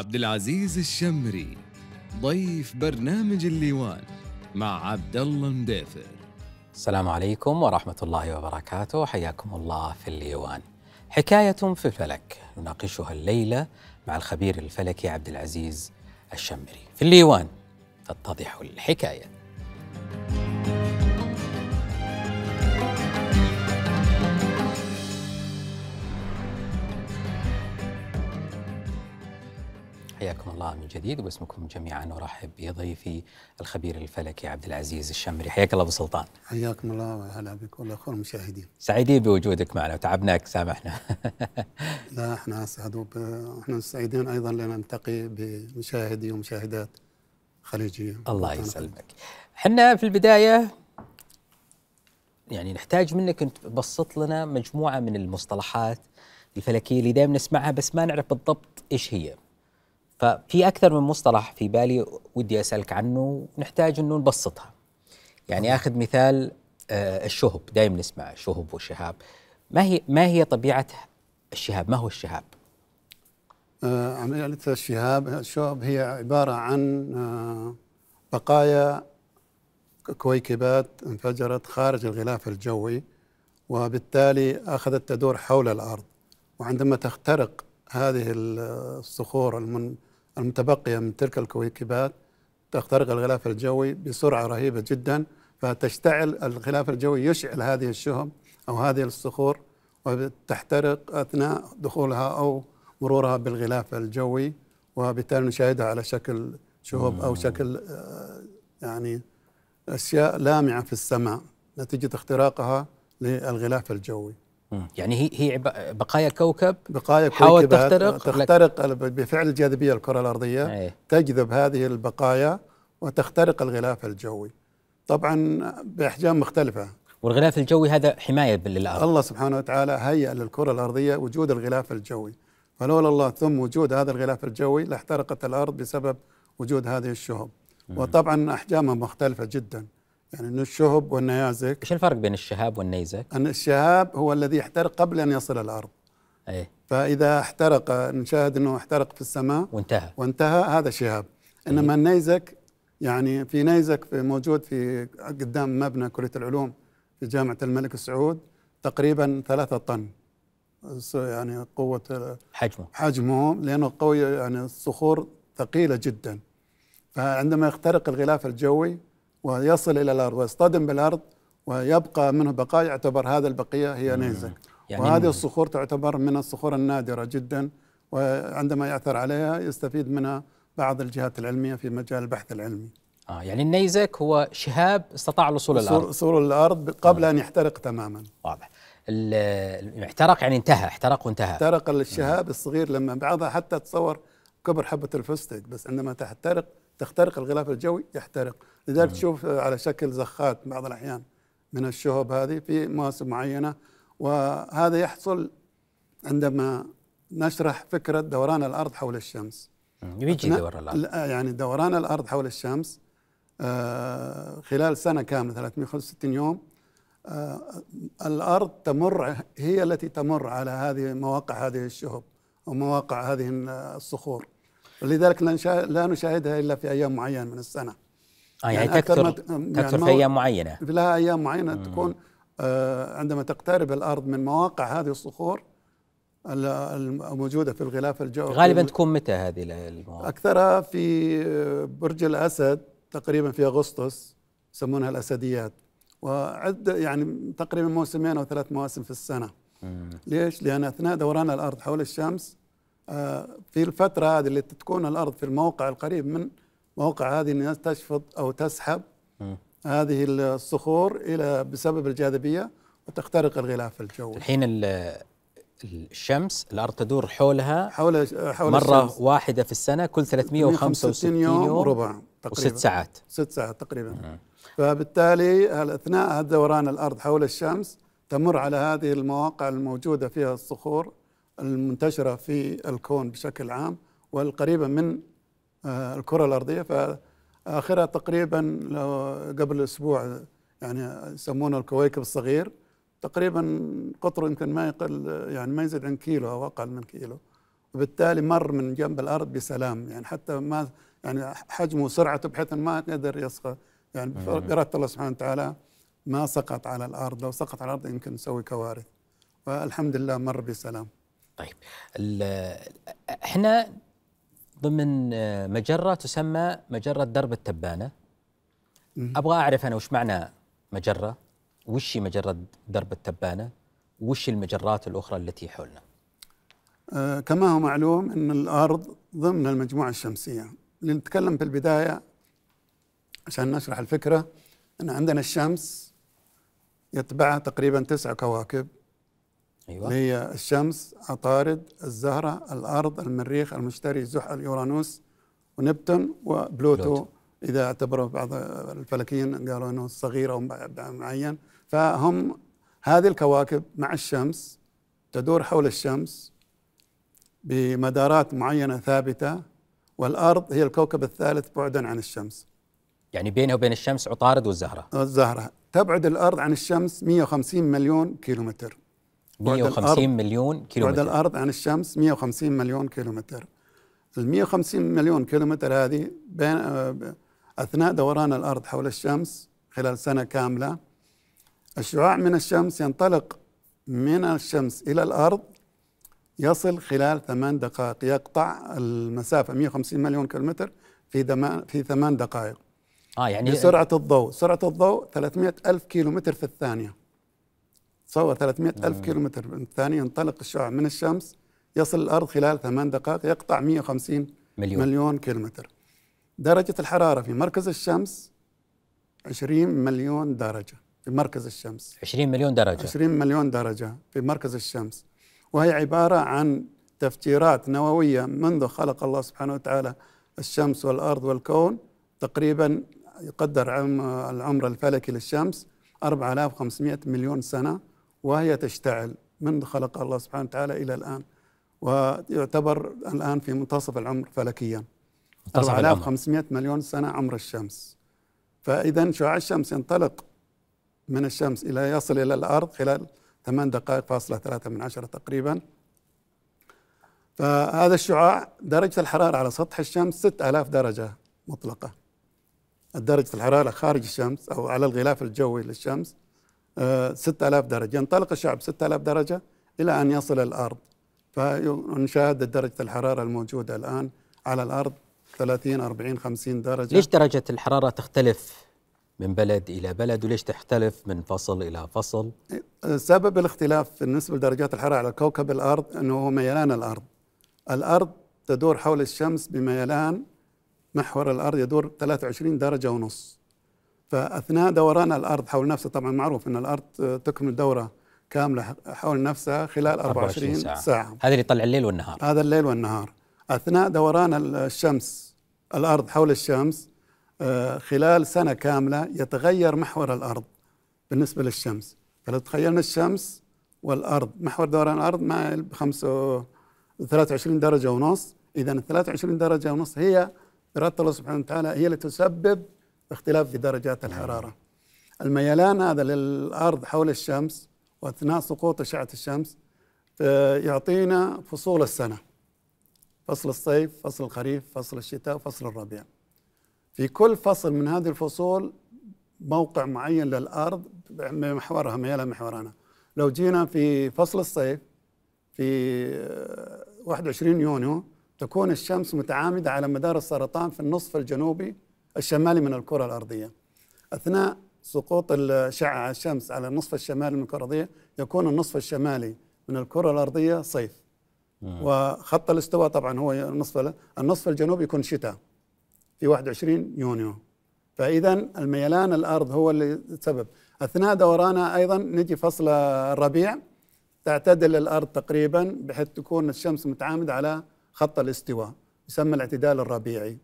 عبد العزيز الشمري ضيف برنامج الليوان مع عبد الله مدافر السلام عليكم ورحمة الله وبركاته. حياكم الله في الليوان. حكاية في الفلك. نناقشها الليلة مع الخبير الفلكي عبد العزيز الشمري. في الليوان تتضح الحكاية. حياكم الله من جديد وباسمكم جميعا ارحب بضيفي الخبير الفلكي عبد العزيز الشمري. حياك الله أبو سلطان. حياكم الله وهلا بك والاخوه المشاهدين سعيدين بوجودك معنا وتعبناك سامحنا؟ لا إحنا أسعد وإحنا سعيدين أيضا لنلتقي بمشاهدي ومشاهدات خليجية. الله يسلمك. إحنا في البداية يعني نحتاج منك انت تبسط لنا مجموعة من المصطلحات الفلكية اللي دائما نسمعها بس ما نعرف بالضبط إيش هي. ففي أكثر من مصطلح في بالي ودي أسألك عنه ونحتاج إنه نبسطها. يعني آخذ مثال آه، الشهب دائما نسمع شهب وشهاب ما هي ما هي طبيعة الشهاب؟ ما هو الشهاب؟ آه، عمليه الشهاب الشهب هي عبارة عن آه، بقايا كويكبات انفجرت خارج الغلاف الجوي وبالتالي أخذت تدور حول الأرض. وعندما تخترق هذه الصخور المتبقية من تلك الكويكبات تخترق الغلاف الجوي بسرعة رهيبة جدا فتشتعل الغلاف الجوي يشعل هذه الشهم أو هذه الصخور وتحترق أثناء دخولها أو مرورها بالغلاف الجوي وبالتالي نشاهدها على شكل شهب أو شكل آه، يعني أشياء لامعة في السماء نتيجة اختراقها للغلاف الجوي. يعني هي هي بقايا كوكب بقايا حاول تخترق تخترق بفعل الجاذبية الكرة الأرضية. أي. تجذب هذه البقايا وتخترق الغلاف الجوي. طبعا بأحجام مختلفة. والغلاف الجوي هذا حماية للأرض. الله سبحانه وتعالى هيأ للكرة الأرضية وجود الغلاف الجوي. فلولا الله ثم وجود هذا الغلاف الجوي لاحترقت الأرض بسبب وجود هذه الشهب. وطبعا أحجامها مختلفة جدا. يعني الشهب والنيازك. إيش الفرق بين الشهاب والنيزك؟ أن الشهاب هو الذي يحترق قبل أن يصل الأرض. أي. فإذا احترق نشاهد أنه احترق في السماء. وانتهى. وانتهى هذا شهاب. إنما أي. النيزك يعني في نيزك في موجود في قدام مبنى كلية العلوم في جامعة الملك سعود تقريبا ثلاثة طن. يعني قوة حجمه. حجمه لأنه قوي يعني الصخور ثقيلة جدا. فعندما يخترق الغلاف الجوي ويصل إلى الأرض ويصطدم بالأرض ويبقى منه بقايا يعتبر هذا البقية هي نيزك. يعني وهذه الصخور تعتبر من الصخور النادرة جدا وعندما يعثر عليها يستفيد منها بعض الجهات العلمية في مجال البحث العلمي. آه يعني النيزك هو شهاب استطاع الوصول إلى الأرض. وصول الأرض قبل آه. أن يحترق تماما. واضح. احترق يعني انتهى احترق وانتهى. احترق الشهاب الصغير لما بعضها حتى تصور كبر حبة الفستق بس عندما تحترق تخترق الغلاف الجوي يحترق. لذلك تشوف على شكل زخات بعض الأحيان من الشهب هذه في مواسم معينة. وهذا يحصل عندما نشرح فكرة دوران الأرض حول الشمس. يجي دوران الأرض. يعني دوران الأرض حول الشمس آه، خلال سنة كاملة 365 يوم آه، الأرض تمر هي التي تمر على هذه مواقع هذه الشهب أو مواقع هذه الصخور. ولذلك لا نشاهدها إلا في أيام معينة من السنة. آه يعني, يعني تكثر يعني تكثر في أيام معينة في لها أيام معينة مم. تكون آه عندما تقترب الأرض من مواقع هذه الصخور الموجودة في الغلاف الجوي غالبا تكون متى هذه المواقع؟ أكثرها في برج الأسد تقريبا في أغسطس يسمونها الأسديات وعد يعني تقريبا موسمين أو ثلاث مواسم في السنة مم. ليش؟ لأن أثناء دوران الأرض حول الشمس آه في الفترة هذه اللي تكون الأرض في الموقع القريب من موقع هذه الناس تشفط أو تسحب م. هذه الصخور إلى بسبب الجاذبية وتخترق الغلاف الجوي. الحين الشمس الأرض تدور حولها حول حول مرة الشمس. واحدة في السنة كل 365 يوم, يوم وربع تقريبا وست ساعات ست ساعات تقريبا م. فبالتالي اثناء دوران الأرض حول الشمس تمر على هذه المواقع الموجودة فيها الصخور المنتشرة في الكون بشكل عام والقريبه من آه، الكرة الأرضية. فآخرها تقريبا لو قبل أسبوع يعني يسمونه الكويكب الصغير تقريبا قطره يمكن ما يقل يعني ما يزيد عن كيلو أو أقل من كيلو. وبالتالي مر من جنب الأرض بسلام. يعني حتى ما يعني حجمه وسرعته بحيث ما قدر يسقط يعني باراده الله سبحانه وتعالى ما سقط على الأرض. لو سقط على الأرض يمكن يسوي كوارث. والحمد لله مر بسلام. طيب إحنا ضمن آه، مجرة تسمى مجرة درب التبانة. أبغى أعرف أنا وش معنى مجرة؟ وش هي مجرة درب التبانة؟ وش المجرات الأخرى التي حولنا؟ آه، كما هو معلوم أن الأرض ضمن المجموعة الشمسية. نتكلم في البداية عشان نشرح الفكرة. إن عندنا الشمس يتبعها تقريبا تسع كواكب. اللي أيوه هي الشمس عطارد الزهرة الأرض المريخ المشتري زحل يورانوس ونبتون وبلوتو. بلوتو. إذا اعتبروا بعض الفلكيين قالوا إنه صغير أو معين. فهم هذه الكواكب مع الشمس تدور حول الشمس بمدارات معينة ثابتة والأرض هي الكوكب الثالث بعدا عن الشمس. يعني بينه وبين الشمس عطارد والزهرة. الزهرة. تبعد الأرض عن الشمس 150 مليون كيلومتر. 150 الأرض- مليون بعد كيلومتر الأرض عن الشمس 150 مليون كيلومتر. ال 150 مليون كيلومتر هذه بين آه، أثناء دوران الأرض حول الشمس خلال سنة كاملة الشعاع من الشمس ينطلق من الشمس إلى الأرض يصل خلال ثمان دقائق يقطع المسافة 150 مليون كيلومتر في في ثمان دقائق. آه يعني بسرعة الضوء. سرعة الضوء 300 ألف كيلومتر في الثانية. تصور 300 ألف كيلومتر في الثانية ينطلق الشعاع من الشمس يصل الأرض خلال ثمان دقائق يقطع 150 مليون. مليون كيلومتر. درجة الحرارة في مركز الشمس 20 مليون درجة. في مركز الشمس. 20 مليون درجة. 20 مليون درجة في مركز الشمس. وهي عبارة عن تفجيرات نووية منذ خلق الله سبحانه وتعالى الشمس والأرض والكون. تقريبا يقدر عم العمر الفلكي للشمس 4500 مليون سنة. وهي تشتعل منذ خلق الله سبحانه وتعالى إلى الآن ويعتبر الآن في منتصف العمر فلكيا. منتصف العمر. 4500 مليون سنة عمر الشمس. فإذا شعاع الشمس ينطلق من الشمس إلى يصل إلى الأرض خلال ثمان دقائق فاصلة ثلاثة من عشرة تقريبا. فهذا الشعاع درجة الحرارة على سطح الشمس 6000 درجة مطلقة. درجة الحرارة خارج الشمس أو على الغلاف الجوي للشمس 6000 درجة. ينطلق الشعاع ب 6000 درجة إلى أن يصل الأرض. فنشاهد درجة الحرارة الموجودة الآن على الأرض 30 40 50 درجة. ليش درجة الحرارة تختلف من بلد إلى بلد وليش تختلف من فصل إلى فصل؟ سبب الاختلاف بالنسبة لدرجات الحرارة على كوكب الأرض أنه هو ميلان الأرض. الأرض تدور حول الشمس بميلان محور الأرض يدور 23 درجة ونص. فأثناء دوران الأرض حول نفسها طبعا معروف أن الأرض تكمل دورة كاملة حول نفسها خلال 24 ساعة, ساعة. هذا اللي يطلع الليل والنهار. هذا الليل والنهار. أثناء دوران الشمس الأرض حول الشمس آه، خلال سنة كاملة يتغير محور الأرض بالنسبة للشمس. فلو تخيلنا الشمس والأرض محور دوران مع بخمسة 23 درجة ونص. ال 23 درجة ونص هي إرادة الله سبحانه وتعالى هي اللي تسبب اختلاف في درجات الحرارة. الميلان هذا للأرض حول الشمس وأثناء سقوط أشعة الشمس آه، يعطينا فصول السنة. فصل الصيف فصل الخريف فصل الشتاء وفصل الربيع. في كل فصل من هذه الفصول موقع معين للأرض بمحورها ميلان محورنا لو جينا في فصل الصيف في آه، 21 يونيو تكون الشمس متعامدة على مدار السرطان في النصف الجنوبي الشمالي من الكرة الأرضية. أثناء سقوط الأشعة الشمس على النصف الشمالي من الكرة الأرضية يكون النصف الشمالي من الكرة الأرضية صيف. وخط الاستواء طبعا هو النصف النصف الجنوبي يكون شتاء في 21 يونيو. فإذا الميلان الأرض هو اللي سبب. أثناء دورانها أيضا نجي فصل الربيع تعتدل الأرض تقريبا بحيث تكون الشمس متعامدة على خط الاستواء يسمى الاعتدال الربيعي.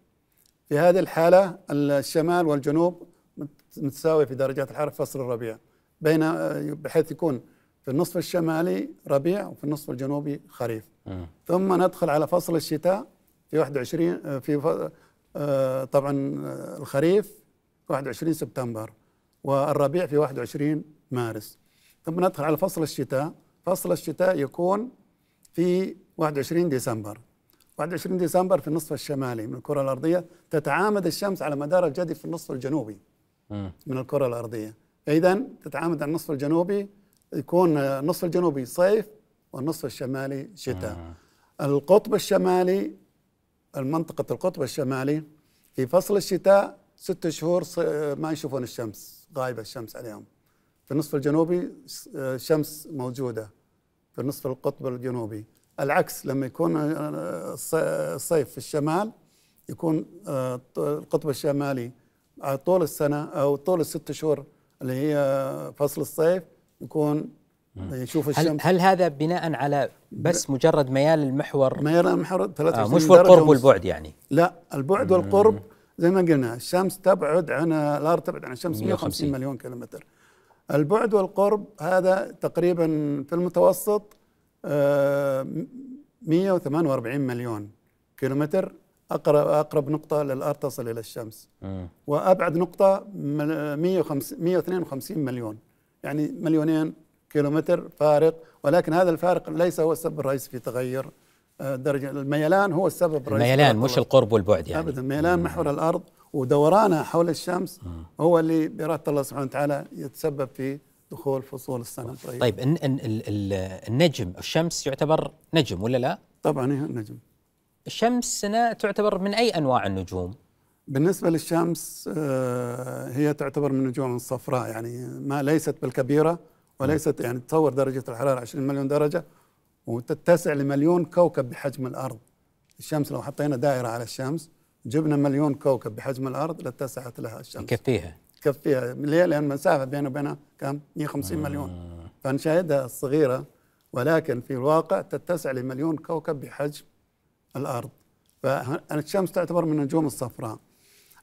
في هذه الحالة الشمال والجنوب متساوي في درجات الحرارة في فصل الربيع بين بحيث يكون في النصف الشمالي ربيع وفي النصف الجنوبي خريف. مم. ثم ندخل على فصل الشتاء في 21 في آه، طبعا آه، الخريف في 21 سبتمبر والربيع في 21 مارس. ثم ندخل على فصل الشتاء فصل الشتاء يكون في 21 ديسمبر. 21 ديسمبر في النصف الشمالي من الكرة الأرضية تتعامد الشمس على مدار الجدي في النصف الجنوبي مم. من الكرة الأرضية. إذا تتعامد على النصف الجنوبي يكون النصف الجنوبي صيف والنصف الشمالي شتاء. القطب الشمالي المنطقة القطب الشمالي في فصل الشتاء ست شهور ما يشوفون الشمس غايبة الشمس عليهم. في النصف الجنوبي الشمس موجودة. في نصف القطب الجنوبي. العكس لما يكون آه، الص- الصيف في الشمال يكون آه، القطب الشمالي على طول السنة أو طول الست شهور اللي هي فصل الصيف يكون يشوف هل الشمس. هل هذا بناء على بس مجرد ميال المحور؟ ما يرى محور آه 23 مش ونص. والبعد يعني. لا البعد والقرب زي ما قلنا الشمس تبعد عن الأرض تبعد عن الشمس 150 150 مليون كيلومتر. البعد والقرب هذا تقريبا في المتوسط 148 مليون كيلومتر اقرب أقرب نقطة للأرض تصل إلى الشمس. مم. وأبعد نقطة مل- 150 152 مليون. يعني مليونين كيلومتر فارق. ولكن هذا الفارق ليس هو السبب الرئيسي في تغير آه، درجة. الميلان هو السبب الرئيسي الميلان مش. القرب والبعد يعني. ابدا ميلان محور الأرض ودورانه حول الشمس هو اللي بإرادة الله سبحانه وتعالى يتسبب في دخول فصول السنة. الطيبه طيب إن إن ال- ال- النجم الشمس يعتبر نجم ولا لا؟ طبعا هي النجم الشمس سنة تعتبر من أي أنواع النجوم؟ بالنسبة للشمس آه، هي تعتبر من النجوم الصفراء يعني ما ليست بالكبيرة وليست يعني تصور درجة الحرارة 20 مليون درجة وتتسع لمليون كوكب بحجم الأرض. الشمس لو حطينا دائرة على الشمس جبنا مليون كوكب بحجم الأرض لاتسعت لها الشمس. يكفيها. تكفيها ليه؟ لأن المسافة بينه وبينها كم؟ 150 مليون. فنشاهدها صغيرة ولكن في الواقع تتسع لمليون كوكب بحجم الأرض. فالشمس تعتبر من النجوم الصفراء.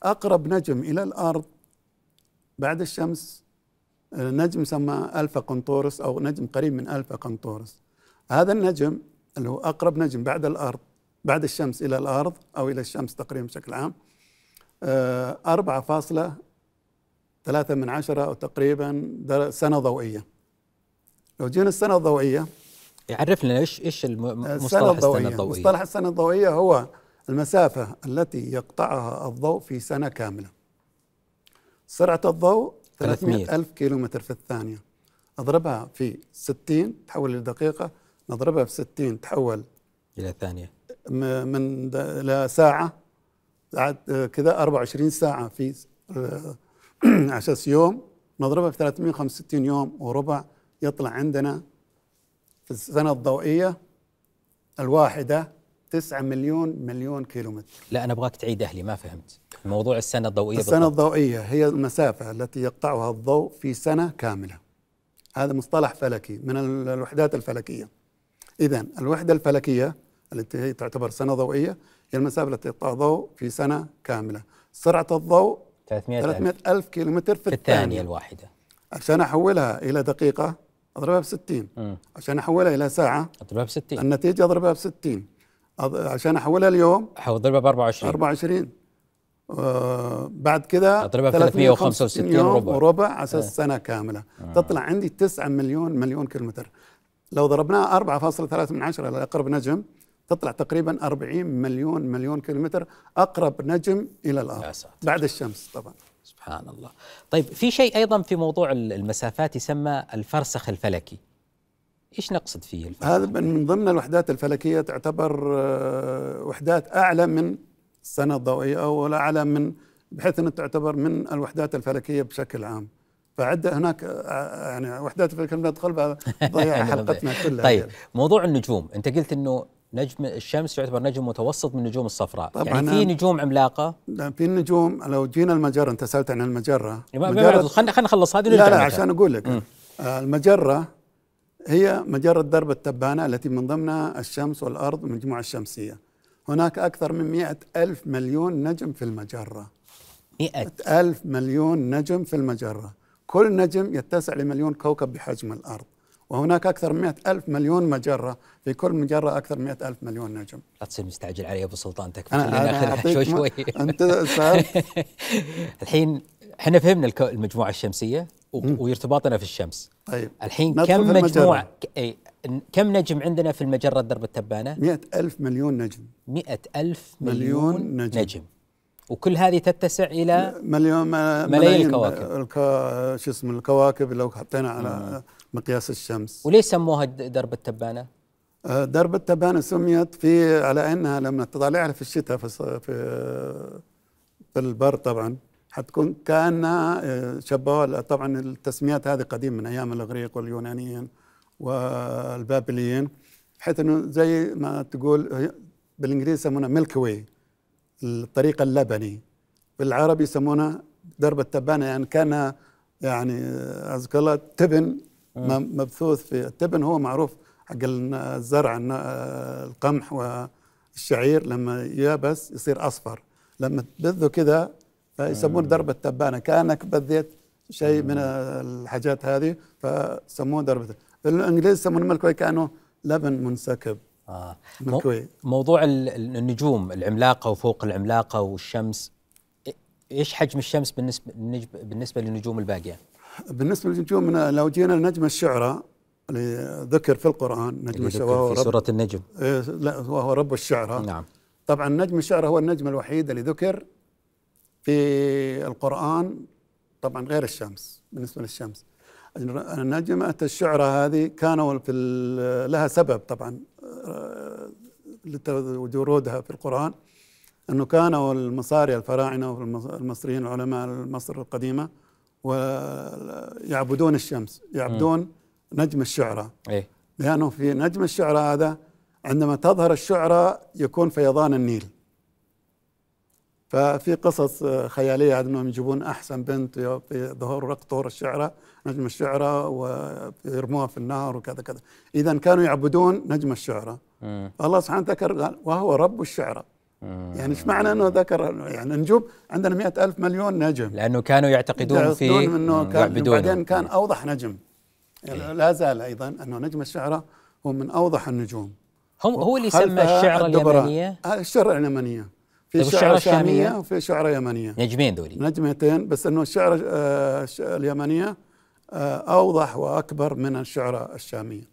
أقرب نجم إلى الأرض بعد الشمس آه، نجم يسمى ألفا قنطورس أو نجم قريب من ألفا قنطورس. هذا النجم اللي هو أقرب نجم بعد الأرض بعد الشمس إلى الأرض أو إلى الشمس تقريبا بشكل عام آه، ثلاثة من عشرة أو تقريبا سنة ضوئية. لو جينا السنة الضوئية يعرف لنا إيش إيش الم- السنة مصطلح السنة الضوئية. مصطلح السنة الضوئية هو المسافة التي يقطعها الضوء في سنة كاملة. سرعة الضوء 300 300 ألف كيلومتر في الثانية. أضربها في 60 تحول لدقيقة نضربها في 60 تحول إلى ثانية. من إلى ساعة كذا 24 ساعة في آه، على أساس يوم نضربها في 365 يوم وربع يطلع عندنا في السنة الضوئية الواحدة 9 مليون مليون كيلومتر. لا أنا أبغاك تعيد أهلي ما فهمت. موضوع السنة الضوئية السنة بالضبط. الضوئية هي المسافة التي يقطعها الضوء في سنة كاملة. هذا مصطلح فلكي من ال- الوحدات الفلكية. إذا الوحدة الفلكية التي هي تعتبر سنة ضوئية هي المسافة التي يقطع الضوء في سنة كاملة. سرعة الضوء 300 ألف. 300 ألف كيلومتر في, في الثانية الواحدة. عشان أحولها إلى دقيقة أضربها ب 60 مم. عشان أحولها إلى ساعة أضربها ب 60 النتيجة أضربها ب 60 أض- عشان أحولها اليوم أضربها ب 24 24 آه بعد كده أضربها ب 365 يوم وربع. وربع على أساس سنة كاملة. تطلع عندي 9 مليون مليون كيلومتر. لو ضربناها 4.3 من عشرة لأقرب نجم تطلع تقريبا 40 مليون مليون كيلومتر أقرب نجم إلى الأرض. بعد الشمس طبعا. سبحان الله. طيب في شيء أيضا في موضوع ال- المسافات يسمى الفرسخ الفلكي. إيش نقصد فيه الفرسخ؟ هذا من ضمن الوحدات الفلكية تعتبر آه، وحدات أعلى من السنة الضوئيه أو أعلى من بحيث إنها تعتبر من الوحدات الفلكية بشكل عام. فعد هناك آه، يعني وحدات الفلكية ندخل بها ضيع حلقتنا كلها. طيب موضوع النجوم. أنت قلت أنه نجم الشمس يعتبر نجم متوسط من النجوم الصفراء. طبعاً يعني في. نجوم عملاقة؟ لأن في النجوم لو جينا المجرة أنت سألت عن المجرة. خلينا خلينا نخلص هذه لا لا. عشان أقول لك. آه، المجرة هي مجرة درب التبانة التي من ضمنها الشمس والأرض والمجموعه الشمسيه هناك أكثر من مئة ألف مليون نجم في المجرة. 100 ألف مليون نجم في المجرة. كل نجم يتسع لمليون كوكب بحجم الأرض. وهناك أكثر من مئة ألف مليون مجرة. في كل مجرة أكثر من مئة ألف مليون نجم. لا تصير مستعجل علي يا أبو سلطان تكفى أنا أنا شوي. شوي أنت الحين إحنا فهمنا الكو- المجموعة الشمسية و- وارتباطنا في الشمس. طيب. الحين كم أي ن- كم نجم عندنا في المجرة درب التبانة؟ مئة ألف مليون نجم. مئة ألف مليون مليون نجم. نجم, وكل هذه تتسع إلى مليون ملايين الكواكب. الكوا شو اسمه الكواكب لو حطينا على مقياس الشمس وليش سموها درب التبانة؟ آه، درب التبانة سميت في على أنها لما تطالعها في الشتاء في في في البر طبعا حتكون كأنها آه، شبوها طبعا التسميات هذه قديم من أيام الإغريق واليونانيين والبابليين بحيث إنه زي ما تقول بالإنجليزي يسمونها ميلك واي الطريق اللبني بالعربي يسمونها درب التبانة يعني كان يعني آه، أذكر الله تبن مبثوث في التبن. هو معروف حق الزرع القمح والشعير لما يابس يصير أصفر. لما تبذه كذا يسمونه درب التبانة. كأنك بذيت شيء من الحاجات هذه فسموه درب التبانة. الإنجليز يسمونه ملكوي كأنه لبن منسكب. آه. ملكوي. موضوع ال- ال- النجوم العملاقة وفوق العملاقة والشمس. إيش حجم الشمس بالنسبة للنجم- بالنسبة للنجوم الباقية؟ بالنسبة للنجوم لو جينا لنجم الشعرى اللي ذكر في القرآن نجم الشعرى وهو في رب سورة النجم. إيه، لا وهو رب الشعرى نعم. طبعا نجم الشعرى هو النجم الوحيد اللي ذكر في القرآن طبعا غير الشمس بالنسبة للشمس. نجمة الشعرى هذه كانوا في لها سبب طبعا آه، لورودها في القرآن أنه كانوا المصاري الفراعنة والمصريين علماء مصر القديمة ويعبدون الشمس يعبدون نجم الشعرى. إيه. لأنه في نجم الشعرى هذا عندما تظهر الشعرى يكون فيضان النيل. ففي قصص خيالية أنهم يجيبون أحسن بنت في ظهور رق طور الشعرى نجم الشعرى ويرموها في النهر وكذا كذا. إذا كانوا يعبدون نجم الشعرى. الله سبحانه ذكر وهو رب الشعرى. يعني إيش معنى إنه ذكر؟ يعني النجوم عندنا مئة ألف مليون نجم. لأنه كانوا يعتقدون في إنه كان. بعدين كان أوضح نجم. يعني لا زال أيضا إنه نجم الشعرى هو من أوضح النجوم. هم هو اللي سمى الشعر الدبراء. اليمنية؟ آه، الشعر اليمنية. في طيب شعر الشامية؟ وفي شعر يمنية. نجمين ذولي. نجمتين بس إنه الشعر آه، آه، أوضح وأكبر من الشعر الشامية.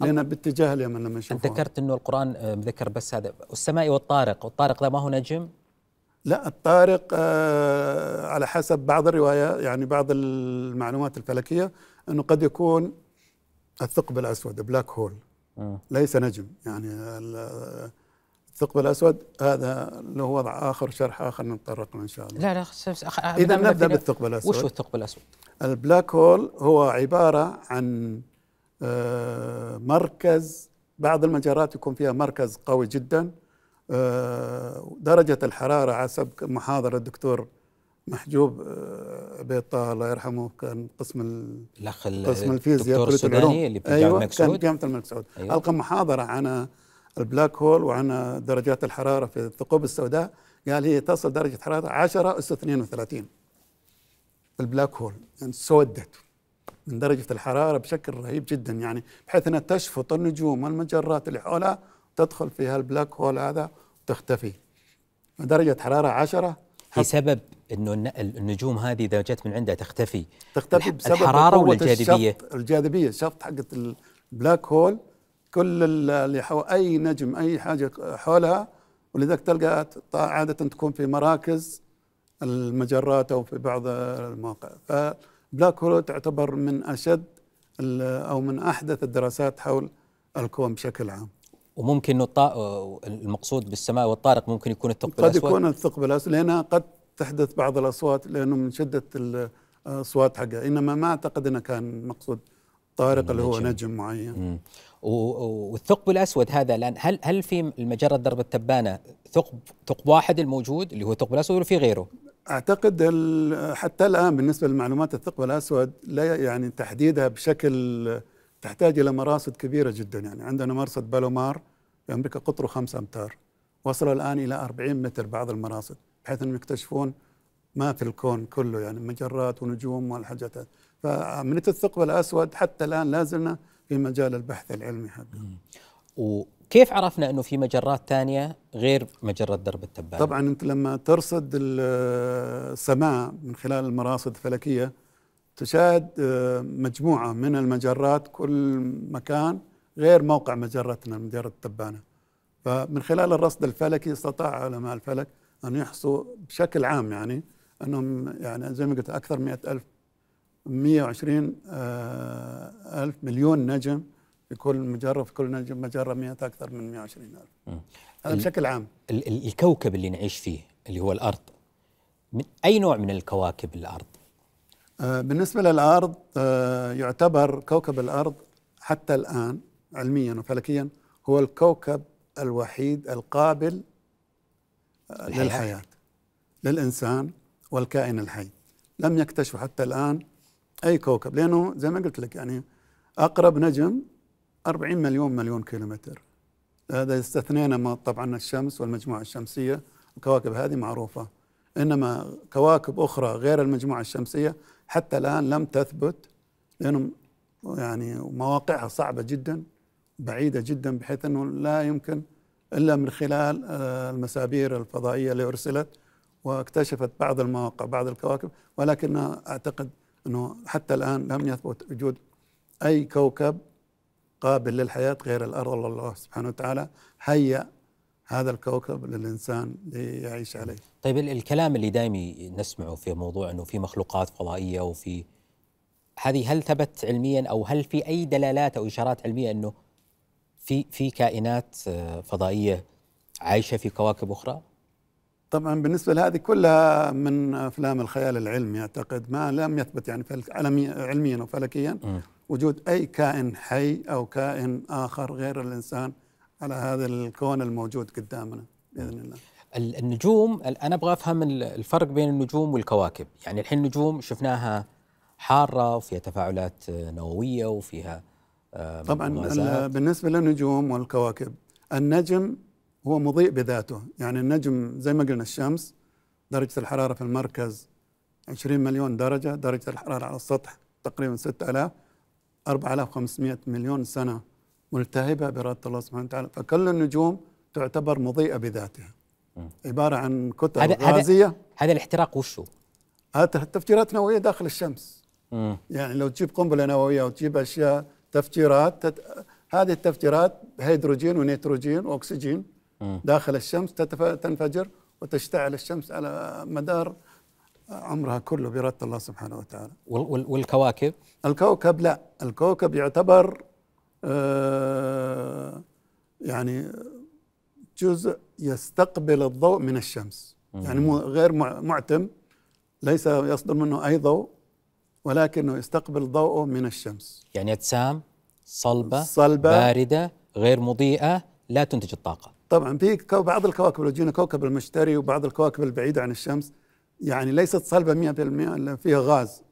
لأن باتجاه اليمن لما أنت نشوفها ذكرت أنه القرآن آه، مذكر بس هذا. والسماء والطارق والطارق ذا ما هو نجم؟ لا الطارق آه، على حسب بعض الروايات يعني بعض المعلومات الفلكية إنه قد يكون الثقب الأسود بلاك هول مم. ليس نجم. يعني ال- الثقب الأسود هذا له وضع آخر شرح آخر نتطرق له إن شاء الله. لا لا بدنا نبدأ فينا- بالثقب وش هو الثقب الأسود؟ ال black hole هو عبارة عن آه، مركز بعض المجرات يكون فيها مركز قوي جدا. آه، درجة الحرارة حسب محاضرة الدكتور محجوب آه، عبيد طه الله يرحمه كان قسم ال- الأخ ال- قسم الفيزياء الدكتور السوداني اللي في أيوه الملك كان جامعة الملك سعود أيوة. ألقى محاضرة عن ال black hole وعن درجات الحرارة في الثقوب السوداء. قال هي تصل درجة حرارة 10 أس 32 ال black hole. يعني سودت. من درجة الحرارة بشكل رهيب جدا يعني بحيث أنها تشفط النجوم والمجرات اللي حولها تدخل فيها ال black hole هذا وتختفي. درجة حرارة 10 بسبب إنه الن- النجوم هذه إذا جت من عندها تختفي. تختفي بسبب الحرارة ولا الجاذبيه؟ الشفط الجاذبية الشفط حقت ال black hole كل ال- اللي حول أي نجم أي حاجة حولها ولذلك تلقى عادة تكون في مراكز المجرات أو في بعض المواقع. فبلاك هول تعتبر من أشد أو من أحدث الدراسات حول الكون بشكل عام. وممكن الطا... المقصود بالسماء والطارق ممكن يكون الثقب قد الأسود. يكون الثقب الأسود لأنها قد تحدث بعض الأصوات لأنه من شدة الأصوات حقها. إنما ما أعتقد أنه كان مقصود طارق اللي هو نجم. معين. والثقب الأسود هذا الآن هل هل في المجرة درب التبانة ثقب ثقب واحد الموجود اللي هو الثقب الأسود ولا في غيره؟ أعتقد حتى الآن بالنسبة لمعلومات الثقب الأسود لا يعني تحديدها بشكل تحتاج إلى مراصد كبيرة جدا. يعني عندنا مرصد بالومار في أمريكا قطره خمسة أمتار وصل الآن إلى 40 متر بعض المراصد بحيث أنهم يكتشفون ما في الكون كله يعني مجرات ونجوم والحاجات. هذه فعمليه الثقب الأسود حتى الآن لا زلنا في مجال البحث العلمي حقه وكيف عرفنا إنه في مجرات ثانية غير مجرة درب التبانة؟ طبعا أنت لما ترصد ال- السماء من خلال المراصد الفلكية تشاهد آه، مجموعة من المجرات كل مكان غير موقع مجرتنا مجرة التبانة فمن خلال الرصد الفلكي استطاع علماء الفلك أن يحصوا بشكل عام يعني أنهم يعني زي ما قلت أكثر من ألف 120 آه، ألف مليون نجم في كل مجرة في كل نجم مجرة 100 أكثر من 120 ألف هذا بشكل عام ال- ال- الكوكب اللي نعيش فيه اللي هو الأرض من أي نوع من الكواكب الأرض؟ آه، بالنسبة للأرض آه، يعتبر كوكب الأرض حتى الآن علميا وفلكيا هو الكوكب الوحيد القابل آه، الحياة. للحياة للإنسان والكائن الحي لم يكتشفوا حتى الآن أي كوكب لأنه زي ما قلت لك يعني أقرب نجم 40 مليون مليون كيلومتر. هذا استثنينا ما طبعا الشمس والمجموعة الشمسية. الكواكب هذه معروفة. إنما كواكب أخرى غير المجموعة الشمسية حتى الآن لم تثبت لأنهم يعني مواقعها صعبة جدا بعيدة جدا بحيث أنه لا يمكن إلا من خلال آه، المسابير الفضائية اللي أرسلت واكتشفت بعض المواقع بعض الكواكب. ولكن أعتقد أنه حتى الآن لم يثبت وجود أي كوكب قابل للحياة غير الأرض الله سبحانه وتعالى هيأ هذا الكوكب للإنسان ليعيش عليه طيب ال- الكلام اللي دائما نسمعه في موضوع أنه في مخلوقات فضائية وفي هذه هل ثبت علميا أو هل في أي دلالات أو إشارات علمية أنه في في كائنات آه، فضائية عايشة في كواكب أخرى؟ طبعا بالنسبة لهذه كلها من أفلام الخيال العلمي أعتقد ما لم يثبت يعني علميا وفلكيا مم. وجود أي كائن حي أو كائن آخر غير الإنسان على هذا الكون الموجود قدامنا بإذن الله. ال- النجوم ال- أنا أبغى أفهم ال- الفرق بين النجوم والكواكب. يعني الحين النجوم شفناها حارة وفيها تفاعلات آه، نووية وفيها آه، طبعا بالنسبة للنجوم والكواكب النجم هو مضيء بذاته. يعني النجم زي ما قلنا الشمس درجة الحرارة في المركز 20 مليون درجة درجة الحرارة على السطح تقريبا 6000 4500 مليون سنة ملتهبة بإرادة الله سبحانه وتعالى فكل النجوم تعتبر مضيئة بذاتها عبارة عن كتل هذا هذا غازية هذا الاحتراق وشو؟ هذا تفجيرات نووية داخل الشمس مم. يعني لو تجيب قنبلة نووية وتجيب أشياء تفجيرات تت... هذه التفجيرات هيدروجين ونيتروجين وأكسجين مم. داخل الشمس تتف... تنفجر وتشتعل الشمس على مدار عمرها كله باراده الله سبحانه وتعالى. وال- وال- والكواكب الكوكب لا، الكوكب يعتبر آه يعني جزء يستقبل الضوء من الشمس، يعني مو غير مع- معتم ليس يصدر منه أي ضوء ولكنه يستقبل ضوءه من الشمس. يعني أجسام صلبة صلبة. باردة غير مضيئة لا تنتج الطاقة طبعا في بعض الكواكب لو جينا كوكب المشتري وبعض الكواكب البعيدة عن الشمس يعني ليست صلبه 100% إلا فيها غاز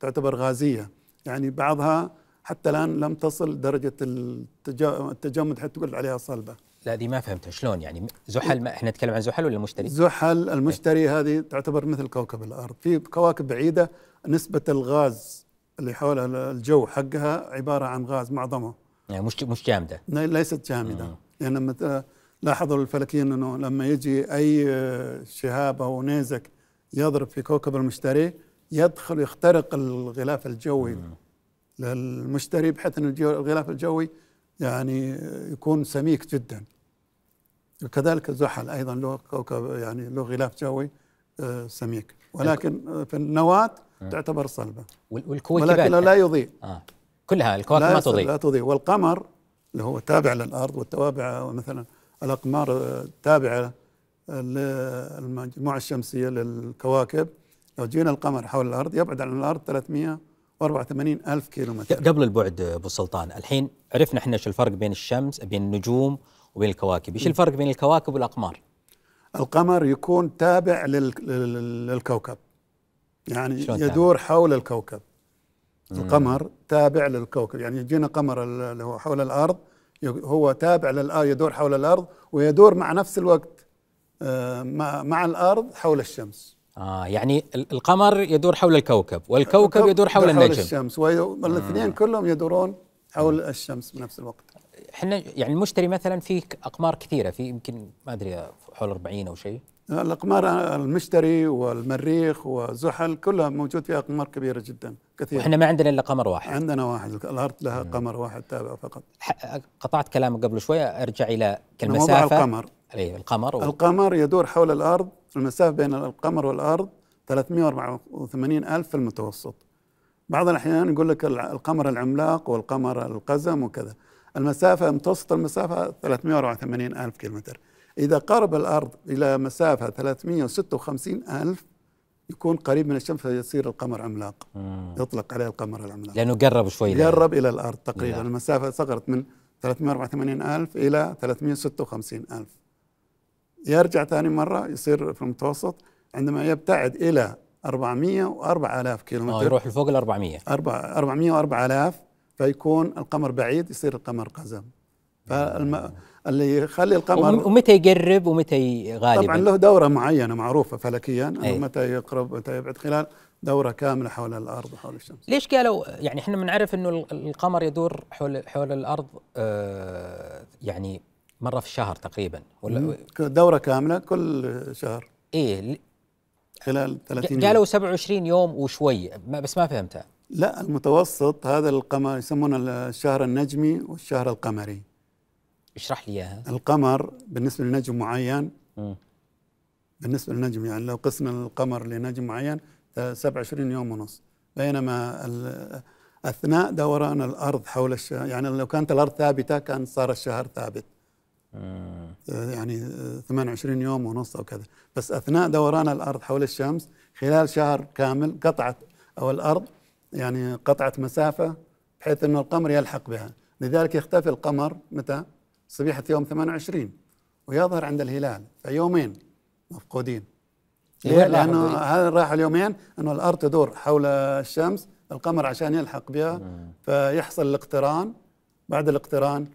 تعتبر غازية. يعني بعضها حتى الآن لم تصل درجة التجا- التجمد حتى تقول عليها صلبه لا دي ما فهمتها. شلون يعني؟ زحل ما إحنا نتكلم عن زحل ولا المشتري؟ زحل المشتري هذه تعتبر مثل كوكب الأرض. في كواكب بعيدة نسبة الغاز اللي حول الجو حقها عبارة عن غاز معظمه. يعني مش مش جامدة. ليست جامدة. يعني لما لاحظوا الفلكيين إنه لما يجي أي شهاب أو نيزك يضرب في كوكب المشتري يدخل يخترق الغلاف الجوي. للمشتري بحيث الجو- الغلاف الجوي يعني يكون سميك جدا. وكذلك زحل أيضا له كوكب يعني له غلاف جوي آه، سميك. ولكن آه، في النواة تعتبر صلبة. وال- والكويكبات ولكن لا يضيء. آه. كلها الكواكب لا ما تضيء. لا تضيء. والقمر اللي هو تابع للأرض والتوابع مثلا الأقمار آه، تابعه للمجموعه الشمسية للكواكب. لو جينا القمر حول الأرض يبعد عن الأرض 384 ألف كيلو ق- متر قبل البعد أبو سلطان الحين عرفنا إحنا إيش الفرق بين الشمس بين النجوم وبين الكواكب. إيش الفرق بين الكواكب والأقمار؟ القمر يكون تابع لل- لل- للكوكب. يعني يدور حول الكوكب. القمر تابع للكوكب. يعني يجينا قمر ال- اللي هو حول الأرض ي- هو تابع للارض يدور حول الأرض ويدور مع نفس الوقت مع مع الأرض حول الشمس. آه يعني ال- القمر يدور حول الكوكب والكوكب يدور حول النجم. الشمس والاثنين كلهم يدورون حول الشمس بنفس الوقت. إحنا يعني المشتري مثلا في أقمار كثيرة في يمكن ما أدري حول 40 أو شيء. الأقمار المشتري والمريخ وزحل كلها موجود فيها أقمار كبيرة جدا كثيره وإحنا ما عندنا إلا قمر واحد. عندنا واحد الأرض لها قمر واحد تابع فقط. قطعت كلامك قبل شوية أرجع إلى موضوع المسافه القمر اي القمر و... القمر يدور حول الأرض المسافة بين القمر والأرض 384 ألف في المتوسط. بعض الأحيان يقول لك القمر العملاق والقمر القزم وكذا. المسافة متوسط المسافة 384 ألف كيلومتر. إذا قرب الأرض إلى مسافة 356 ألف يكون قريب من الشمس فيصير القمر عملاق. يطلق عليه القمر العملاق. لأنه قرب شوي يقرب إلى الأرض تقريبا. المسافة صغرت من 384 ألف إلى 356 ألف. يرجع ثاني مرة يصير في المتوسط عندما يبتعد إلى 404 آلاف آه كيلومتر يروح لفوق ال 400 أربع- 404 آلاف فيكون القمر بعيد يصير القمر قزم. فالم... اللي يخلي القمر وم- ومتى يقرب؟ ومتى ي- غالبا. طبعا له دورة معينة معروفة فلكيا أنه أي. متى يقرب متى يبعد خلال دورة كاملة حول الأرض وحول الشمس. ليش قالوا يعني إحنا بنعرف إنه ال- القمر يدور حول حول الأرض آه يعني مرة في الشهر تقريبا ولا دورة كاملة كل شهر. إيه خلال 30 يوم. قالوا 27 يوم وشوي ما بس ما فهمتها. لا المتوسط هذا القمر يسمونه الشهر النجمي والشهر القمري. اشرح لي إياها. القمر بالنسبة لنجم معين مم. بالنسبة للنجم يعني لو قسنا القمر لنجم معين 27 يوم ونص. بينما أثناء دوران الأرض حول الشهر يعني لو كانت الأرض ثابتة كان صار الشهر ثابت. يعني آه، 28 يوم ونص أو كذا بس أثناء دوران الأرض حول الشمس خلال شهر كامل قطعت أو الأرض يعني قطعت مسافة بحيث أنه القمر يلحق بها لذلك يختفي القمر متى؟ صبيحة يوم 28 ويظهر عند الهلال فيومين مفقودين ليه؟ ذي؟ هذا راح اليومين أنه الأرض تدور حول الشمس القمر عشان يلحق بها فيحصل الاقتران بعد الاقتران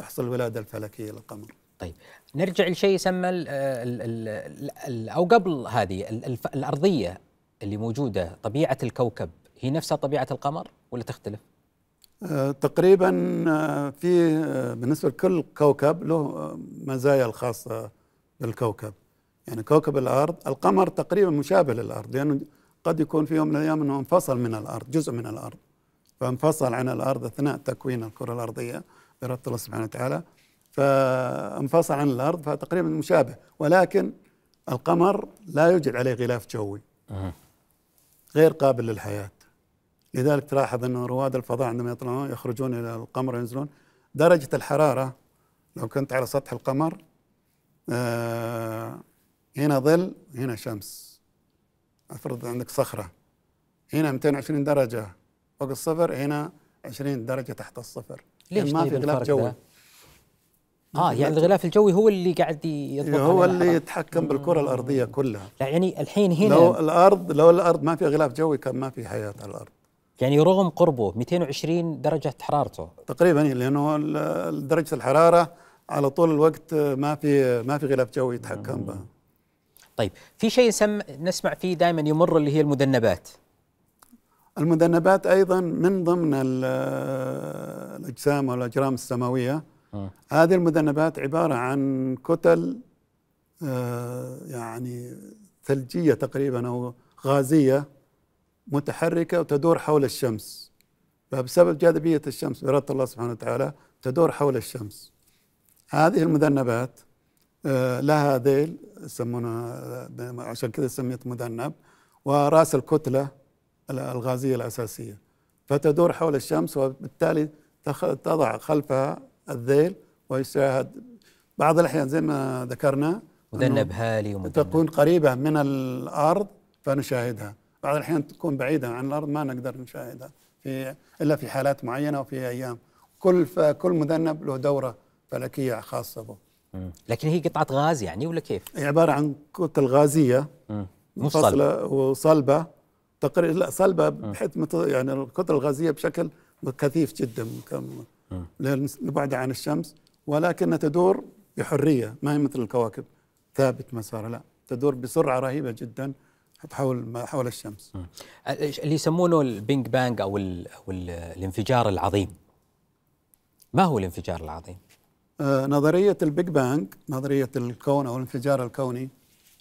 تحصل الولادة الفلكية للقمر. طيب نرجع لشيء يسمى ال ال ال ال أو قبل هذه ال الف الأرضية اللي موجودة طبيعة الكوكب هي نفسها طبيعة القمر ولا تختلف؟ آه، تقريبا آه، في آه، بالنسبة لكل كوكب له مزايا الخاصة بالكوكب. يعني كوكب الأرض القمر تقريبا مشابه للأرض لأنه قد يكون في يوم من الأيام أنه انفصل من الأرض جزء من الأرض. فانفصل عن الأرض أثناء تكوين الكرة الأرضية. بإرادة الله سبحانه وتعالى فانفصل عن الأرض فتقريبا مشابه. ولكن القمر لا يوجد عليه غلاف جوي. غير قابل للحياة. لذلك تلاحظ أن رواد الفضاء عندما يطلعون يخرجون إلى القمر وينزلون درجة الحرارة لو كنت على سطح القمر آه هنا ظل هنا شمس. افرض عندك صخرة هنا 220 درجة فوق الصفر هنا 20 درجة تحت الصفر. ليش يعني ما في غلاف جوي؟ آه يعني الغلاف الجوي هو اللي قاعد يضبط هو اللي. يتحكم بالكرة الأرضية كلها. لا يعني الحين هنا لو الأرض لو الأرض ما فيها غلاف جوي كان ما في حياة على الأرض. يعني رغم قربه 220 درجة حرارته. تقريبا لأنه ال- درجة الحرارة على طول الوقت ما في ما في غلاف جوي يتحكم بها. طيب في شيء نسم نسمع فيه دائما يمر اللي هي المذنبات. المذنبات أيضا من ضمن ال- الأجسام والاجرام السماوية. هذه المذنبات عبارة عن كتل آه، يعني ثلجية تقريبا أو غازية متحركة وتدور حول الشمس. فبسبب جاذبية الشمس بإرادة الله سبحانه وتعالى تدور حول الشمس. هذه المذنبات آه، لها ذيل يسمونها آه، عشان كذا سميت مذنب ورأس الكتلة. الغازية الأساسية. فتدور حول الشمس وبالتالي تضع خلفها الذيل ويشاهد. بعض الأحيان زي ما ذكرنا مذنب هالي ومذنب. تكون قريبة من الأرض فنشاهدها. بعض الأحيان تكون بعيدة عن الأرض ما نقدر نشاهدها في إلا في حالات معينة وفي أيام. كل كل مذنب له دورة فلكية خاصة به. لكن هي قطعة غاز يعني ولا كيف؟ هي عبارة عن كتل غازية منفصلة وصلبة تقريبا لا صلبه بحيث مت- يعني الكتله الغازية بشكل كثيف جدا لأن لبعدها عن الشمس ولكنها تدور بحرية ما هي مثل الكواكب ثابت مسارها لا تدور بسرعة رهيبة جدا حول ما حول الشمس. اللي يسمونه ال Big Bang أو ال أو ال الانفجار العظيم؟ ما هو الانفجار العظيم؟ آه، نظرية ال Big Bang نظرية الكون أو الانفجار الكوني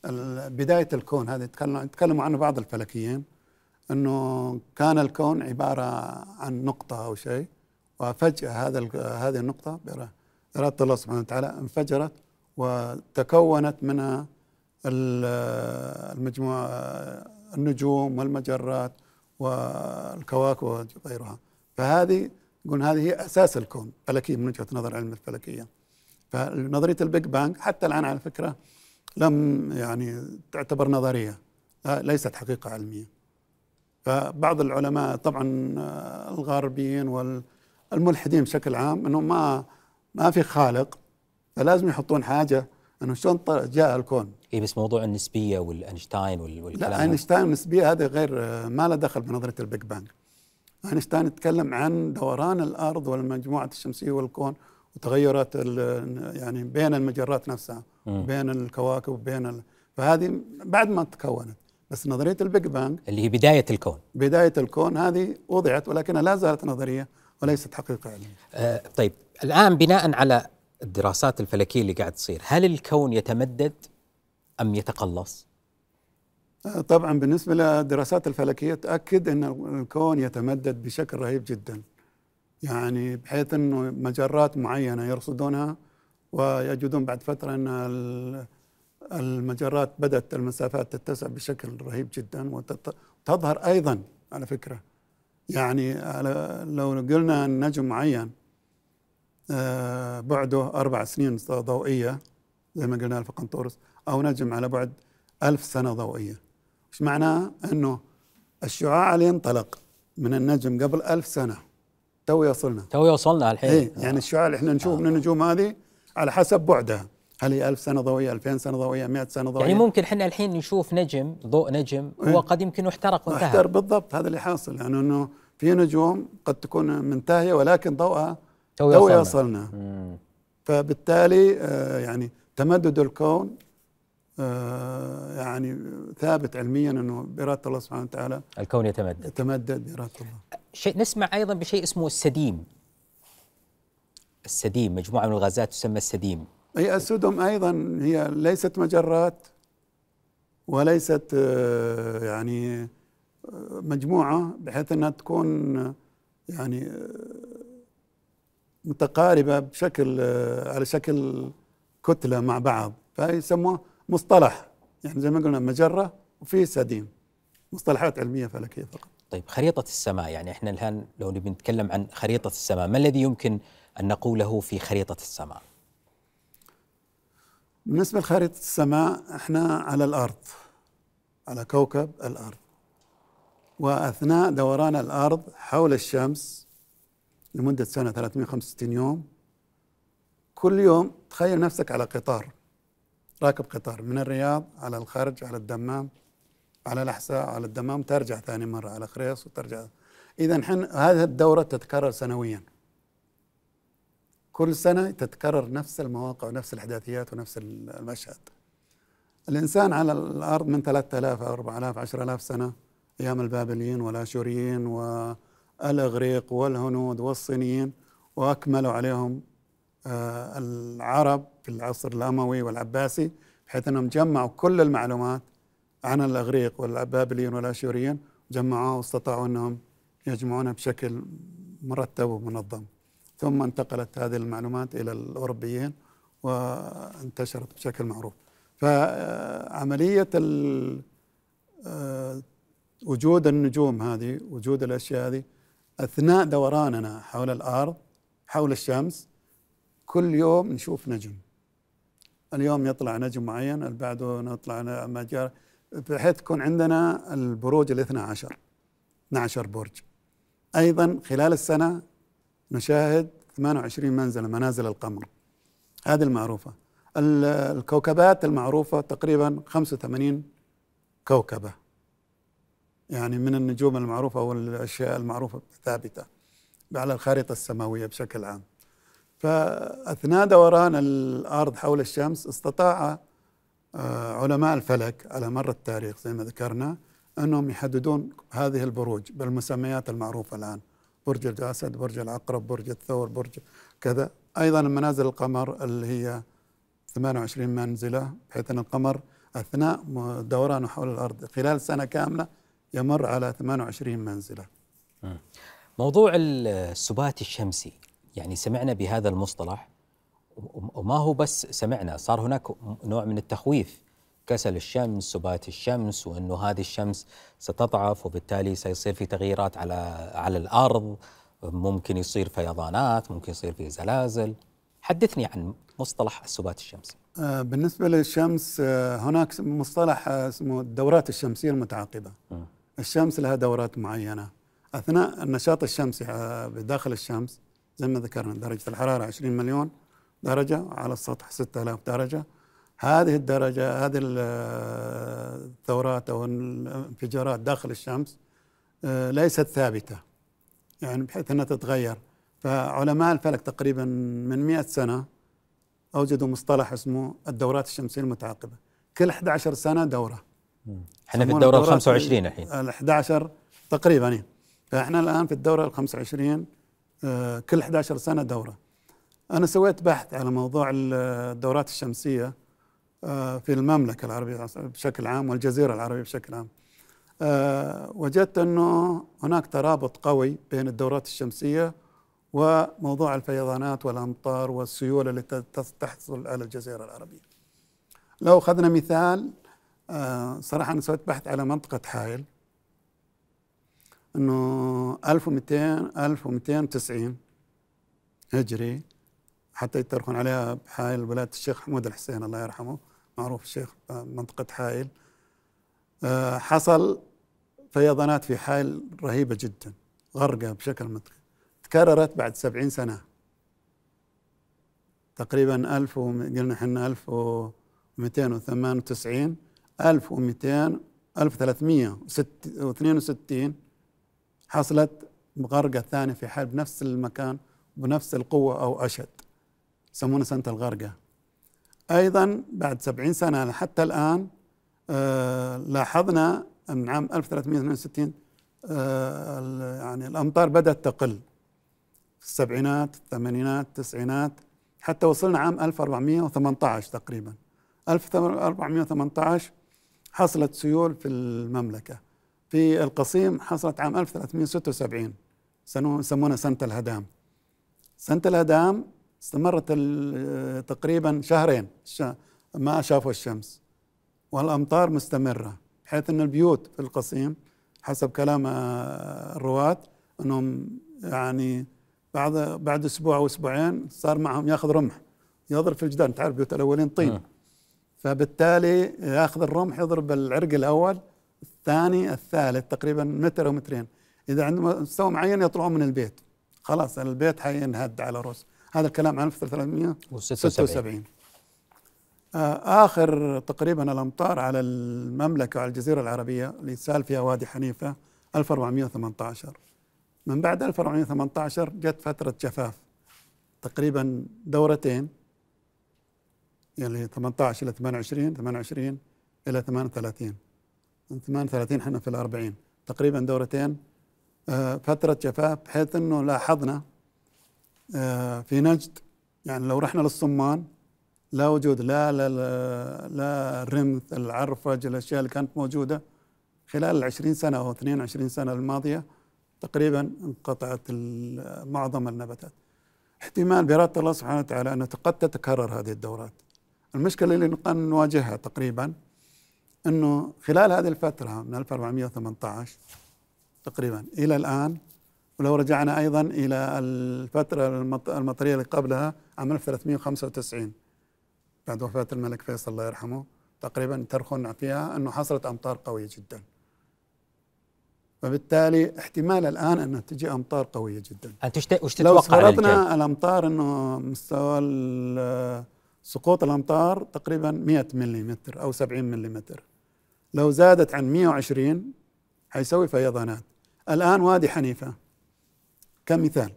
ال- بداية الكون هذه يتكلموا عنه بعض الفلكيين. أنه كان الكون عبارة عن نقطة أو شيء وفجأة هذا هذه النقطة بإرادة الله سبحانه وتعالى انفجرت وتكونت منها ال- المجموعة النجوم والمجرات والكواكب وغيرها. فهذه يقول هذه هي أساس الكون فلكي من وجهة نظر علم الفلكية. فنظرية ال Big Bang حتى الآن على فكرة لم يعني تعتبر نظرية لا- ليست حقيقة علمية. فبعض العلماء طبعا آه، الغربيين والملحدين بشكل عام إنهم ما ما في خالق فلازم يحطون حاجة إنه شلون جاء الكون اي بس موضوع النسبية والأينشتاين وال- والكلام لا. أينشتاين النسبية هذا غير آه، ما له دخل بنظرية ال Big Bang أينشتاين يتكلم عن دوران الأرض والمجموعة الشمسية والكون وتغيرات يعني بين المجرات نفسها. بين الكواكب وبين ال... فهذه بعد ما تكونت بس نظرية ال Big Bang اللي هي بداية الكون. بداية الكون هذه وضعت ولكنها لا زالت نظرية وليست حقيقة علميه آه طيب الآن بناء على الدراسات الفلكية اللي قاعد تصير هل الكون يتمدد أم يتقلص؟ آه، طبعا بالنسبة للدراسات الفلكية تأكد أن الكون يتمدد بشكل رهيب جدا. يعني بحيث أنه مجرات معينة يرصدونها ويجدون بعد فترة أن المجرات بدأت المسافات تتسع بشكل رهيب جدا وتظهر أيضا على فكرة. يعني على لو قلنا أن نجم معين آه، بعده أربع سنين ضوئية زي ما قلنا الفا قنطورس أو نجم على بعد ألف سنة ضوئية. إيش معناه؟ إنه الشعاع اللي ينطلق من النجم قبل ألف سنة تو يصلنا تو وصلنا الحين. إيه يعني الشعاع اللي إحنا نشوف من النجوم هذه على حسب بعدها. هل هي 1000 سنة ضوئية 2000 سنة ضوئية 100 سنة ضوئية؟ يعني ممكن إحنا الحين نشوف نجم ضوء نجم هو إيه. قد يمكن احترق احتر وانتهى بالضبط هذا اللي حاصل يعني إنه في نجوم قد تكون منتهية ولكن ضوءها تو. يصلنا. مم. فبالتالي آه، يعني تمدد الكون آه، يعني ثابت علميا إنه بإرادة الله سبحانه وتعالى الكون يتمدد. يتمدد بإرادة الله. شيء نسمع أيضا بشيء اسمه السديم. السديم مجموعة من الغازات تسمى السديم. هي السدم أيضا هي ليست مجرات وليست آه، يعني آه، مجموعة بحيث أنها تكون يعني آه، متقاربة بشكل على شكل كتلة مع بعض. فيسموه مصطلح يعني زي ما قلنا مجرة وفي سديم. مصطلحات علمية فلكية فقط. طيب خريطة السماء يعني إحنا الآن لو نبي نتكلم عن خريطة السماء ما الذي يمكن أن نقوله في خريطة السماء؟ بالنسبة لخريطة السماء إحنا على الأرض على كوكب الأرض. وأثناء دوران الأرض حول الشمس لمدة سنة 365 يوم كل يوم تخيل نفسك على قطار راكب قطار من الرياض على الخرج على الدمام على الأحساء على الدمام ترجع ثاني مرة على خريص وترجع. إذا هذه الدورة تتكرر سنويا. كل سنة تتكرر نفس المواقع ونفس الإحداثيات ونفس المشهد. الإنسان على الأرض من 3000 أو 4000 10000 سنة أيام البابليين والآشوريين والإغريق والهنود والصينيين وأكملوا عليهم آه، العرب في العصر الأموي والعباسي بحيث أنهم جمعوا كل المعلومات عن الإغريق والبابليين والآشوريين جمعوها واستطاعوا أنهم يجمعونها بشكل مرتب ومنظم. ثم انتقلت هذه المعلومات إلى الأوروبيين وانتشرت بشكل معروف. فعملية آه، وجود النجوم هذه وجود الأشياء هذه أثناء دوراننا حول الأرض حول الشمس كل يوم نشوف نجم. اليوم يطلع نجم معين اللي بعده نطلع مجال بحيث تكون عندنا البروج الاثنى عشر 12 برج. أيضا خلال السنة نشاهد 28 منزلة منازل القمر. هذه المعروفة. ال- الكوكبات المعروفة تقريبا 85 كوكبة. يعني من النجوم المعروفة والأشياء المعروفة ثابتة على الخارطة السماوية بشكل عام. فأثناء دوران الأرض حول الشمس استطاع آه، علماء الفلك على مر التاريخ زي ما ذكرنا أنهم يحددون هذه البروج بالمسميات المعروفة الآن. برج الأسد برج العقرب برج الثور برج كذا. أيضا منازل القمر اللي هي 28 منزلة بحيث أن القمر أثناء م- دورانه حول الأرض خلال سنة كاملة يمر على 28 منزلة. موضوع السبات الشمسي يعني سمعنا بهذا المصطلح وما هو بس سمعنا صار هناك نوع من التخويف. كسل الشمس سبات الشمس وإنه هذه الشمس ستضعف وبالتالي سيصير في تغييرات على على الأرض ممكن يصير فيضانات ممكن يصير في زلازل. حدثني عن مصطلح السبات الشمسي آه، بالنسبة للشمس آه، هناك مصطلح اسمه الدورات الشمسية المتعاقبة. الشمس لها دورات معينة. أثناء النشاط الشمسي آه، بداخل الشمس زي ما ذكرنا درجة الحرارة 20 مليون درجة على السطح 6000 درجة. هذه الدرجة هذه آه، الثورات أو الانفجارات داخل الشمس آه، ليست ثابتة يعني بحيث إنها تتغير. فعلماء الفلك تقريبا من 100 سنة أوجدوا مصطلح اسمه الدورات الشمسية المتعاقبة. كل 11 سنة دورة. إحنا في الدورة ال الدورات 25 الحين. ال 11 تقريبا. فإحنا الآن في الدورة ال 25 آه، كل 11 سنة دورة. أنا سويت بحث على موضوع ال- الدورات الشمسية. آه، في المملكة العربية بشكل عام والجزيرة العربية بشكل عام آه، وجدت أنه هناك ترابط قوي بين الدورات الشمسية وموضوع الفيضانات والأمطار والسيول التي تحصل على الجزيرة العربية. لو أخذنا مثال آه، صراحة أنا سويت بحث على منطقة حائل أنه 1200 1290 هجري حتى يترخون عليها بحائل ولايه الشيخ حمود الحسين الله يرحمه. معروف الشيخ منطقة حائل. آه، حصل فيضانات في حائل رهيبة جدا غرقة بشكل مت- تكررت بعد 70 سنة. تقريبا 1000 وم- قلنا إحنا 1298 1200 1362 حصلت غرقة ثانية في حال بنفس المكان بنفس القوة أو أشد. يسمونها سنة الغرقة. أيضا بعد 70 سنة حتى الآن آه لاحظنا من عام 1362 آه يعني الأمطار بدأت تقل. في السبعينات الثمانينات التسعينات حتى وصلنا عام 1418 تقريبا. 1418 حصلت سيول في المملكة. في القصيم حصلت عام 1376 سنو- يسمونها سنة الهدام. سنة الهدام استمرت تقريبا شهرين. ما شافوا الشمس. والأمطار مستمرة بحيث أن البيوت في القصيم حسب كلام آه، الرواة أنهم يعني بعد بعد أسبوع أو أسبوعين صار معهم يأخذ رمح. يضرب في الجدار. تعرف بيوت الأولين طين مم. فبالتالي يأخذ الرمح يضرب العرق الأول الثاني الثالث تقريبا متر أو مترين. إذا عند مستوى معين يطلعون من البيت. خلاص البيت حينهد على رؤوس هذا الكلام عن 1376 آه، آخر تقريبا الأمطار على المملكة وعلى الجزيرة العربية اللي سال فيها وادي حنيفة 1418 من بعد 1418 جت فترة جفاف تقريبا دورتين يعني 18 إلى 28 28 إلى 38 من 38 إحنا في الأربعين. تقريبا دورتين. آه، فترة جفاف بحيث إنه لاحظنا في نجد يعني لو رحنا للصمان لا وجود لا لا لا, لا الرمث العرفج الأشياء اللي كانت موجودة خلال ال 20 سنة أو 22 سنة الماضية تقريبا انقطعت معظم النباتات. احتمال باراده الله سبحانه وتعالى انه قد تتكرر هذه الدورات. المشكلة اللي نواجهها تقريبا إنه خلال هذه الفترة من 1418 تقريبا إلى الآن ولو رجعنا أيضا إلى الفترة المط- المطرية اللي قبلها عام 1395 بعد وفاة الملك فيصل الله يرحمه تقريبا ترخن فيها أنه حصلت أمطار قوية جدا. فبالتالي احتمال الآن أن تجي أمطار قوية جدا. أنت وش لو تتوقع على الجاي؟ فرضنا الأمطار إنه مستوى سقوط الأمطار تقريبا 100 ملم أو 70 ملم لو زادت عن 120 حيسوي فيضانات الآن وادي حنيفة كمثال.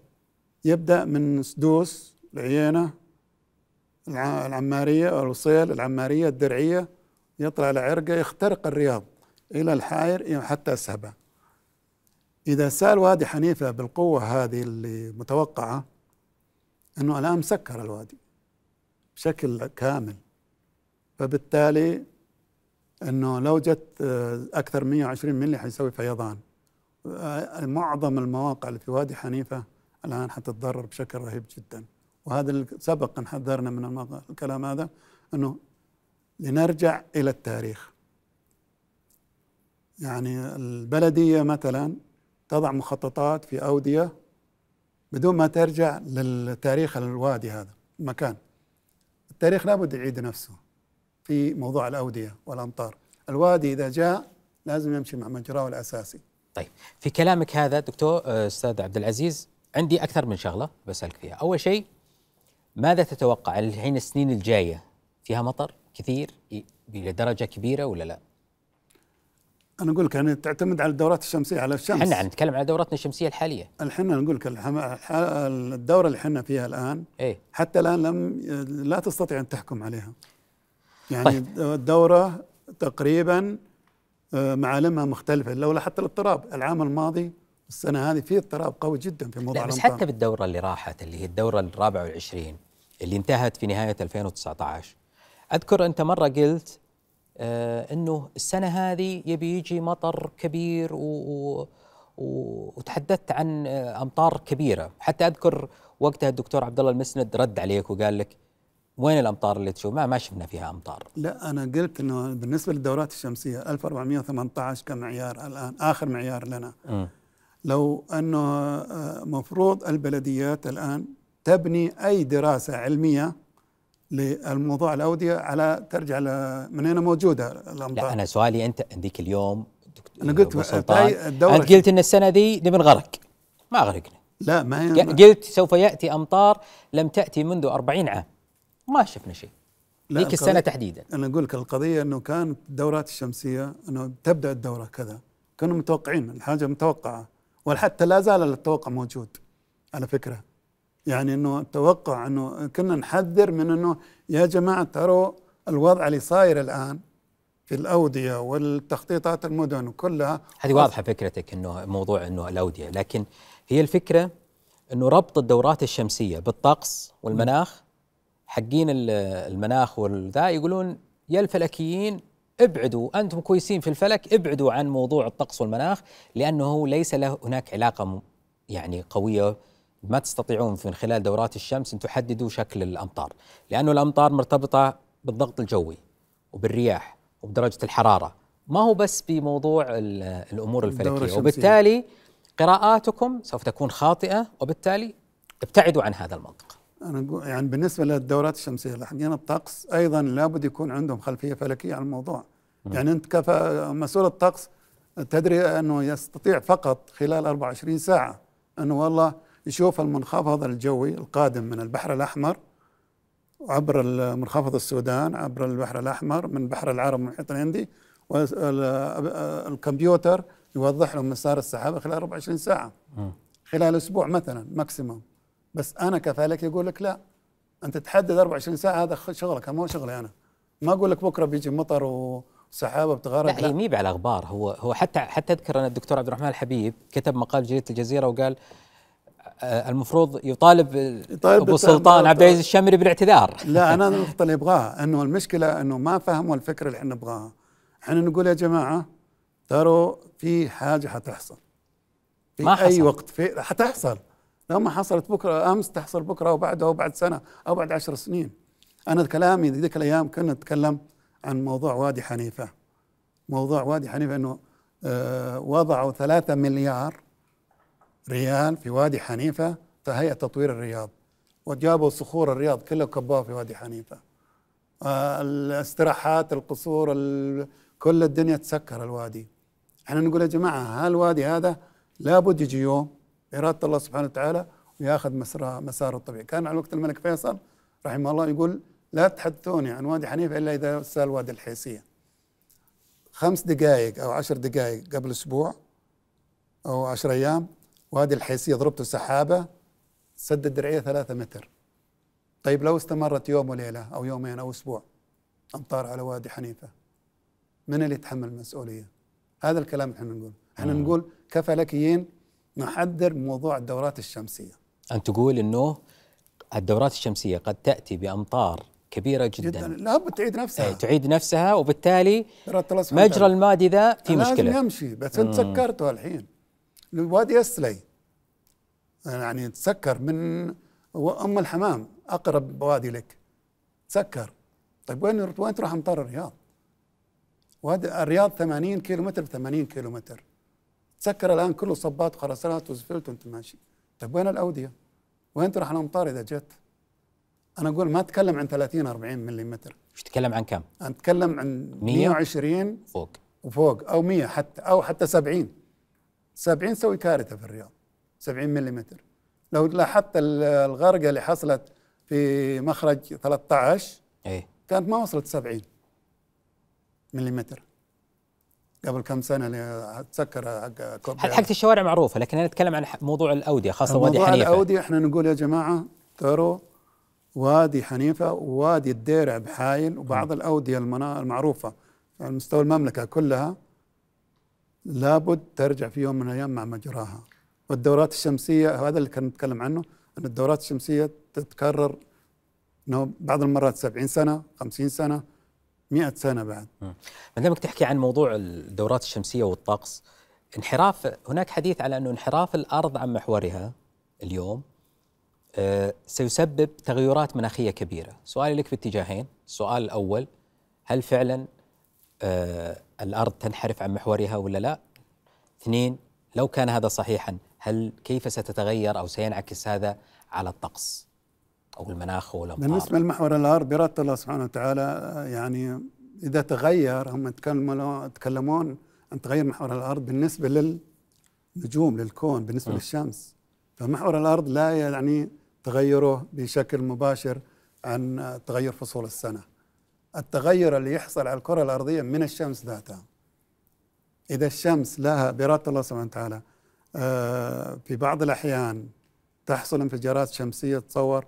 يبدأ من سدوس العيينه الع- العمارية الوصيل العمارية الدرعية يطلع لعرقة يخترق الرياض إلى الحاير حتى سبا إذا سأل وادي حنيفة بالقوة هذه اللي متوقعة إنه الآن مسكر الوادي بشكل كامل. فبالتالي إنه لو جت آه، أكثر 120 ملي حيسوي فيضان. معظم المواقع اللي في وادي حنيفة الآن حتتضرر بشكل رهيب جدا. وهذا اللي سبق أن حذرنا من الكلام هذا إنه لنرجع إلى التاريخ. يعني البلدية مثلا تضع مخططات في أودية بدون ما ترجع للتاريخ الوادي هذا المكان. التاريخ لابد يعيد نفسه في موضوع الأودية والأمطار. الوادي إذا جاء لازم يمشي مع مجراه الأساسي. طيب في كلامك هذا دكتور آه، أستاذ عبد العزيز عندي أكثر من شغلة بسألك فيها. أول شيء ماذا تتوقع؟ الحين السنين الجاية فيها مطر كثير؟ إلى درجة كبيرة ولا لا؟ أنا أقول لك يعني تعتمد على الدورات الشمسية على الشمس. إحنا نتكلم على دورتنا الشمسية الحالية. الحين أنا أقول لك الدورة اللي إحنا فيها الآن إيه. حتى الآن لم لا تستطيع أن تحكم عليها. يعني طيب. الدورة تقريبا معالمها مختلفة لولا حتى الاضطراب. العام الماضي السنة هذه في اضطراب قوي جدا في موضوع لا بس حتى بالدورة اللي راحت اللي هي الدورة الرابعة والعشرين اللي انتهت في نهاية 2019 أذكر أنت مرة قلت آه إنه السنة هذه يبي يجي مطر كبير و و و- وتحدثت عن آه، أمطار كبيرة. حتى أذكر وقتها الدكتور عبد الله المسند رد عليك وقال لك وين الأمطار اللي تشوف؟ ما ما شفنا فيها أمطار. لا أنا قلت إنه بالنسبة للدورات الشمسية 1418 كمعيار الآن آخر معيار لنا. مم. لو أنه آه، مفروض البلديات الآن تبني أي دراسة علمية للموضوع الأودية على ترجع ل- من اين موجودة الأمطار. لا أنا سؤالي أنت ذيك اليوم أنا قلت الدورة أنت قلت إن السنة دي نبي نغرق. ما غرقنا. لا ما قلت سوف يأتي أمطار لم تأتي منذ 40 عام. ما شفنا شيء. ذيك السنة تحديدا. أنا أقول لك القضية إنه كانت الدورات الشمسية إنه تبدأ الدورة كذا. كانوا متوقعين الحاجة متوقعة. وحتى لا زال التوقع موجود على فكرة. يعني إنه التوقع إنه كنا نحذر من إنه يا جماعة تروا الوضع اللي صاير الآن في الأودية والتخطيطات المدن كلها هذه واضحة فكرتك إنه موضوع إنه الأودية. لكن هي الفكرة إنه ربط الدورات الشمسية بالطقس والمناخ حقين ال- المناخ والذا يقولون يا الفلكيين ابعدوا أنتم كويسين في الفلك ابعدوا عن موضوع الطقس والمناخ لأنه ليس له هناك علاقة يعني قوية ما تستطيعون من خلال دورات الشمس أن تحددوا شكل الأمطار لأنه الأمطار مرتبطة بالضغط الجوي وبالرياح وبدرجة الحرارة ما هو بس بموضوع ال- الأمور الفلكية. وبالتالي قراءاتكم سوف تكون خاطئة وبالتالي ابتعدوا عن هذا المنطق أنا أقول يعني بالنسبة للدورات الشمسية اللي حقين الطقس أيضا لابد يكون عندهم خلفية فلكية عن الموضوع. يعني أنت كمسؤول الطقس تدري أنه يستطيع فقط خلال 24 ساعة انه والله يشوف المنخفض الجوي القادم من البحر الأحمر عبر منخفض السودان عبر البحر الأحمر من بحر العرب المحيط الهندي والكمبيوتر يوضح له مسار السحابة خلال 24 ساعة. خلال أسبوع مثلا ماكسيموم بس أنا كفالك يقول لك لا أنت تحدد 24 ساعة هذا شغلك مو شغلي أنا. ما أقول لك بكرة بيجي مطر وسحابة بتغرق لا هي مي على أخبار هو هو حتى حتى أذكر أن الدكتور عبد الرحمن الحبيب كتب مقال جريدة الجزيرة وقال آه، المفروض يطالب يطالب أبو سلطان عبد العزيز الشمري بالاعتذار. لا أنا النقطة اللي ابغاها أنه المشكلة أنه ما فهموا الفكرة اللي إحنا نبغاها. إحنا نقول يا جماعة ترى في حاجة حتحصل. في ما أي حصل. وقت في حتحصل. لو ما حصلت بكرة أمس تحصل بكرة أو بعده أو بعد سنة أو بعد عشر سنين. أنا كلامي ذيك الأيام كنا نتكلم عن موضوع وادي حنيفة. موضوع وادي حنيفة إنه آه وضعوا ثلاثة مليار ريال في وادي حنيفة كهيئه تطوير الرياض. وجابوا صخور الرياض كلها كبوها في وادي حنيفة. آه الاستراحات القصور ال- كل الدنيا تسكر الوادي. إحنا نقول يا جماعة هالوادي هذا لابد يجي يوم إرادة الله سبحانه وتعالى وياخذ مسار مساره الطبيعي. كان على وقت الملك فيصل رحمه الله يقول لا تحدثوني عن وادي حنيفة إلا إذا سأل وادي الحيسيه خمس دقائق أو عشر دقائق قبل أسبوع أو عشر أيام وادي الحيسيه ضربته سحابة سد الدرعيه ثلاثة متر. طيب لو استمرت يوم وليلة أو يومين أو أسبوع امطار على وادي حنيفة من اللي يتحمل المسؤولية؟ هذا الكلام إحنا نقول. إحنا نقول كفلكيين نحذر موضوع الدورات الشمسية. أن تقول إنه الدورات الشمسية قد تأتي بأمطار كبيرة جدا, جدا. لابد تعيد نفسها. إيه، تعيد نفسها وبالتالي مجرى. المادي ذا في لازم مشكلة. يمشي بس أنت سكرته الحين. الوادي السلي يعني تسكر من أم الحمام أقرب وادي لك. تسكر. طيب وين وين تروح أمطار الرياض؟ وادي الرياض 80 كيلو متر ب 80 كيلو تسكر الآن كله صبات وخرسانات وزفلت وأنت ماشي. طيب وين الأودية؟ وين تروح الامطار إذا جت؟ أنا أقول ما اتكلم عن 30 40 ملم مش تتكلم عن كم؟ أنا أتكلم عن 100 120 فوق. وفوق أو 100 حتى أو حتى 70 70 تسوي كارثة في الرياض 70 ملم لو لاحظت ال- الغرقة اللي حصلت في مخرج 13 إيه. كانت ما وصلت 70 ملم قبل كم سنة اللي تسكر حق كوب حق الشوارع معروفة لكن أنا أتكلم عن موضوع الأودية خاصة وادي موضوع حنيفة. الأودية إحنا نقول يا جماعة ترى وادي حنيفة ووادي الديرع بحايل وبعض الأودية المنا- المعروفة. على مستوى المملكة كلها لابد ترجع في يوم من الأيام مع مجراها. والدورات الشمسية هذا اللي كنا نتكلم عنه إن الدورات الشمسية تتكرر بعض المرات 70 سنة 50 سنة 100 سنة بعد. ما دامك تحكي عن موضوع الدورات الشمسية والطقس انحراف هناك حديث على أنه انحراف الأرض عن محورها اليوم آه، سيسبب تغيرات مناخية كبيرة، سؤالي لك في اتجاهين، السؤال الأول هل فعلا آه، الأرض تنحرف عن محورها ولا لا؟ اثنين لو كان هذا صحيحا هل كيف ستتغير أو سينعكس هذا على الطقس؟ أو المناخ والامطار؟ بالنسبة لمحور الأرض باراده الله سبحانه وتعالى يعني إذا تغير هم يتكلمون عن تغير محور الأرض بالنسبة للنجوم للكون بالنسبة للشمس. فمحور الأرض لا يعني تغيره بشكل مباشر عن تغير فصول السنة. التغير اللي يحصل على الكرة الأرضية من الشمس ذاتها. إذا الشمس لها باراده الله سبحانه وتعالى آه، في بعض الأحيان تحصل انفجارات شمسية تصور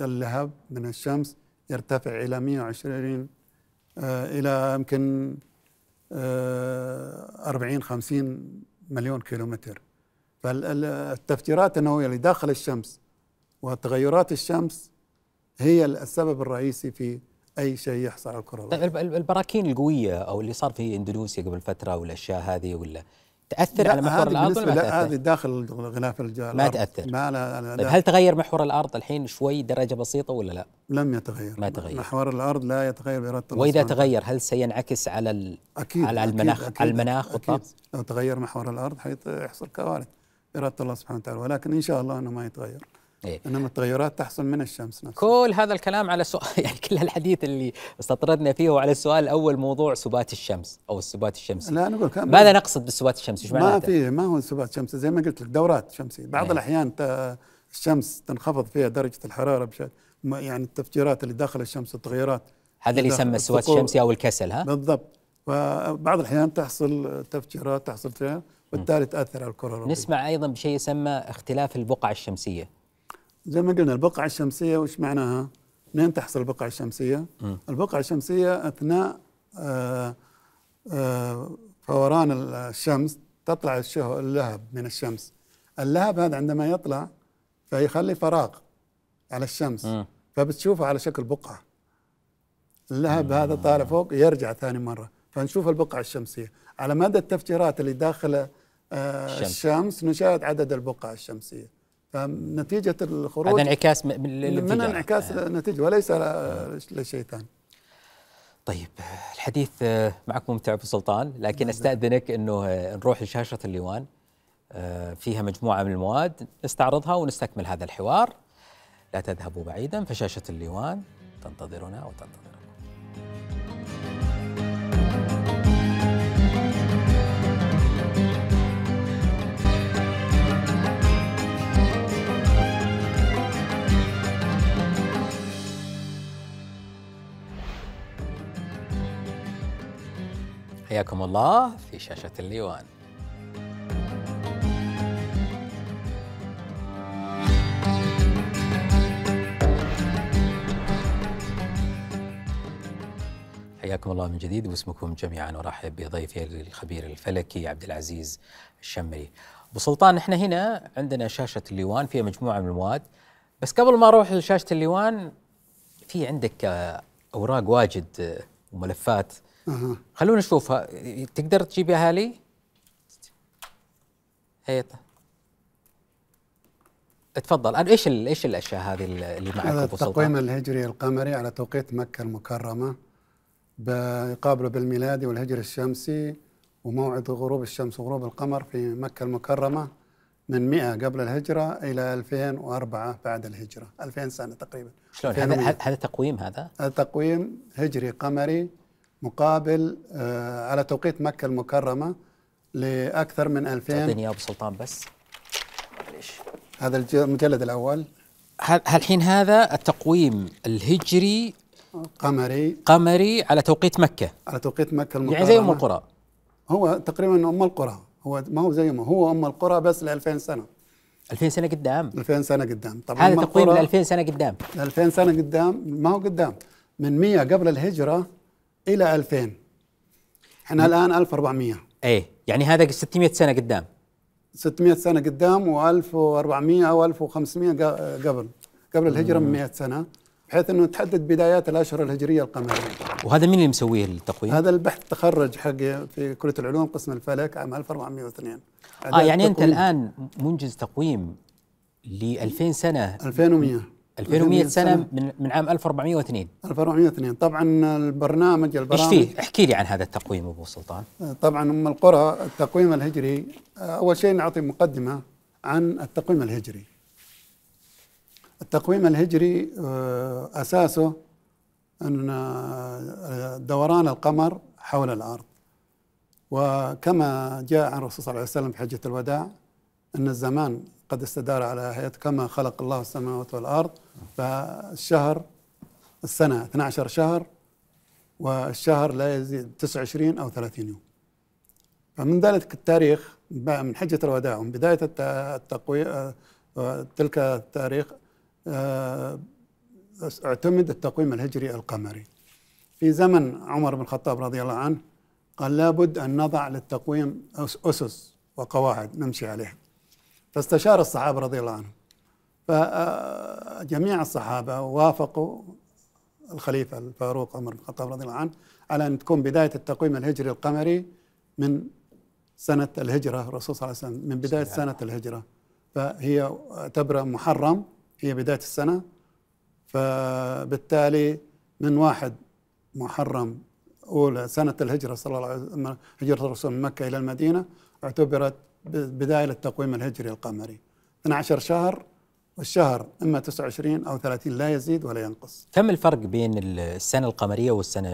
اللهب من الشمس يرتفع إلى 120 آه، إلى يمكن آه، 40 50 مليون كيلومتر. فالتفجيرات النووية اللي داخل الشمس وتغيرات الشمس هي السبب الرئيسي في أي شيء يحصل على الكره طيب البراكين القوية أو اللي صار في إندونيسيا قبل فترة والأشياء هذه ولا تأثر لا، على محور الأرض ولا ما لا، هذه تاثر؟ داخل غلاف الجو ما تأثر. ما لا لا, طيب لا هل تغير محور الأرض الحين شوي درجة بسيطة ولا لا؟ لم يتغير ما تغير. محور الأرض لا يتغير بإرادة الله وإذا. تغير هل سينعكس على ال... أكيد على أكيد المناخ أكيد على المناخ أكيد والطقس؟ لو تغير محور الأرض حيحصل كوارث بإرادة الله سبحانه وتعالى ولكن إن شاء الله إنه ما يتغير إيه؟ إنما التغيرات تحصل من الشمس نفسها كل هذا الكلام على سؤال يعني كل الحديث اللي استطردنا فيه هو على السؤال الأول موضوع سبات الشمس أو السبات الشمسي لا نقول كم ماذا نقصد بالسبات الشمسي؟ إيش ما معناته؟ في ما هو سبات شمسي زي ما قلت لك دورات شمسية بعض إيه. الأحيان الشمس تنخفض فيها درجة الحرارة بشكل ما- يعني التفجيرات اللي داخل الشمس والتغيرات هذا اللي يسمى السبات. الشمسي أو الكسل ها؟ بالضبط وبعض الأحيان تحصل تفجيرات تحصل فيها وبالتالي تأثر على الكرة الأرضية نسمع أيضا بشيء يسمى اختلاف البقع الشمسية زي ما قلنا البقعة الشمسية وش معناها؟ منين تحصل البقعة الشمسية؟ البقعة الشمسية أثناء آه، آه، فوران الشمس تطلع الشه- اللهب من الشمس اللهب هذا عندما يطلع فيخلي فراغ على الشمس مم. فبتشوفه على شكل بقعة اللهب هذا طالع فوق يرجع ثاني مرة فنشوف البقعة الشمسية على مدى التفجيرات اللي داخل آه، الشمس. الشمس نشاهد عدد البقع الشمسية فنتيجة الخروج هذا انعكاس من. انعكاس النتيجة وليس ل- لشيء ثاني طيب الحديث آه، معك ممتع أبو سلطان لكن أستأذنك إنه آه، نروح لشاشة الليوان. آه، فيها مجموعة من المواد نستعرضها ونستكمل هذا الحوار. لا تذهبوا بعيدا فشاشة الليوان تنتظرنا وتنتظركم. حياكم الله في شاشة الليوان حياكم الله من جديد واسمكم جميعا ارحب بضيفي الخبير الفلكي عبد العزيز الشمري. أبو سلطان إحنا هنا عندنا شاشة الليوان فيها مجموعة من المواد بس قبل ما أروح لشاشة الليوان في عندك أوراق واجد وملفات أها. خلونا نشوفها تقدر تجيبها لي؟ هي تفضل أنا إيش إيش الأشياء هذه اللي معك هذا التقويم؟ الهجري القمري على توقيت مكة المكرمة ب- يقابله بالميلادي والهجري الشمسي وموعد غروب الشمس وغروب القمر في مكة المكرمة من 100 قبل الهجرة إلى 2004 بعد الهجرة 2000 سنة تقريبا شلون هذا 2100. هذا تقويم هذا؟ هذا تقويم هجري قمري مقابل آه، على توقيت مكة المكرمة لأكثر من 2000 تعطيني يا ابو سلطان بس. معليش. هذا المجلد الأول. ه- الحين هذا التقويم الهجري قمري. قمري على توقيت مكة؟ على توقيت مكة المكرمة. يعني زي أم القرى. هو تقريبا أم القرى. هو ما هو زي ما هو أم القرى بس ل 2000 سنة. 2000 سنة قدام. 2000 سنة قدام. طبعا هذا أم تقويم ل القرى؟ 2000 سنة قدام. 2000 سنة قدام. ما هو قدام. من 100 قبل الهجرة إلى 2000 إحنا الآن 1400 إيه يعني هذا 600 سنة قدام. 600 سنة قدام و1400 أو 1500 ق- قبل. قبل الهجرة من 100 سنة بحيث أنه تحدد بدايات الأشهر الهجرية القمرية. وهذا مين اللي مسويه التقويم؟ هذا البحث تخرج حقي في كلية العلوم قسم الفلك عام 1402 آه يعني أنت الآن منجز تقويم ل 2000 سنة 2100 2100 سنة من من عام 1402 1402 طبعا البرنامج إيش البرامج فيه؟ احكي لي عن هذا التقويم أبو سلطان طبعا أم القرى التقويم الهجري أول شيء نعطي مقدمة عن التقويم الهجري. التقويم الهجري آه، أساسه أن آه، دوران القمر حول الأرض. وكما جاء عن الرسول صلى الله عليه وسلم في حجة الوداع أن الزمان قد استدار على هيئه كما خلق الله السماوات والأرض. فالشهر السنة 12 شهر والشهر لا يزيد 29 أو 30 يوم. فمن ذلك التاريخ من حجة الوداع ومن بداية التقويم تلك التاريخ اعتمد التقويم الهجري القمري. في زمن عمر بن الخطاب رضي الله عنه قال لابد أن نضع للتقويم أس- أسس وقواعد نمشي عليها. فاستشار الصحابة رضي الله عنهم. فجميع الصحابة وافقوا الخليفة الفاروق عمر بن الخطاب رضي الله عنه على أن تكون بداية التقويم الهجري القمري من سنة الهجرة الرسول صلى الله عليه وسلم من بداية سنة الهجرة. فهي تبرأ محرم هي بداية السنة. فبالتالي من واحد محرم أولى سنة الهجرة صلى الله عليه وسلم هجرة الرسول من مكة إلى المدينة اعتبرت بداية للتقويم الهجري القمري 12 شهر والشهر إما 29 أو 30 لا يزيد ولا ينقص كم الفرق بين السنة القمرية والسنة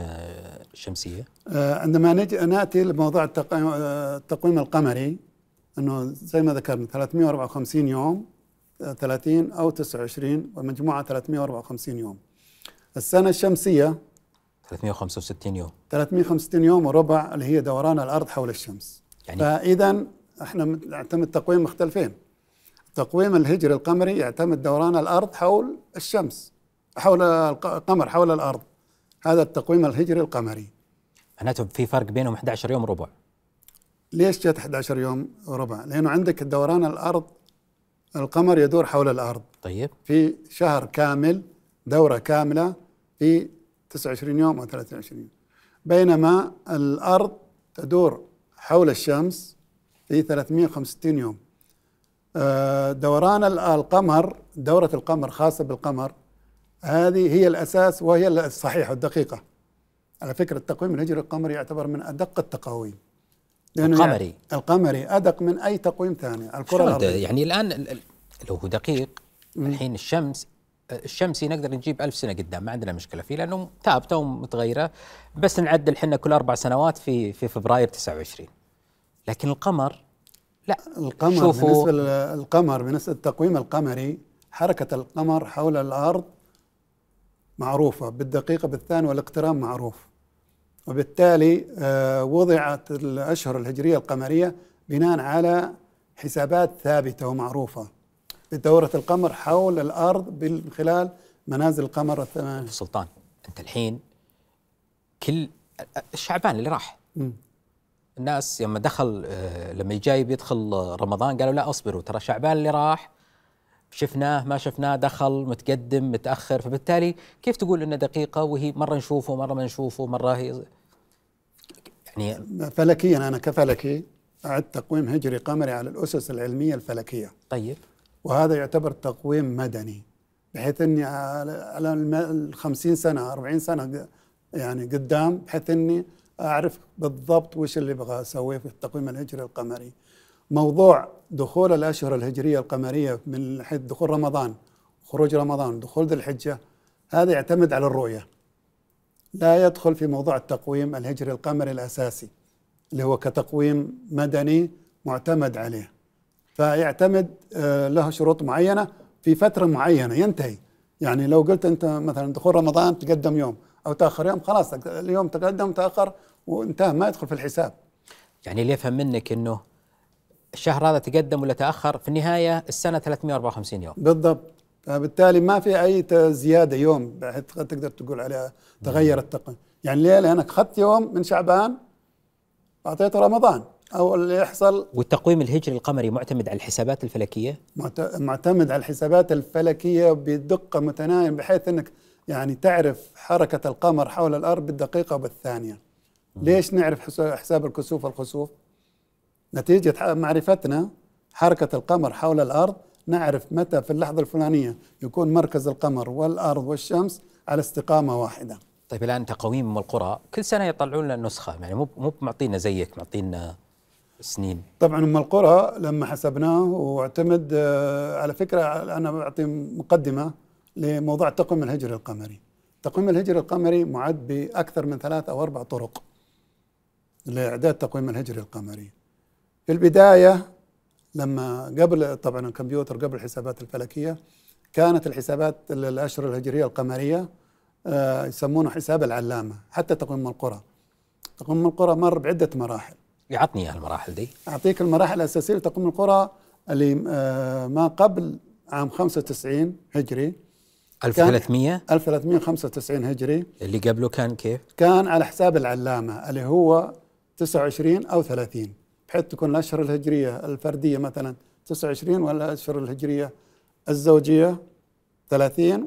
الشمسية؟ آه، عندما نجي نأتي لموضوع التقويم, آه، التقويم القمري إنه زي ما ذكرنا 354 يوم آه، 30 أو 29 ومجموعة 354 يوم. السنة الشمسية 365 يوم 365 يوم وربع اللي هي دوران الأرض حول الشمس. يعني فاذا إحنا نعتمد تقويم مختلفين. التقويم الهجري القمري يعتمد دوران الأرض حول الشمس حول الق- القمر حول الأرض. هذا التقويم الهجري القمري. معناته في فرق بينهم 11 يوم ربع ليش جت 11 يوم وربع؟ لأنه عندك دوران الأرض القمر يدور حول الأرض طيب في شهر كامل دورة كاملة في 29 يوم أو 23 يوم بينما الأرض تدور حول الشمس في 365 يوم. آه، دوران ال- القمر دورة القمر خاصة بالقمر هذه هي الأساس وهي الصحيحة الدقيقة. على فكرة التقويم الهجري القمري يعتبر من أدق التقاويم. القمري. القمري أدق من أي تقويم ثاني الكرة؟ الأرضية. يعني الآن ال- ال- لو هو دقيق الحين الشمس الشمسي نقدر نجيب ألف سنة قدام ما عندنا مشكلة فيه لأنه ثابتة ومتغيرة. بس نعدل حنا كل أربع سنوات في في فبراير 29 لكن القمر لا. القمر شوفوا- بالنسبة للقمر بالنسبة للتقويم القمري حركة القمر حول الأرض معروفة بالدقيقة بالثانية والاقتراب معروف. وبالتالي آه، وضعت الأشهر الهجرية القمرية بناء على حسابات ثابتة ومعروفة بدورة القمر حول الأرض من خلال منازل القمر الثمانية. سلطان أنت الحين كل الشعبان اللي راح. الناس لما دخل آه، لما جاي بيدخل رمضان قالوا لا اصبروا ترى شعبان اللي راح شفناه ما شفناه دخل متقدم متأخر. فبالتالي كيف تقول إنه دقيقة وهي مرة نشوفه مره ما نشوفه مره هي يعني فلكيا أنا كفلكي أعد تقويم هجري قمري على الأسس العلمية الفلكية. طيب. وهذا يعتبر تقويم مدني بحيث إني على ال 50 سنة 40 سنة يعني قدام بحيث إني أعرف بالضبط وش اللي أبغى أسويه في التقويم الهجري القمري. موضوع دخول الأشهر الهجرية القمرية من حيث دخول رمضان خروج رمضان دخول ذي الحجة هذا يعتمد على الرؤية. لا يدخل في موضوع التقويم الهجري القمري الأساسي اللي هو كتقويم مدني معتمد عليه. فيعتمد آه، له شروط معينة في فترة معينة ينتهي. يعني لو قلت أنت مثلا دخول رمضان تقدم يوم أو تأخر يوم خلاص اليوم تقدم تأخر وانتهى ما يدخل في الحساب. يعني اللي افهم منك إنه الشهر هذا تقدم ولا تأخر في النهاية السنة 354 يوم. بالضبط. فبالتالي ما في أي زيادة يوم بحيث تقدر تقول عليها تغير التقويم يعني ليه؟ لأنك أخذت يوم من شعبان أعطيته رمضان أو اللي يحصل والتقويم الهجري القمري معتمد على الحسابات الفلكية؟ معتمد على الحسابات الفلكية بدقة متناهية بحيث إنك يعني تعرف حركة القمر حول الأرض بالدقيقة وبالثانية. ليش نعرف حساب الكسوف والخسوف؟ نتيجة معرفتنا حركة القمر حول الأرض نعرف متى في اللحظة الفلانية يكون مركز القمر والأرض والشمس على استقامة واحدة. طيب الآن تقويم القرى. كل سنة يطلعون لنا نسخة يعني مو مو معطينا زيك معطينا سنين. طبعا أم القرى لما حسبناه واعتمد آه، على فكرة أنا بعطي مقدمة لموضوع التقويم الهجري القمري. التقويم الهجري القمري معد بأكثر من ثلاث أو أربع طرق لإعداد التقويم الهجري القمري. في البداية لما قبل طبعا الكمبيوتر قبل الحسابات الفلكية كانت الحسابات الأشهر الهجرية القمرية آه، يسمونه حساب العلامة حتى تقويم القرى. تقويم القرى مر بعدة مراحل. يعطني المراحل دي. أعطيك المراحل الأساسية لتقويم القرى اللي آه، ما قبل عام 95 هجري. 1300 1395 هجري. اللي قبله كان كيف؟ كان على حساب العلامة اللي هو 29 أو 30 بحيث تكون الأشهر الهجرية الفردية مثلا 29 ولا الأشهر الهجرية الزوجية 30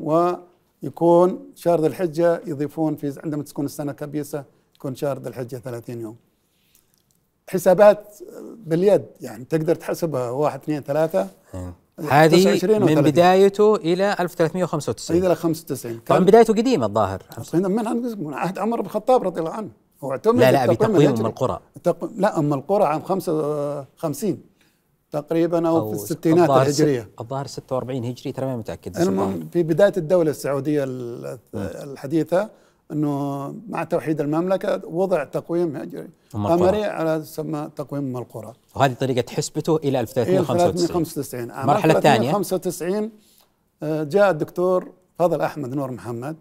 ويكون شهر ذي الحجة يضيفون في عندما تكون السنة كبيسة يكون شهر ذي الحجة 30 يوم. حسابات باليد يعني تقدر تحسبها واحد اثنين ثلاثة. هذه من بدايته إلى 1395 إلى 95 طبعا بدايته قديمة الظاهر. من عهد عمر بن الخطاب رضي الله عنه. هو اعتمد لا لا بتقويم أم القرى. لا أم القرى عام 55 تقريبا أو, أو في الستينات الهجرية. الظاهر 46 هجري ترى ما متأكد. المهم في بداية الدولة السعودية الحديثة إنه مع توحيد المملكة وضع تقويم هجري قمري على تسمى تقويم القرى. وهذه طريقة حسبته إلى 1395 المرحله الثانية 95 جاء الدكتور فضل أحمد نور محمد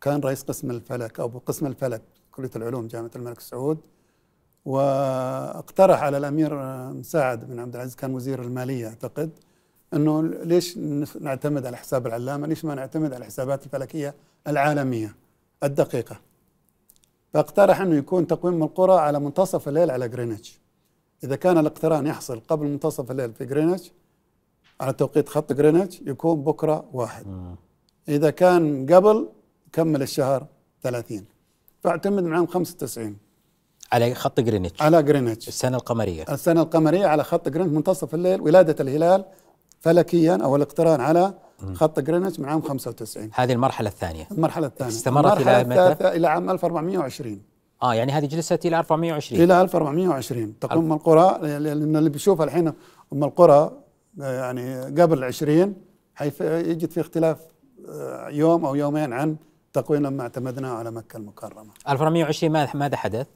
كان رئيس قسم الفلك أو قسم الفلك كلية العلوم جامعة الملك سعود واقترح على الأمير مساعد بن عبد العزيز كان وزير المالية أعتقد أنه ليش نعتمد على حساب العلامة؟ ليش ما نعتمد على الحسابات الفلكية العالمية؟ الدقيقة. فاقترح أنه يكون تقويم أم القرى على منتصف الليل على جرينتش إذا كان الاقتران يحصل قبل منتصف الليل في جرينتش على توقيت خط جرينتش يكون بكرة واحد. إذا كان قبل كمل الشهر 30 فاعتمد من عام 95 على خط جرينتش على جرينتش السنة القمرية. السنة القمرية على خط جرينتش منتصف الليل ولادة الهلال فلكيا أو الاقتران على خط جرينتش من عام 95 هذه المرحلة الثانية. المرحلة الثانية. استمرت إلى متى؟ إلى عام 1420 آه يعني هذه جلست إلى 1420 إلى 1420 تقوم القرى لأن اللي بيشوفها الحين أم القرى يعني قبل 20 يجد في اختلاف آه، يوم أو يومين عن تقويم لما اعتمدنا على مكة المكرمة. 1420 ماذا حدث؟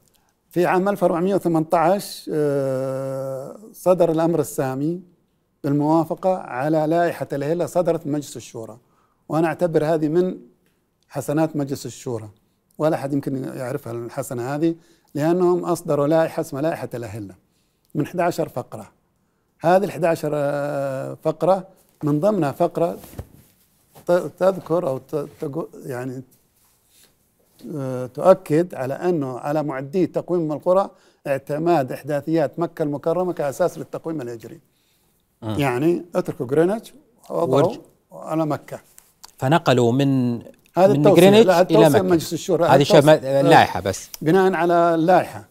في عام 1418 آه، صدر الأمر السامي. بالموافقة على لائحة الهلة صدرت من مجلس الشورى. وأنا أعتبر هذه من حسنات مجلس الشورى. ولا أحد يمكن يعرفها الحسنة هذه لأنهم أصدروا لائحة اسمها لائحة الأهلة من 11 فقرة. هذه ال 11 آه، فقرة من ضمنها فقرة تذكر أو يعني آه، تؤكد على أنه على معدي تقويم القرى اعتماد إحداثيات مكة المكرمة كأساس للتقويم الهجري. م. يعني اتركوا جرينتش وضعوا على مكة. فنقلوا من هذه من جرينتش إلى مكة. مجلس الشورى هذه ما- لائحة بس. بناء على اللائحة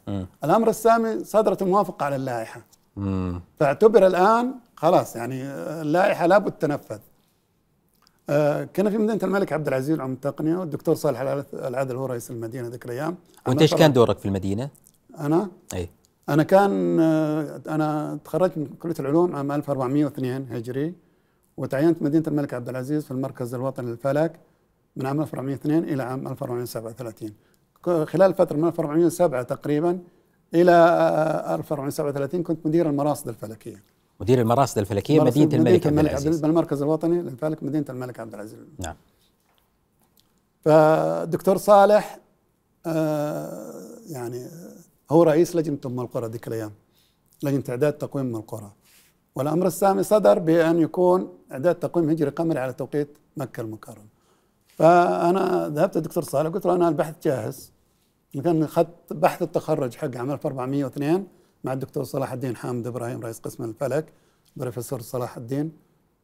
الأمر السامي صدرت الموافقة على اللائحة. مم. فاعتبر الآن خلاص يعني اللائحة لابد تنفذ. آه، كنا في مدينة الملك عبد العزيز عم التقنية والدكتور صالح العدل- هو رئيس المدينة ذيك الأيام. وأنت إيش كان دورك في المدينة؟ أنا؟ اي أنا كان آه، أنا تخرجت من كلية العلوم عام 1402 هجري وتعينت مدينة الملك عبد العزيز في المركز الوطني للفلك من عام 1402 إلى عام 1437 ك- خلال فترة من 1407 تقريبا إلى آه، 1437 كنت مدير المراصد الفلكية. مدير المراصد الفلكية مدينة الملك عبد عبد العزيز. بالمركز الوطني للفلك مدينة الملك عبد العزيز. نعم. فالدكتور صالح آه، يعني هو رئيس لجنة أم القرى ذيك الأيام لجنة إعداد تقويم أم القرى. والأمر السامي صدر بأن يكون إعداد تقويم هجري قمري على توقيت مكة المكرمة. فأنا ذهبت للدكتور صالح قلت له أنا البحث جاهز. كان أخذت بحث التخرج حق عام 1402 مع الدكتور صلاح الدين حامد إبراهيم رئيس قسم الفلك بروفيسور صلاح الدين.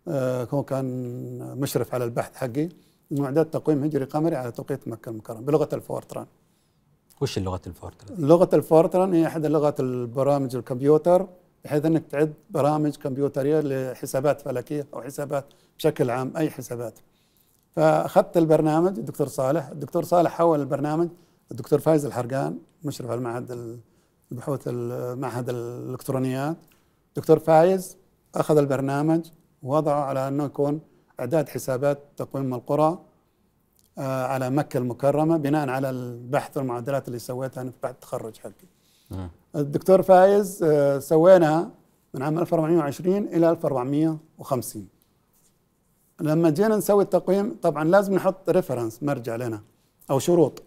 آه، هو كان مشرف على البحث حقي إنه إعداد تقويم هجري قمري على توقيت مكة المكرمة بلغة ال Fortran. وش اللغة الفورتران؟ لغة الفورتران هي أحد لغات البرامج الكمبيوتر بحيث إنك تعد برامج كمبيوترية لحسابات فلكية أو حسابات بشكل عام أي حسابات. فأخذت البرنامج الدكتور صالح، الدكتور صالح حول البرنامج الدكتور فايز الحرقان مشرف على المعهد البحوث المعهد الإلكترونيات. دكتور فايز أخذ البرنامج ووضعه على أنه يكون أعداد حسابات تقويم القرى على مكة المكرمة بناء على البحث والمعادلات اللي سويتها أنا في بعد التخرج حقي. مم. الدكتور فايز آه، سوينا من عام 1420 إلى 1450 لما جينا نسوي التقويم طبعا لازم نحط ريفرنس مرجع لنا أو شروط.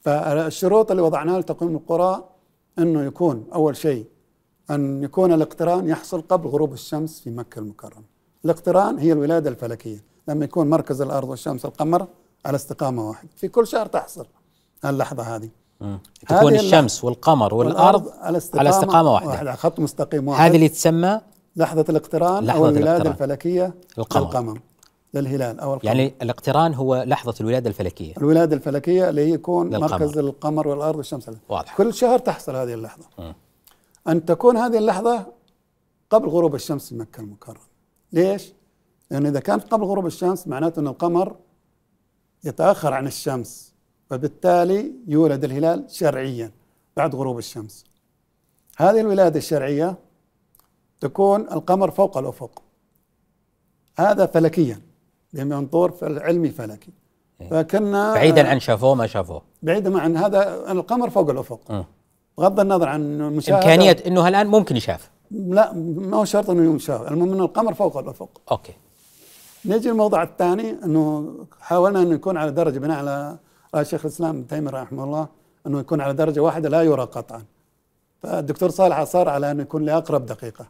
فالشروط اللي وضعناها لتقويم القرى أنه يكون أول شيء أن يكون الاقتران يحصل قبل غروب الشمس في مكة المكرمة. الاقتران هي الولادة الفلكية. لما يكون مركز الأرض والشمس القمر على استقامة واحدة. في كل شهر تحصل. اللحظة هذه. تكون الشمس والقمر والأرض على استقامة, على استقامة واحدة. على خط مستقيم واحد. هذه اللي تسمى لحظة الاقتران لحظة أو الولادة الاقتران. الفلكية القمر. للقمر. للهلال أو القمر. يعني الاقتران هو لحظة الولاده الفلكية. الولادة الفلكية اللي هي يكون للقمر. مركز القمر والأرض والشمس. واضح. كل شهر تحصل هذه اللحظة. مم. أن تكون هذه اللحظة قبل غروب الشمس في مكة المكرمة. ليش؟ لأن إذا كانت قبل غروب الشمس معناته أن القمر يتأخر عن الشمس فبالتالي يولد الهلال شرعيا بعد غروب الشمس. هذه الولادة الشرعية تكون القمر فوق الأفق. هذا فلكيا بمنظور علمي فلكي. إيه. فكنا بعيدا عن شافوه ما شافوه. بعيدا عن هذا القمر فوق الأفق. مم. بغض النظر عن المشاهدة. إمكانية إنه الآن ممكن يشاف. لا ما هو شرط إنه يشاف. المهم ان القمر فوق الأفق. أوكي. نجي الموضوع الثاني إنه حاولنا إنه يكون على درجة بناء على رأي شيخ الإسلام ابن تيمية رحمه الله إنه يكون على درجة واحدة لا يرى قطعا. فالدكتور صالح أصر على إنه يكون لأقرب دقيقة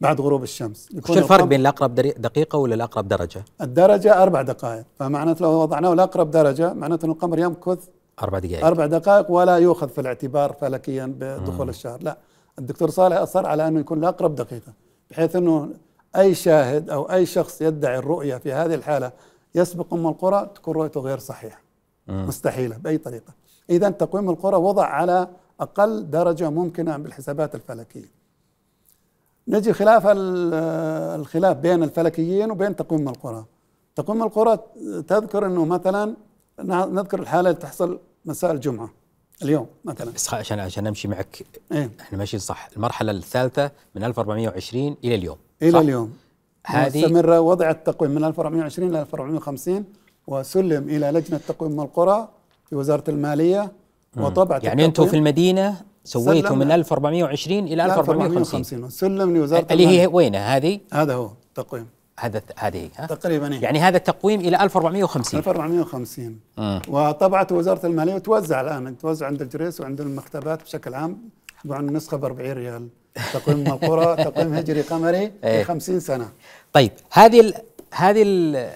بعد غروب الشمس. يكون الفرق بين الأقرب دقيقة ولا الأقرب درجة؟ الدرجة أربع دقائق. فمعناته لو وضعناه لأقرب درجة معناته ان القمر يمكث أربع دقائق. أربع دقائق ولا يؤخذ في الاعتبار فلكيا بدخول الشهر. لا الدكتور صالح أصر على إنه يكون لأقرب دقيقة بحيث إنه أي شاهد أو أي شخص يدعي الرؤية في هذه الحالة يسبق أم القرى تكون رؤيته غير صحيحة. مستحيلة بأي طريقة. اذا تقويم القرى وضع على أقل درجة ممكنة بالحسابات الفلكية. نجي خلاف ال- الخلاف بين الفلكيين وبين تقويم القرى. تقويم القرى تذكر إنه مثلا نذكر الحالة اللي تحصل مساء الجمعة اليوم مثلا. بس عشان عشان أمشي معك. إيه. إحنا ماشيين صح. المرحلة الثالثة من 1420 إلى اليوم. إلى صح؟ اليوم هذه- مستمرة وضع التقويم من 1420 إلى 1450 وسلم إلى لجنة تقويم القرى في وزارة المالية وطبعت يعني أنتم في المدينة سويتوا من سلمنا. 1420 إلى 1450 وسلم لوزاره اللي هي. وين هذه؟ هذا هو التقويم هذا هذه ها؟ تقريبا إيه. يعني هذا التقويم إلى 1450 1450 مم. وطبعت وزارة المالية وتوزع الآن توزع عند الجريس وعند المكتبات بشكل عام طبعا النسخة ب 40 ريال تقويم القرى تقويم هجري قمري إيه. ب 50 سنة. طيب هذه ال هذه ال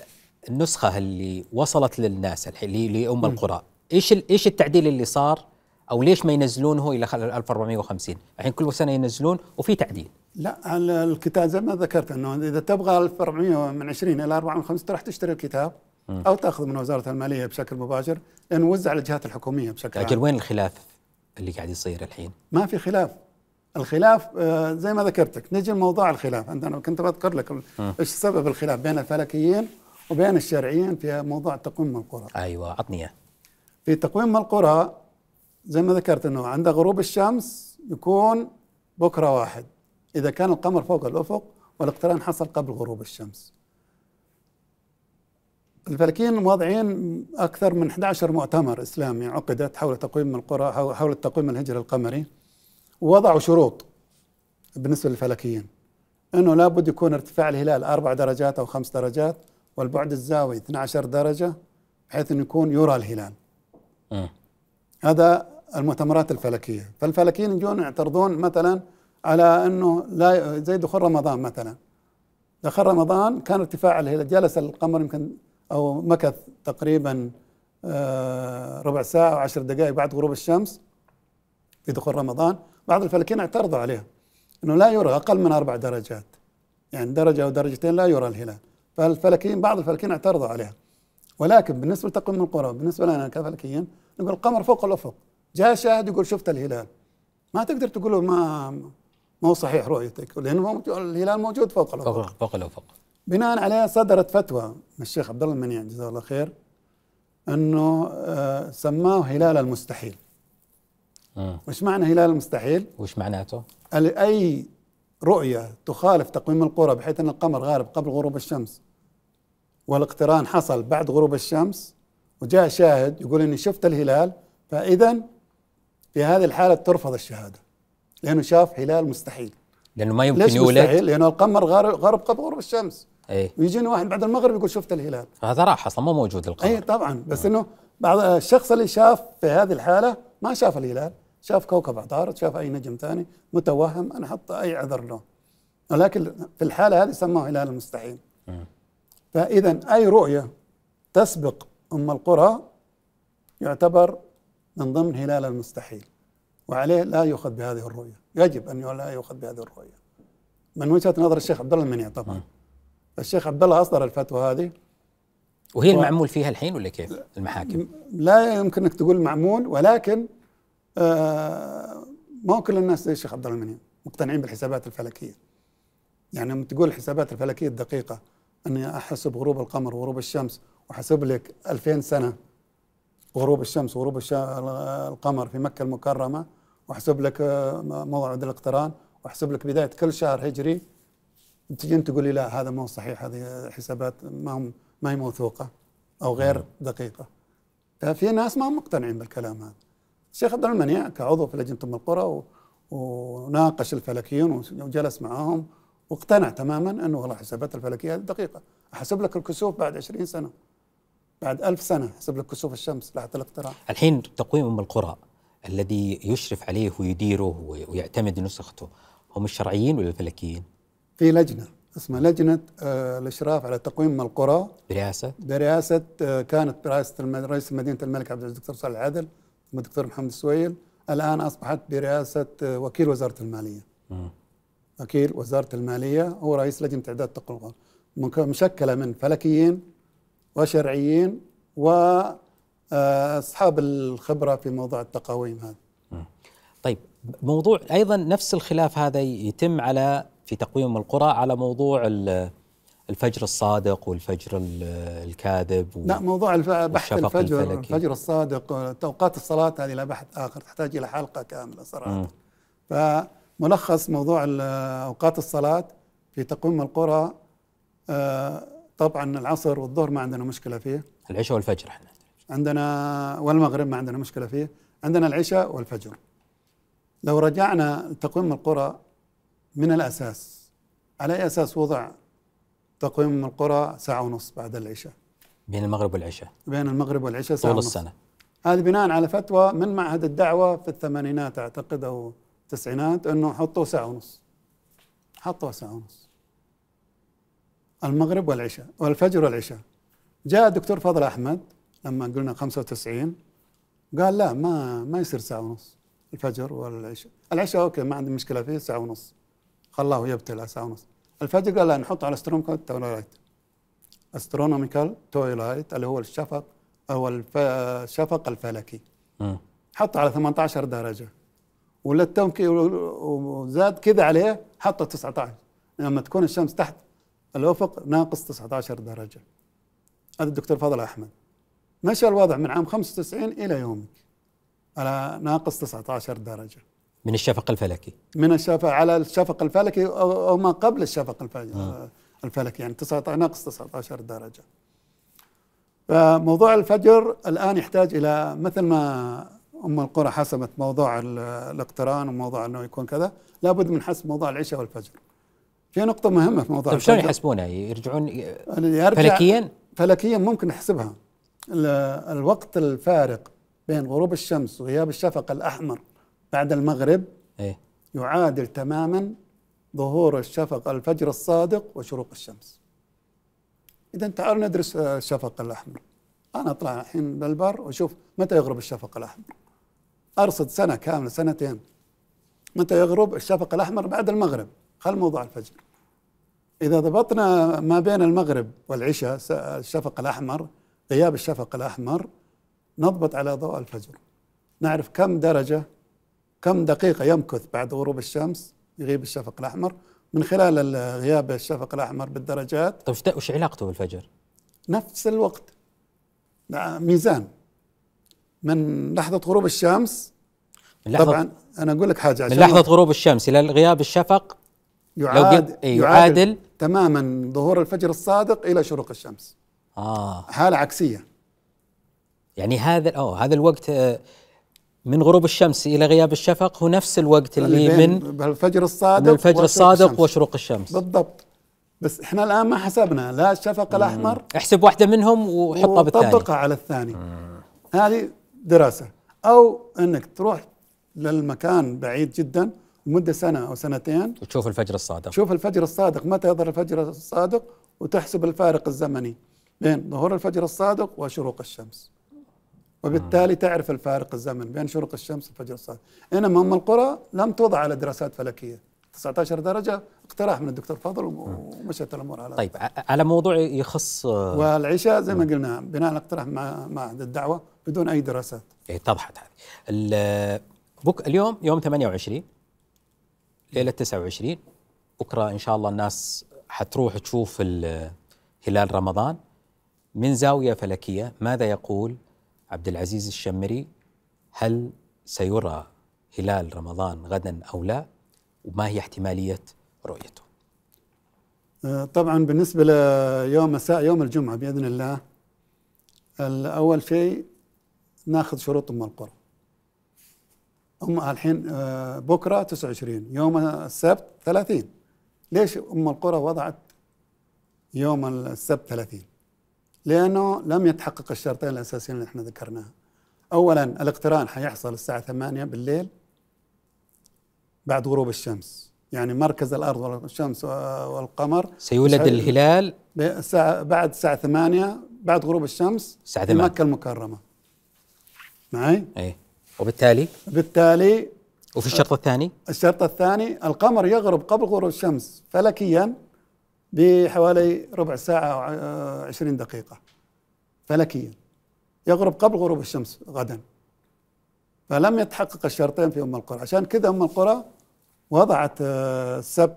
النسخة اللي وصلت للناس اللي لأم القرى. إيش ال- إيش التعديل اللي صار؟ أو ليش ما ينزلونه إلى خل- 1450 الحين كل سنة ينزلون وفي تعديل. لا ال- الكتاب زي ما ذكرت إنه إذا تبغى 1400 من 20 إلى 450 تروح تشتري الكتاب أو تأخذ من وزارة المالية بشكل مباشر لأنه على الجهات الحكومية بشكل أجل عام. وين الخلاف اللي قاعد يصير الحين؟ ما في خلاف. الخلاف آه، زي ما ذكرتك نجي لموضوع الخلاف. انت أنا كنت بذكر لك ال- إيش سبب الخلاف بين الفلكيين وبين الشرعيين في موضوع تقويم القرى أيوه عطني في تقويم القرى زي ما ذكرت إنه عند غروب الشمس يكون بكرة واحد. إذا كان القمر فوق الأفق والاقتران حصل قبل غروب الشمس. الفلكيين واضعين أكثر من 11 مؤتمر إسلامي عقدت حول تقويم القرى حول حول التقويم الهجري القمري. ووضعوا شروط بالنسبة للفلكيين إنه لابد يكون ارتفاع الهلال أربع درجات أو خمس درجات والبعد الزاوي 12 درجة بحيث إنه يكون يرى الهلال. مم. هذا المؤتمرات الفلكية، فالفلكيين يجون يعترضون مثلا على إنه لا زي دخول رمضان مثلا. دخل رمضان كان ارتفاع الهلال جلس القمر يمكن أو مكث تقريبا آه، ربع ساعة أو عشر دقائق بعد غروب الشمس في دخول رمضان، بعض الفلكيين اعترضوا عليها إنه لا يرى أقل من أربع درجات. يعني درجة أو درجتين لا يرى الهلال، فالفلكيين بعض الفلكيين اعترضوا عليها. ولكن بالنسبة لتقويم القرى بالنسبة لنا كفلكيين نقول القمر فوق الافق جاء شاهد يقول شفت الهلال. ما تقدر تقول له ما ما هو صحيح رؤيتك لأنه الهلال موجود فوق الافق فوق؟ فوق الافق بناء عليه صدرت فتوى من الشيخ عبد الله المنيع جزاه الله خير إنه آه، سماه هلال المستحيل. مم. وش معنى هلال المستحيل؟ وش معناته؟ اي رؤية تخالف تقويم القرى بحيث أن القمر غارب قبل غروب الشمس؟ والاقتران حصل بعد غروب الشمس وجاء شاهد يقول إني شفت الهلال فإذا في هذه الحالة ترفض الشهادة لأنه شاف هلال مستحيل. لأنه ما يمكن ليش يولد؟ مستحيل؟ لأنه القمر غارب غرب قبل غروب الشمس. اي ويجيني واحد بعد المغرب يقول شفت الهلال. فهذا راح أصلا ما موجود القمر. اي طبعا بس إنه بعض الشخص اللي شاف في هذه الحالة ما شاف الهلال. شاف كوكب عطارد شاف أي نجم ثاني متوهم أنا أحط أي عذر له. ولكن في الحالة هذه سموه هلال المستحيل. فإذا أي رؤية تسبق أم القرى يعتبر من ضمن هلال المستحيل. وعليه لا يؤخذ بهذه الرؤية. يجب أن لا يؤخذ بهذه الرؤية. من وجهة نظر الشيخ عبد الله المنيع طبعا. الشيخ عبد الله أصدر الفتوى هذه. وهي و- المعمول فيها الحين ولا كيف؟ المحاكم. لا يمكن أنك تقول معمول ولكن ما هو كل الناس زي الشيخ عبد الله المنيع مقتنعين بالحسابات الفلكية. يعني لما تقول الحسابات الفلكية الدقيقة أني احسب غروب القمر وغروب الشمس واحسب لك 2000 سنة غروب الشمس وغروب الش- القمر في مكة المكرمة واحسب لك آه، موعد الاقتران واحسب لك بداية كل شهر هجري تجي انت تقول لي لا هذا ما هو صحيح هذه حسابات ما هم ما هي موثوقة أو غير دقيقة. ففي ناس ما هم مقتنعين بالكلام هذا. الشيخ عبد المنيع كعضو في لجنة أم القرى و- وناقش الفلكيون وجلس معهم واقتنع تماما أنه والله حسابات الفلكية هذه دقيقة، أحسب لك الكسوف بعد 20 سنة. بعد ألف سنة أحسب لك كسوف الشمس لحظه الاقتران. الحين تقويم أم القرى الذي يشرف عليه ويديره وي- ويعتمد نسخته هم الشرعيين ولا الفلكيين؟ في لجنة اسمها لجنة آه، الإشراف على تقويم القرى برئاسة برئاسة آه، كانت برئاسة الم- رئيس مدينة الملك عبد العزيز الدكتور صالح العدل ثم الدكتور محمد السويل الآن أصبحت برئاسة آه، وكيل وزارة المالية. وكيل وزارة المالية هو رئيس لجنة إعداد مك- مشكلة من فلكيين وشرعيين وأصحاب الخبرة في موضوع التقاويم هذا. طيب موضوع أيضا نفس الخلاف هذا يتم على في تقويم القرى على موضوع ال- الفجر الصادق والفجر ال- الكاذب و- لا موضوع الف- بحث الفجر الفلكي. الفجر الصادق توقات الصلاة هذه لها بحث آخر تحتاج إلى حلقة كاملة صراحة. مم. فملخص موضوع ال- أوقات الصلاة في تقويم القرى آه، طبعا العصر والظهر ما عندنا مشكلة فيه. العشاء والفجر إحنا عندنا والمغرب ما عندنا مشكلة فيه. عندنا العشاء والفجر. لو رجعنا لتقويم القرى من الأساس على أي أساس وضع تقويم القرى ساعة ونص بعد العشاء. بين المغرب والعشاء. بين المغرب والعشاء ساعة طول ونص. السنة. هذه بناء على فتوى من معهد الدعوة في الثمانينات أعتقد أو التسعينات أنه حطوا ساعة ونص. حطوا ساعة ونص. المغرب والعشاء والفجر والعشاء. جاء الدكتور فضل أحمد لما قلنا 95 قال لا ما ما يصير ساعة ونص الفجر والعشاء. العشاء أوكي ما عندي مشكلة فيه ساعة ونص. خلاه يبتلع ساعة ونص. الفجر قال لا نحطه على astronomical twilight astronomical twilight اللي هو الشفق أو الف- الشفق الفلكي. مم. حطه على 18 درجة. التوكي وزاد كذا عليه حطه 19 لما تكون الشمس تحت الأفق ناقص 19 درجة. هذا الدكتور فضل أحمد. مشى الوضع من عام 95 إلى يومك. على ناقص 19 درجة. من الشفق الفلكي. من الشفق على الشفق الفلكي أو أو ما قبل الشفق الفلكي الفلكي يعني 19 ناقص 19 درجة. فموضوع الفجر الآن يحتاج إلى مثل ما أم القرى حسبت موضوع ال- الاقتران وموضوع إنه يكون كذا لابد من حسب موضوع العشاء والفجر. في نقطة مهمة في موضوع طيب شلون. يحسبونها؟ يرجعون يرجع فلكيا؟ فلكيا ممكن نحسبها ال- الوقت الفارق بين غروب الشمس وغياب الشفق الأحمر بعد المغرب إيه. يعادل تماما ظهور الشفق الفجر الصادق وشروق الشمس. إذا تعالوا ندرس الشفق الأحمر. أنا أطلع الحين بالبر وأشوف متى يغرب الشفق الأحمر. أرصد سنة كاملة سنتين. متى يغرب الشفق الأحمر بعد المغرب؟ خل موضوع الفجر. إذا ضبطنا ما بين المغرب والعشاء الشفق الأحمر غياب الشفق الأحمر نضبط على ضوء الفجر. نعرف كم درجة كم دقيقة يمكث بعد غروب الشمس يغيب الشفق الأحمر؟ من خلال ال- غياب الشفق الأحمر بالدرجات. طيب وش علاقته بالفجر؟ نفس الوقت. ميزان. من لحظة غروب الشمس من لحظة طبعا أنا أقول لك حاجة من لحظة غروب الشمس إلى غياب الشفق يعاد قلت- إيه، يعادل تماما ظهور الفجر الصادق إلى شروق الشمس. آه. حالة عكسية. يعني هذا آه هذا الوقت آه، من غروب الشمس إلى غياب الشفق هو نفس الوقت اللي بين من الفجر الصادق من الفجر الصادق الشمس. وشروق الشمس. بالضبط. بس إحنا الآن ما حسبنا لا الشفق الأحمر احسب واحدة منهم وحطها بالثاني. وطبقها على الثاني. هذه دراسة. أو أنك تروح للمكان بعيد جدا لمدة سنة أو سنتين. وتشوف الفجر الصادق. تشوف الفجر الصادق. متى يظهر الفجر الصادق؟ وتحسب الفارق الزمني بين ظهور الفجر الصادق وشروق الشمس. وبالتالي تعرف الفارق الزمني بين شروق الشمس والفجر الصادق إنما أم القرى لم توضع على دراسات فلكية. 19 درجة اقتراح من الدكتور فضل ومشت الأمور على طيب على موضوع يخص آه، والعشاء زي ما قلنا بناء على اقتراح مع معهد الدعوة بدون أي دراسات. إيه، اتضحت هذه. بك اليوم يوم 28 ليلة 29 بكرة إن شاء الله الناس حتروح تشوف ال- هلال رمضان من زاوية فلكية. ماذا يقول عبد العزيز الشمري هل سيرى هلال رمضان غدا أو لا؟ وما هي احتمالية رؤيته؟ آه، طبعا بالنسبة ليوم مساء يوم الجمعة بإذن الله اول شيء ناخذ شروط أم القرى. ام الحين آه، بكرة 29 يوم السبت 30 ليش أم القرى وضعت يوم السبت 30 لأنه لم يتحقق الشرطين الأساسيين اللي إحنا ذكرناها اولا الاقتران حيحصل الساعة 8 بالليل بعد غروب الشمس. يعني مركز الأرض والشمس والقمر سيولد سي- الهلال. الساعة بعد الساعة 8 بعد غروب الشمس الساعة في 8. مكة المكرمة. معي؟ إيه. وبالتالي؟ بالتالي وفي الشرط الثاني؟ الشرط الثاني القمر يغرب قبل غروب الشمس فلكيا بحوالي ربع ساعة أو ع- 20 دقيقة فلكيا. يغرب قبل غروب الشمس غدا. فلم يتحقق الشرطين في أم القرى. عشان كذا أم القرى وضعت آه، السبت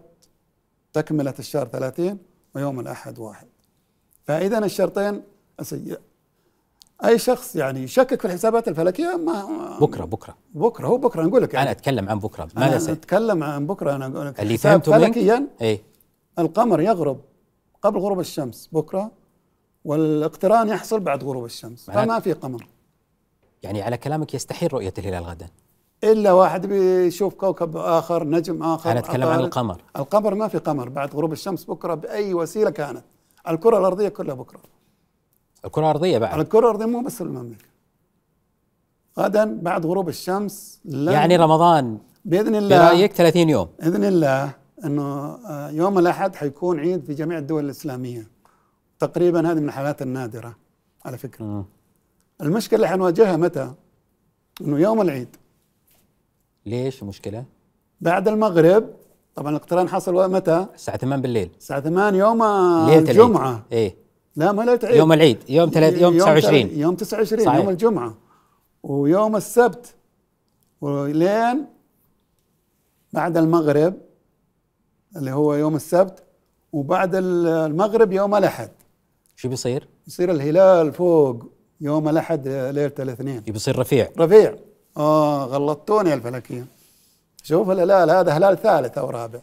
تكملة الشهر 30 ويوم الأحد واحد. فإذا الشرطين أسي- أي شخص يعني يشكك في الحسابات الفلكية ما بكرة بكرة. بكرة هو بكرة نقول لك يعني. أنا أتكلم عن بكرة. أنا ماذا سي أتكلم عن بكرة أنا أقول لك اللي فهمته منك؟ فلكيا إيه. القمر يغرب قبل غروب الشمس بكرة والاقتران يحصل بعد غروب الشمس فما في قمر. يعني على كلامك يستحيل رؤية الهلال غدا. إلا واحد بيشوف كوكب آخر نجم آخر أنا أتكلم عن. القمر. القمر ما في قمر بعد غروب الشمس بكرة بأي وسيلة كانت. الكرة الأرضية كلها بكرة. الكرة الأرضية على بعد. الكرة الأرضية مو بس المملكة غدا بعد غروب الشمس يعني رمضان بإذن الله برأيك 30 يوم. بإذن الله إنه آه، يوم الأحد حيكون عيد في جميع الدول الإسلامية تقريبا هذه من الحالات النادرة على فكرة مم. المشكلة اللي حنواجهها متى؟ إنه يوم العيد ليش المشكلة؟ بعد المغرب طبعا الاقتران حصل متى؟ الساعة 8 بالليل الساعة 8 يوم الجمعة. إيه لا ما ليلة العيد يوم العيد يوم ثلاث يوم 29 يوم 29 صحيح. يوم الجمعة ويوم السبت ولين بعد المغرب اللي هو يوم السبت وبعد المغرب يوم الأحد. شو بيصير؟ يصير الهلال فوق يوم الأحد ليلة الاثنين. بيصير رفيع. رفيع. آه غلطتوني الفلكيين شوف الهلال هذا هلال ثالث أو رابع.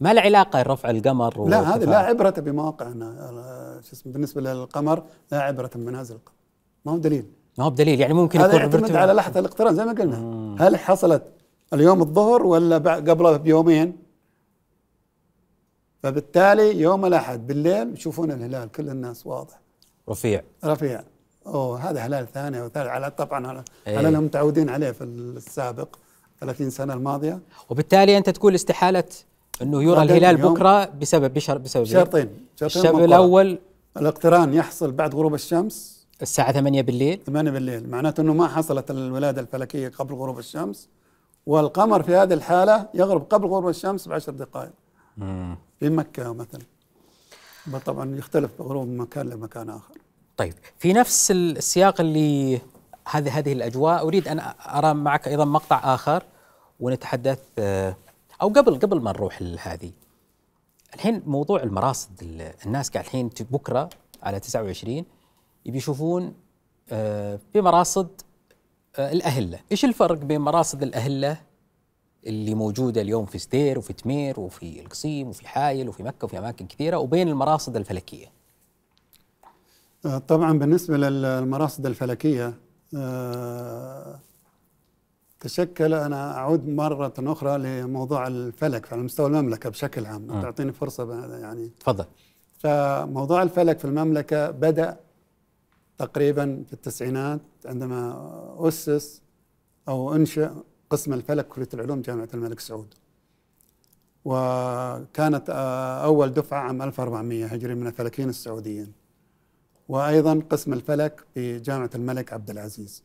ما له علاقة رفع القمر لا وارتفاع. لا عبرة بمواقعنا شو اسمه بالنسبة للقمر لا عبرة بمنازل القمر. ما هو دليل ما هو بدليل. يعني ممكن هذا يكون يعتمد. على لحظة الاقتران زي ما قلنا. هل حصلت اليوم الظهر ولا بعد قبله بيومين؟ فبالتالي يوم الأحد بالليل يشوفون الهلال كل الناس واضح. رفيع. رفيع. أوه هذا هلال ثاني وثالث على طبعا على إيه. هلال متعودين عليه في السابق 30 سنة الماضية. وبالتالي أنت تقول استحالة إنه يرى الهلال بكرة بسبب بشر بسبب؟ شرطين شرطين مقرر. الأول الاقتران يحصل بعد غروب الشمس. الساعة 8 بالليل. 8 بالليل. معناته إنه ما حصلت الولادة الفلكية قبل غروب الشمس. والقمر في هذه الحالة يغرب قبل غروب الشمس بعشر دقائق. مكة مثلا. طبعا يختلف غروب من مكان لمكان آخر. طيب في نفس السياق اللي هذه هذه الأجواء أريد أن أرى معك أيضا مقطع آخر ونتحدث آه، أو قبل قبل ما نروح لهذه. الحين موضوع المراصد ال- الناس قاعد الحين بكرة على 29 يبي يشوفون آه، في مراصد آه، الأهلة، إيش الفرق بين مراصد الأهلة اللي موجودة اليوم في ستير وفي تمير وفي القصيم وفي حايل وفي مكة وفي أماكن كثيرة وبين المراصد الفلكية؟ آه، طبعا بالنسبة للمراصد الفلكية آه، تشكل أنا أعود مرة أخرى لموضوع الفلك على مستوى المملكة بشكل عام. تعطيني فرصة يعني. تفضل. فموضوع الفلك في المملكة بدأ تقريبا في التسعينات عندما أسس أو أنشأ قسم الفلك كلية العلوم جامعة الملك سعود. وكانت آه، أول دفعة عام 1400 هجري من الفلكيين السعوديين. وأيضا قسم الفلك في جامعة الملك عبد العزيز.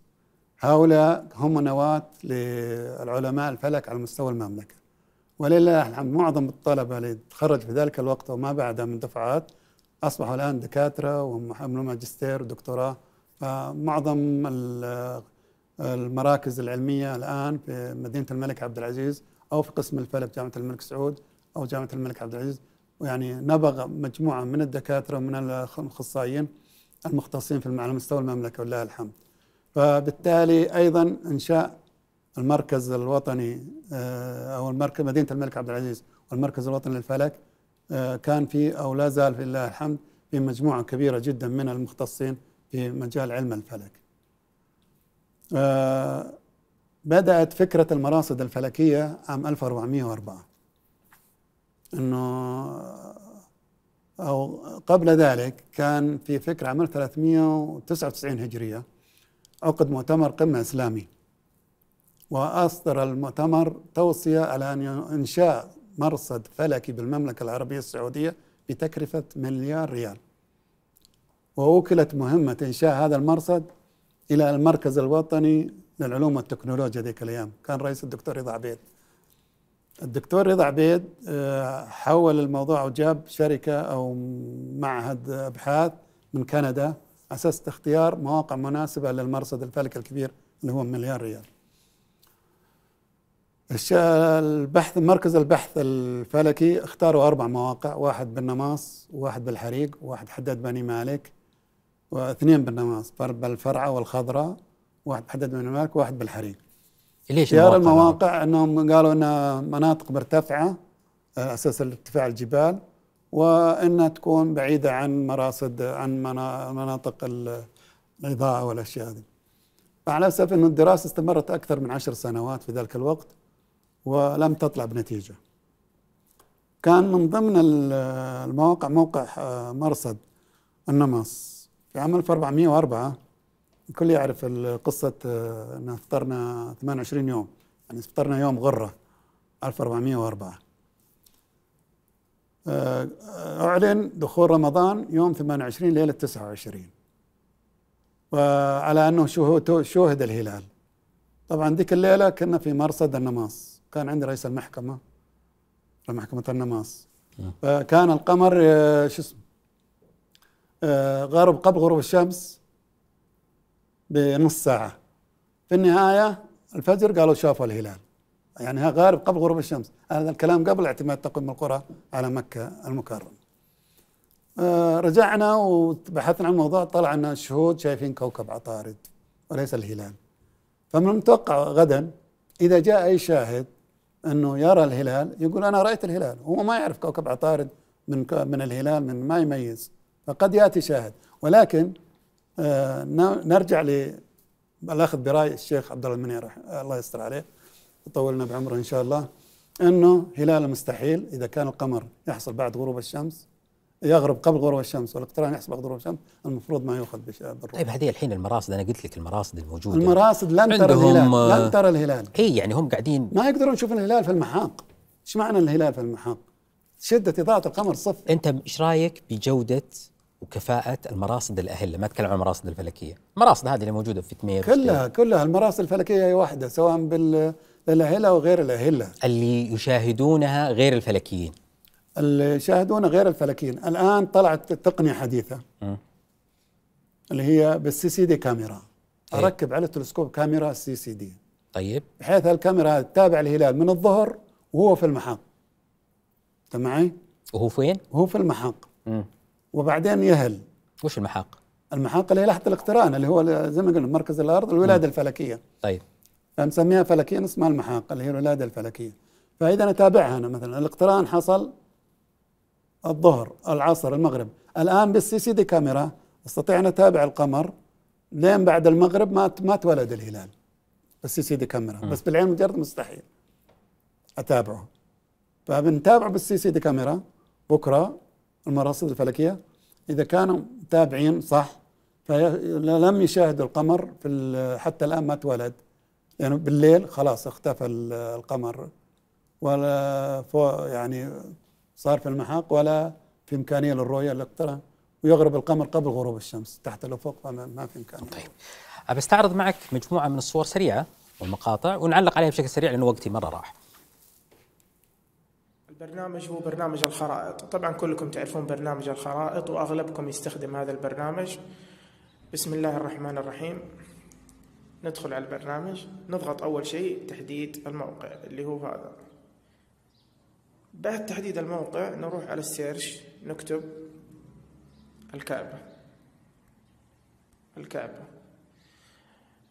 هؤلاء هم نواة للعلماء الفلك على مستوى المملكة. ولله الحمد معظم الطلبة اللي تخرج في ذلك الوقت وما بعدها من دفعات أصبحوا الآن دكاترة وحملوا ماجستير ودكتوراه فمعظم المراكز العلمية الآن في مدينة الملك عبد العزيز أو في قسم الفلك جامعة الملك سعود أو جامعة الملك عبد العزيز ويعني نبغ مجموعة من الدكاترة ومن الأخصائيين المختصين في على مستوى المملكة ولله الحمد فبالتالي أيضا إنشاء المركز الوطني آه، أو المركز مدينة الملك عبد العزيز والمركز الوطني للفلك آه، كان في أو لا زال في الله الحمد في مجموعة كبيرة جدا من المختصين في مجال علم الفلك. آه، بدأت فكرة المراصد الفلكية عام 1404 إنه أو قبل ذلك كان في فكرة عام 399 هجرية عقد مؤتمر قمة إسلامي. وأصدر المؤتمر توصية على أن إنشاء مرصد فلكي بالمملكة العربية السعودية بتكلفة مليار ريال. ووكلت مهمة إنشاء هذا المرصد إلى المركز الوطني للعلوم والتكنولوجيا ذيك الأيام. كان رئيس الدكتور رضا عبيد. الدكتور رضا عبيد آه، حول الموضوع وجاب شركة أو معهد أبحاث من كندا أساس اختيار مواقع مناسبة للمرصد الفلكي الكبير اللي هو مليار ريال. البحث مركز البحث الفلكي اختاروا أربع مواقع واحد بالنماص وواحد بالحريق وواحد حداد بني مالك. واثنين بالنماص فر- بالفرعة والخضراء واحد بحداد بني مالك وواحد بالحريق ليش اختيار المواقع؟ المواقع إنهم قالوا انها مناطق مرتفعة على أساس ارتفاع الجبال وانها تكون بعيدة عن مراصد عن منا- مناطق ال- الاضاءه والأشياء هذه. على أساس انه الدراسة استمرت أكثر من عشر سنوات في ذلك الوقت ولم تطلع بنتيجة. كان من ضمن ال- المواقع موقع آه، مرصد النمص في عام 1404 الكل يعرف قصة آه، أن فطرنا 28 يوم. يعني فطرنا يوم غرة 1404 آه، أعلن دخول رمضان يوم 28 ليلة 29 وعلى أنه شوهد الهلال؟ طبعا ذيك الليلة كنا في مرصد النماص. كان عندي رئيس المحكمة محكمة النماص. فكان القمر آه، شو اسمه؟ غرب قبل غروب الشمس بنص ساعة. في النهاية الفجر قالوا شافوا الهلال. يعني غارب قبل غروب الشمس. هذا الكلام قبل اعتماد تقويم القرى على مكة المكرمة. آه، رجعنا وبحثنا عن الموضوع طلع أن الشهود شايفين كوكب عطارد وليس الهلال. فمن المتوقع غدا إذا جاء أي شاهد أنه يرى الهلال يقول أنا رأيت الهلال. هو ما يعرف كوكب عطارد من من الهلال من ما يميز. فقد يأتي شاهد. ولكن آه، نرجع للأخذ برأي الشيخ عبد الله المنير الله يستر عليه يطولنا بعمره إن شاء الله أنه هلال مستحيل إذا كان القمر يحصل بعد غروب الشمس يغرب قبل غروب الشمس والاقتران يحصل بعد غروب الشمس المفروض ما يؤخذ بالروح. طيب هذه الحين المراصد أنا قلت لك المراصد الموجودة. المراصد لن ترى الهلال لن ترى الهلال. اي يعني هم قاعدين ما يقدرون يشوفون الهلال في المحاق. إيش معنى الهلال في المحاق؟ شدة إضاءة القمر صفر. أنت إيش رأيك بجودة وكفاءة المراصد الأهلة ما أتكلم عن المراصد الفلكية المراصد هذه اللي موجودة في تمير كلها كلها المراصد الفلكية هي واحدة سواء بالأهلة وغير الأهلة اللي يشاهدونها غير الفلكيين اللي يشاهدون غير الفلكيين الآن طلعت تقنية حديثة م. اللي هي بال CCD camera إيه؟ أركب على التلسكوب كاميرا CCD طيب بحيث الكاميرا تتابع الهلال من الظهر وهو في المحاق انت معي؟ وهو فين؟ وهو في المحاق م. وبعدين يهل. وش المحاق؟ المحاق اللي هي لحظة الاقتران اللي هو زي ما قلنا مركز الأرض الولادة م. الفلكية. طيب. فنسميها فلكيا اسمها المحاق اللي هي الولادة الفلكية. فإذا نتابعها أنا مثلا. الاقتران حصل الظهر العصر المغرب. الآن بال CCD camera أستطيع أن أتابع القمر. لين بعد المغرب ما ما تولد الهلال بال CCD camera. بس بالعين مجرد مستحيل. أتابعه. فبنتابعه بال CCD camera. بكرة المراصد الفلكية. إذا كانوا متابعين صح فلم يشاهدوا القمر في حتى الآن ما تولد. يعني بالليل خلاص اختفى القمر. ولا يعني صار في المحاق ولا في إمكانية للرؤية الاقتران ويغرب القمر قبل غروب الشمس تحت الأفق فما في إمكانية. طيب. أستعرض معك مجموعة من الصور سريعة والمقاطع ونعلق عليها بشكل سريع لأن وقتي مرة راح. البرنامج هو برنامج الخرائط. طبعا كلكم تعرفون برنامج الخرائط وأغلبكم يستخدم هذا البرنامج. بسم الله الرحمن الرحيم. ندخل على البرنامج. نضغط أول شيء تحديد الموقع اللي هو هذا. بعد تحديد الموقع نروح على السيرش نكتب الكعبة. الكعبة.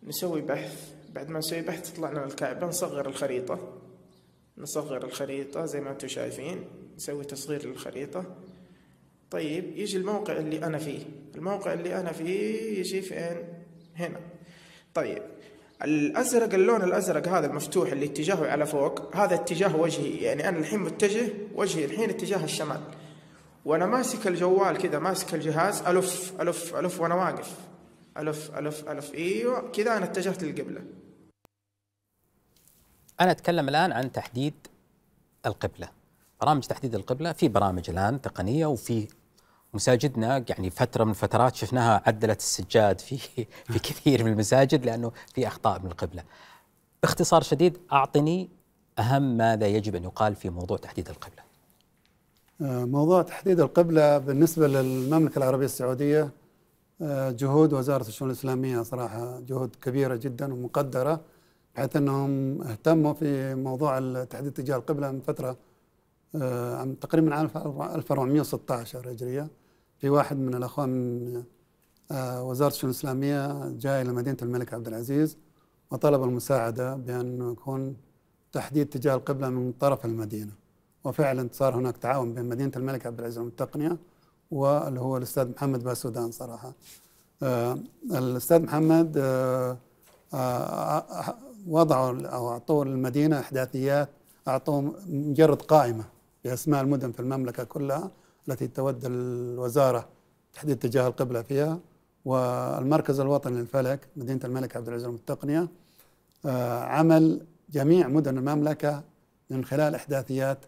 نسوي بحث. بعد ما نسوي بحث تطلع لنا الكعبة نصغر الخريطة. نصغر الخريطة زي ما أنتم شايفين نسوي تصغير للخريطة. طيب يجي الموقع اللي أنا فيه. الموقع اللي أنا فيه يجي فين؟ هنا. طيب الأزرق اللون الأزرق هذا المفتوح اللي اتجاهه على فوق هذا اتجاه وجهي. يعني أنا الحين متجه وجهي الحين اتجاه الشمال. وأنا ماسك الجوال كذا ماسك الجهاز ألف ألف ألف وأنا واقف. ألف ألف ألف. إيوه كذا أنا اتجهت للقبلة. أنا أتكلم الآن عن تحديد القبلة برامج تحديد القبلة في برامج الآن تقنية وفي مساجدنا يعني فترة من الفترات شفناها عدلت السجاد في في كثير من المساجد لأنه في أخطاء من القبلة. باختصار شديد أعطني أهم ماذا يجب أن يقال في موضوع تحديد القبلة. آه، موضوع تحديد القبلة بالنسبة للمملكة العربية السعودية آه، جهود وزارة الشؤون الإسلامية صراحة جهود كبيرة جدا ومقدرة بحيث إنهم اهتموا في موضوع تحديد اتجاه القبلة من فترة آه، تقريبا من 1416 هجرية. في واحد من الأخوان من آه، وزارة الشؤون الإسلامية جاء إلى مدينة الملك عبد العزيز وطلب المساعدة بأن يكون تحديد اتجاه القبلة من طرف المدينة. وفعلا صار هناك تعاون بين مدينة الملك عبد العزيز والتقنيه واللي هو الأستاذ محمد باسودان صراحة. آه الأستاذ محمد وضعوا أو اعطوا المدينة إحداثيات اعطوا مجرد قائمة بأسماء المدن في المملكة كلها التي تود الوزارة تحديد اتجاه القبلة فيها. والمركز الوطني للفلك مدينة الملك عبد العزيز التقنية آه، عمل جميع مدن المملكة من خلال إحداثيات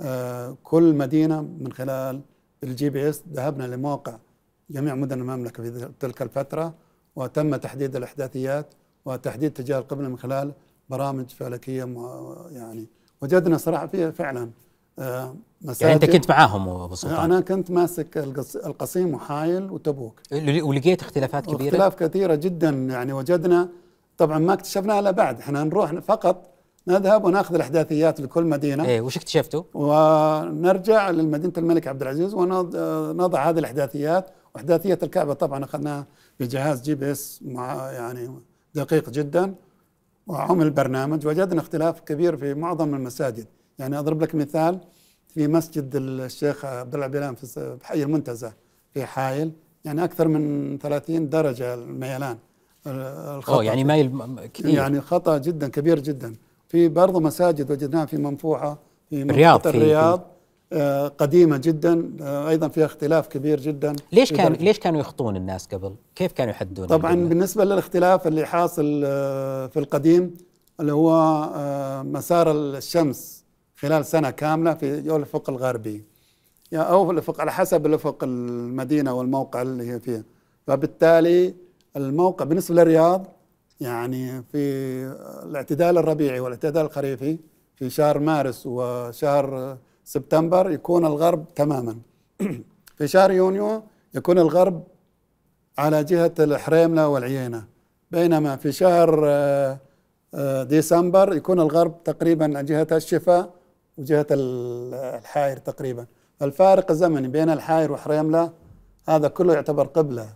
آه، كل مدينة من خلال ال GPS. ذهبنا لموقع جميع مدن المملكة في تلك الفترة وتم تحديد الإحداثيات. وتحديد اتجاه القبلة من خلال برامج فلكية يعني وجدنا صراحة فيها فعلا آه، مساجد يعني أنت كنت معاهم أبو سلطان؟ أنا كنت ماسك القص- القصيم وحايل وتبوك. ولقيت اختلافات كبيرة؟ اختلاف كثيرة جدا يعني وجدنا طبعا ما اكتشفناها إلا بعد إحنا نروح فقط نذهب وناخذ الأحداثيات لكل مدينة. إيه وش اكتشفتوا؟ ونرجع للمدينة الملك عبد العزيز ونضع هذه الأحداثيات وأحداثية الكعبة طبعا أخذناها بجهاز GPS مع يعني دقيق جدا وعمل البرنامج وجدنا اختلاف كبير في معظم المساجد. يعني أضرب لك مثال في مسجد الشيخ عبد الله بيلان في حي المنتزه في حايل يعني أكثر من 30 درجة الميلان الخطأ. أوه يعني مايل كثير يعني خطأ جدا كبير جدا. في برضه مساجد وجدناها في منفوحه في الرياض، في- الرياض. آه، قديمة جدا آه، أيضا فيها اختلاف كبير جدا ليش كان. ليش كانوا يخطون الناس قبل؟ كيف كانوا يحددون طبعا القبلة؟ بالنسبة للاختلاف اللي حاصل آه، في القديم اللي هو مسار الشمس خلال سنة كاملة في الأفق الغربي أو في الأفق على حسب الأفق المدينة والموقع اللي هي فيه فبالتالي الموقع بالنسبة للرياض يعني في الاعتدال الربيعي والاعتدال الخريفي في شهر مارس وشهر سبتمبر يكون الغرب تماما. في شهر يونيو يكون الغرب على جهة الحريملة والعيينة. بينما في شهر آه، آه، ديسمبر يكون الغرب تقريبا على جهة الشفا وجهة ال- الحائر تقريبا. الفارق الزمني بين الحائر وحريملة هذا كله يعتبر قبلة.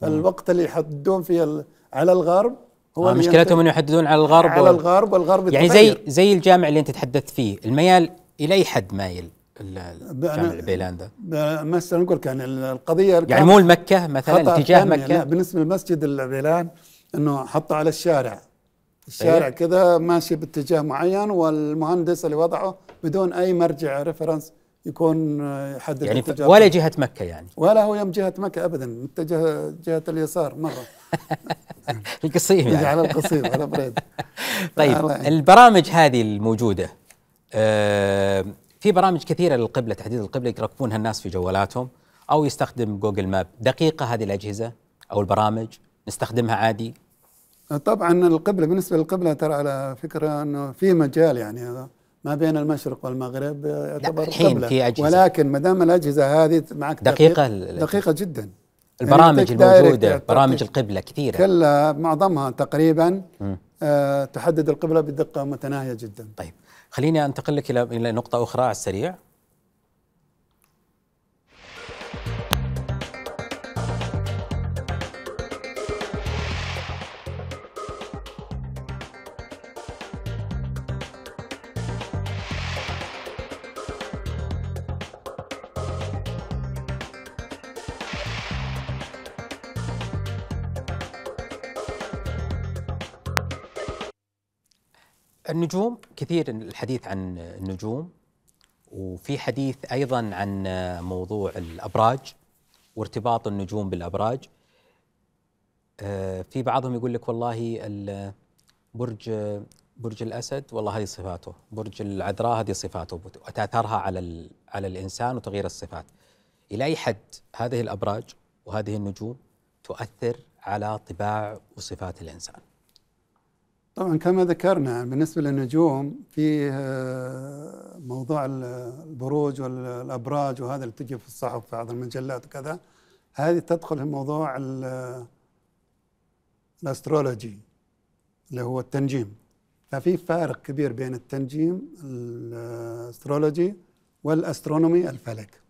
فالوقت اللي يحددون فيه على الغرب هو آه مشكلتهم إنه يحددون على الغرب على الغرب والغرب يعني زي. زي الجامع اللي أنت تحدثت فيه. الميال إلى أي حد مايل الجامع البيلان ده؟ مثلا نقول كان القضية يعني مو المكة مثلا اتجاه فني. لا مكة بالنسبة لمسجد العبيلان إنه حطه على الشارع الشارع أيوة. كذا ماشي باتجاه معين والمهندس اللي وضعه بدون أي مرجع reference يكون آه، يحدد يعني ولا جهة مكة يعني ولا هو يم جهة مكة ابدا متجه جهة اليسار مرة القصيم يعني على القصير على بريد طيب. البرامج هذه الموجودة في برامج كثيرة للقبلة تحديد القبلة يركبونها الناس في جوالاتهم أو يستخدم Google Map. دقيقة هذه الأجهزة أو البرامج نستخدمها عادي؟ طبعا القبلة بالنسبة للقبلة ترى على فكرة إنه في مجال يعني ما بين المشرق والمغرب يعتبر الحين قبلة. في أجهزة. ولكن ما دام الأجهزة هذه معك دقيقة دقيقه, دقيقة جدا. البرامج يعطيك دايركت الموجودة برامج القبلة كثيرة. كلها معظمها تقريبا. آه تحدد القبلة بدقة متناهية جدا. طيب. خليني أنتقل لك إلى نقطة أخرى على السريع. النجوم كثير الحديث عن النجوم وفي حديث أيضا عن موضوع الأبراج وارتباط النجوم بالأبراج. آه، في بعضهم يقول لك والله ال- برج برج الأسد والله هذه صفاته. برج العذراء هذه صفاته. وتأثرها على على الإنسان وتغيير الصفات. إلى أي حد هذه الأبراج وهذه النجوم تؤثر على طباع وصفات الإنسان. طبعا كما ذكرنا بالنسبة للنجوم في آه، موضوع ال- البروج والأبراج وهذا اللي تجي في الصحف في بعض المجلات وكذا هذه تدخل في موضوع ال- ال astrology اللي هو التنجيم. ففي فارق كبير بين التنجيم ال astrology وال astronomy الفلك.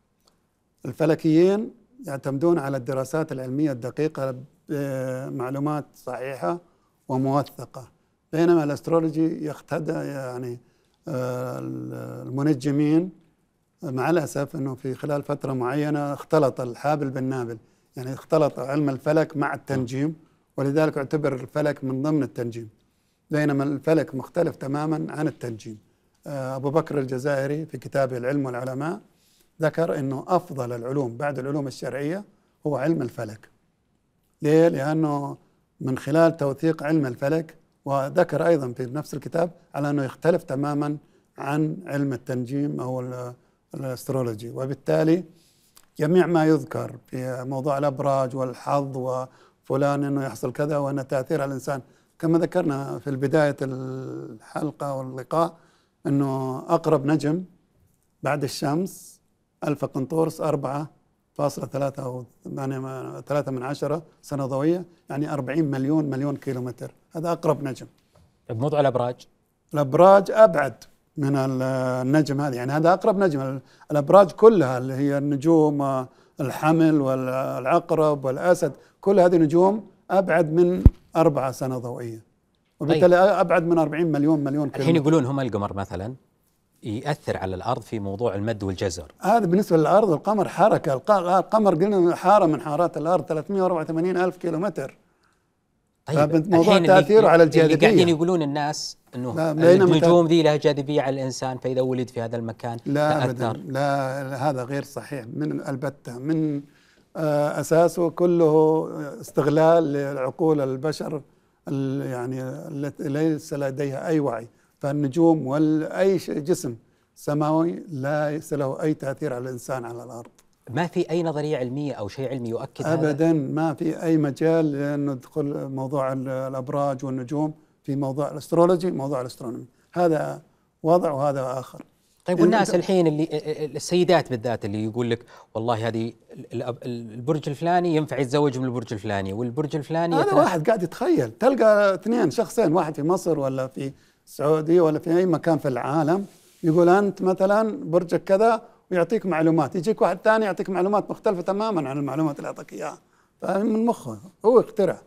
الفلكيين يعتمدون على الدراسات العلمية الدقيقة بمعلومات صحيحة وموثقة. بينما الأسترولوجي يقتدى يعني آه، المنجمين مع الأسف إنه في خلال فترة معينة اختلط الحابل بالنابل يعني اختلط علم الفلك مع التنجيم ولذلك يعتبر الفلك من ضمن التنجيم. بينما الفلك مختلف تماما عن التنجيم. آه، أبو بكر الجزائري في كتابه العلم والعلماء ذكر إنه أفضل العلوم بعد العلوم الشرعية هو علم الفلك. ليه؟ لأنه من خلال توثيق علم الفلك وذكر أيضا في نفس الكتاب على أنه يختلف تماما عن علم التنجيم ال- الأسترولوجي. وبالتالي جميع ما يذكر في موضوع الأبراج والحظ وفلان إنه يحصل كذا وأن تأثير على الإنسان كما ذكرنا في بدايه الحلقة واللقاء إنه أقرب نجم بعد الشمس ألفا قنطورس أربعة فاصلة ثلاثة أو ثمانية ثلاثة من عشرة سنة ضوئية يعني أربعين مليون مليون كيلومتر. هذا أقرب نجم. بموضوع الأبراج. الأبراج أبعد من ال- النجم هذا يعني هذا أقرب نجم. الأبراج كلها اللي هي النجوم آه، الحمل والعقرب والأسد كل هذه نجوم أبعد من أربعة سنة ضوئية. وبالتالي أبعد من 40 مليون مليون الحين كيلو يقولون هم القمر مثلا. يأثر على الأرض في موضوع المد والجزر؟ هذا بالنسبة للأرض والقمر حركة. الق- القمر قلنا حارة من حارات الأرض 384 ألف كيلومتر. الحين تأثيره اللي على اللي قاعدين. يقولون الناس إنه النجوم ذي لها جاذبية على الإنسان فإذا ولد في هذا المكان لا ابدا. لا لا، هذا غير صحيح. من البتة من آه، أساسه كله استغلال لعقول البشر ال- يعني التي ليس لديها أي وعي. فالنجوم واي جسم سماوي ليس له أي تأثير على الإنسان على الأرض. ما في أي نظرية علمية أو شيء علمي يؤكد هذا؟ ابدا ما في أي مجال لأنه ندخل موضوع ال- الأبراج والنجوم في موضوع ال astrology موضوع ال astronomy. هذا وضع وهذا آخر. طيب والناس الحين اللي السيدات بالذات اللي يقول لك والله هذه ال- ال- البرج الفلاني ينفع يتزوج من البرج الفلاني والبرج الفلاني هذا واحد قاعد يتخيل تلقى اثنين شخصين واحد في مصر ولا في السعودية ولا في أي مكان في العالم يقول أنت مثلا برجك كذا ويعطيك معلومات يجيك واحد ثاني يعطيك معلومات مختلفة تماما عن المعلومات اللي أعطاك إياها. فمن مخه. هو اخترع.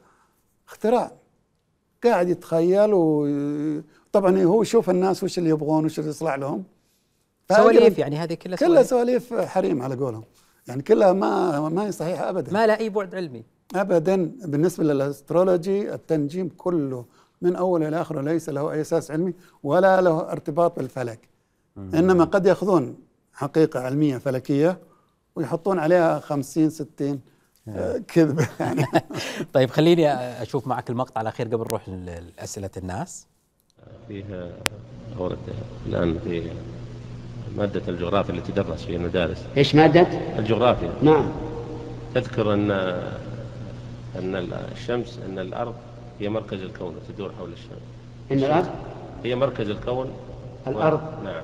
اختراع قاعد يتخيل وطبعا هو يشوف الناس وش اللي يبغون وش اللي يصلح لهم. سواليف يعني هذه كلها كلها سواليف حريم على قولهم. يعني كلها ما ما هي صحيحة أبدا. ما لها أي بعد علمي. ابدا بالنسبة لل astrology التنجيم كله من اوله إلى اخره ليس له أي أساس علمي ولا له ارتباط بالفلك. إنما قد يأخذون حقيقة علمية فلكية ويحطون عليها 50 60 آه، كذب. يعني. طيب خليني أشوف معك المقطع الأخير قبل نروح ل- لأسئلة الناس. فيها ورد الآن في مادة الجغرافيا التي تدرس في المدارس. إيش مادة؟ الجغرافيا. نعم. تذكر أن أن الشمس أن الأرض هي مركز الكون تدور حول الشمس. ان الأرض هي مركز الكون. الأرض. و... نعم.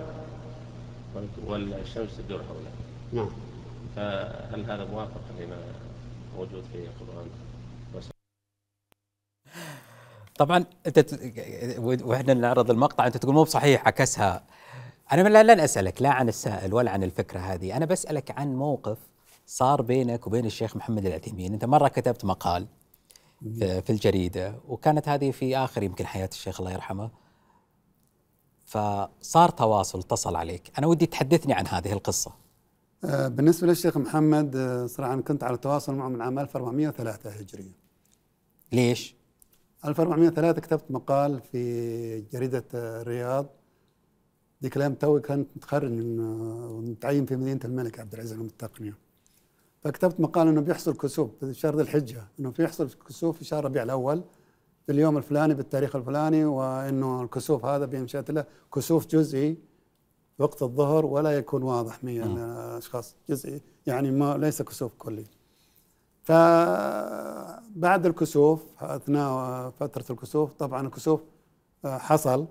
والشمس تدور حولها نعم. فهل هذا موافق لما موجود في القرآن؟ طبعا أنت ت- وإحنا نعرض المقطع أنت تقول مو بصحيح عكسها. أنا لا- لن أسألك لا عن السائل ولا عن الفكرة هذه. أنا بسألك عن موقف صار بينك وبين الشيخ محمد العثيمين. أنت مرة كتبت مقال في الجريدة وكانت هذه في آخر يمكن حياة الشيخ الله يرحمه. فصار تواصل اتصل عليك. أنا ودي تحدثني عن هذه القصة. آه، بالنسبة للشيخ محمد آه، صراحة كنت على تواصل معه من عام 1403 هجرية. ليش؟ 1403 كتبت مقال في جريدة آه، الرياض. ذيك الأيام توي كنت متخرج من ومتعين في مدينة الملك عبد العزيز علوم التقنية. فكتبت مقال إنه بيحصل كسوف في شهر ذي الحجة إنه بيحصل كسوف في شهر ربيع الأول في اليوم الفلاني بالتاريخ الفلاني وإنه الكسوف هذا بمشيئه الله كسوف جزئي وقت الظهر ولا يكون واضح من الأشخاص. جزئي يعني ما ليس كسوف كلي. فبعد الكسوف أثناء فترة الكسوف طبعا الكسوف حصل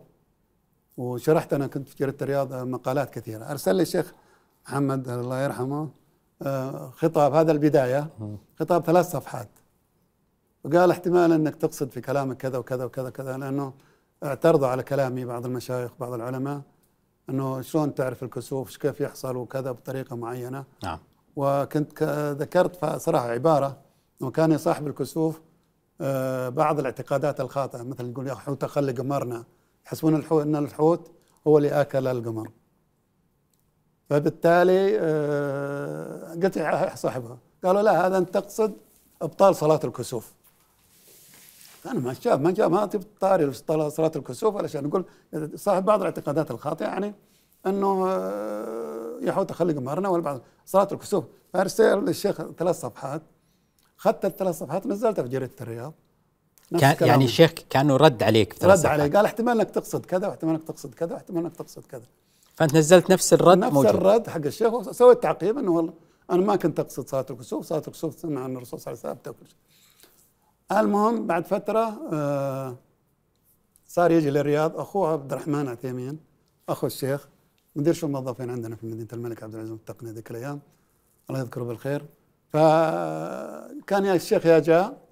وشرحت أنا كنت في جريدة الرياض مقالات كثيرة. أرسل لي الشيخ محمد الله يرحمه خطاب هذا البداية. خطاب ثلاث صفحات. وقال احتمال أنك تقصد في كلامك كذا وكذا وكذا كذا لأنه اعترضوا على كلامي بعض المشايخ بعض العلماء إنه شلون تعرف الكسوف كيف يحصل وكذا بطريقة معينة. نعم. وكنت ذكرت ف- صراحة عبارة إنه كان يصاحب الكسوف آه، بعض الاعتقادات الخاطئة مثل يقول يا حوت خلي قمرنا يحسبون الحوت إن الحوت هو اللي آكل القمر. فبالتالي آه، قلت يا صاحبها قالوا لا هذا أنت تقصد أبطال صلاة الكسوف. أنا ما شاف ما جاء ما طاري صلاة الكسوف علشان نقول صاحب بعض الاعتقادات الخاطئة يعني أنه آه، يحوت خلي قمرنا ولا بعض صلاة الكسوف فارسل للشيخ ثلاث صفحات. اخذت الثلاث صفحات نزلتها في جريدة الرياض. كان. يعني الشيخ كانه رد عليك في رد عليه صفحات. قال احتمال إنك تقصد كذا واحتمال إنك تقصد كذا واحتمال إنك تقصد كذا. فأنت نزلت نفس الرد نفس موجود. الرد حق الشيخ. وسويت تعقيب إنه والله أنا ما كنت أقصد صلاة الكسوف، صلاة الكسوف سنه عن الرسول صلى الله عليه وسلم شيء. المهم بعد فترة آه صار يجي للرياض. أخوه عبد الرحمن عثيمين أخو الشيخ. مدير شؤون الموظفين عندنا في مدينة الملك عبد العزيز التقنيه ذيك الأيام. الله يذكره بالخير. فكان يا الشيخ يا جاء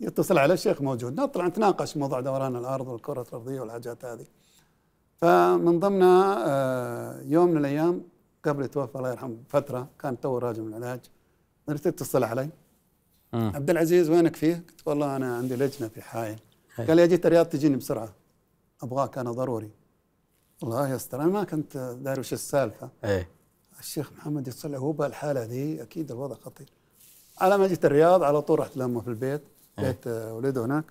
يتصل على الشيخ موجود. نطلع نتناقش موضوع دوران الأرض والكرة الأرضية والحاجات هذه. فمن ضمنها آه، يوم من الأيام قبل يتوفى الله يرحمه فتره كان تو راجع من العلاج قلت اتصل علي. مم. عبد العزيز وينك فيه؟ قلت والله أنا عندي لجنة في حائل. هي. قال لي جيت الرياض تجيني بسرعة. أبغاك أنا ضروري. الله يستر أنا ما كنت داري وش السالفة. إيه. الشيخ محمد يتصل هو بالحالة ذي أكيد الوضع خطير. على ما جيت الرياض على طول رحت لأمه في البيت. بيت آه، ولده هناك.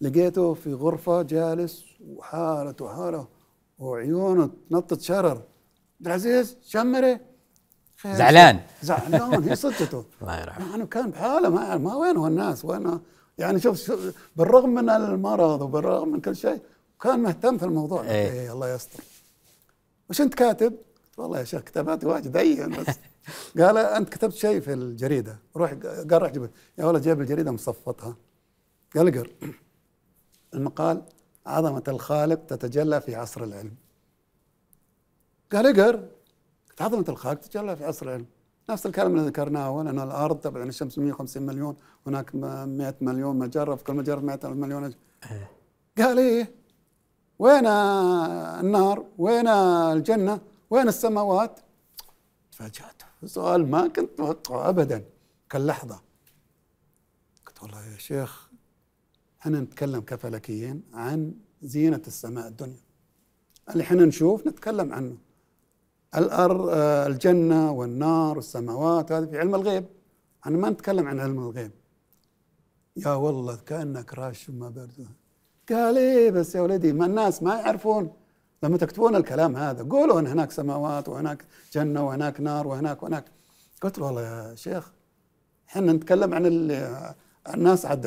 لقيته في غرفة جالس وحالته حاله وعيونه تنطط شرر. عبد العزيز شمري. خير. زعلان. زعلان هي صدته الله يرحمه. يعني كان بحاله ما ما وينه الناس؟ وين يعني شوف شوف، بالرغم من المرض وبالرغم من كل شيء كان مهتم في الموضوع. إيه. إيه الله يستر. وش أنت كاتب؟ والله يا شيخ كتاباتي واجد اي بس. قال أنت كتبت شيء في الجريدة. روح قال روح جيب يا ولد جايب الجريدة مصفطها. قال اقر المقال عظمة الخالق تتجلى في عصر العلم. قال اقر عظمة الخالق تتجلى في عصر العلم. نفس الكلام اللي ذكرناه اول إن الأرض تبعد عن الشمس 150 مليون هناك 100 مليون مجرة في كل مجرة 100 مليون قال إيه؟ وين النار؟ وين الجنة؟ وين السماوات؟ تفاجأت. سؤال ما كنت متوقعه ابدا. كاللحظه قلت والله يا شيخ إحنا نتكلم كفلكيين عن زينة السماء الدنيا. اللي إحنا نشوف نتكلم عنه. الأرض آه، الجنة والنار والسماوات هذه في علم الغيب. إحنا ما نتكلم عن علم الغيب. يا والله كأنك راش ما برد قال إيه بس يا ولدي؟ ما الناس ما يعرفون. لما تكتبون الكلام هذا قولوا إن هناك سماوات وهناك جنة وهناك نار وهناك وهناك. قلت له والله يا شيخ إحنا نتكلم عن الناس عد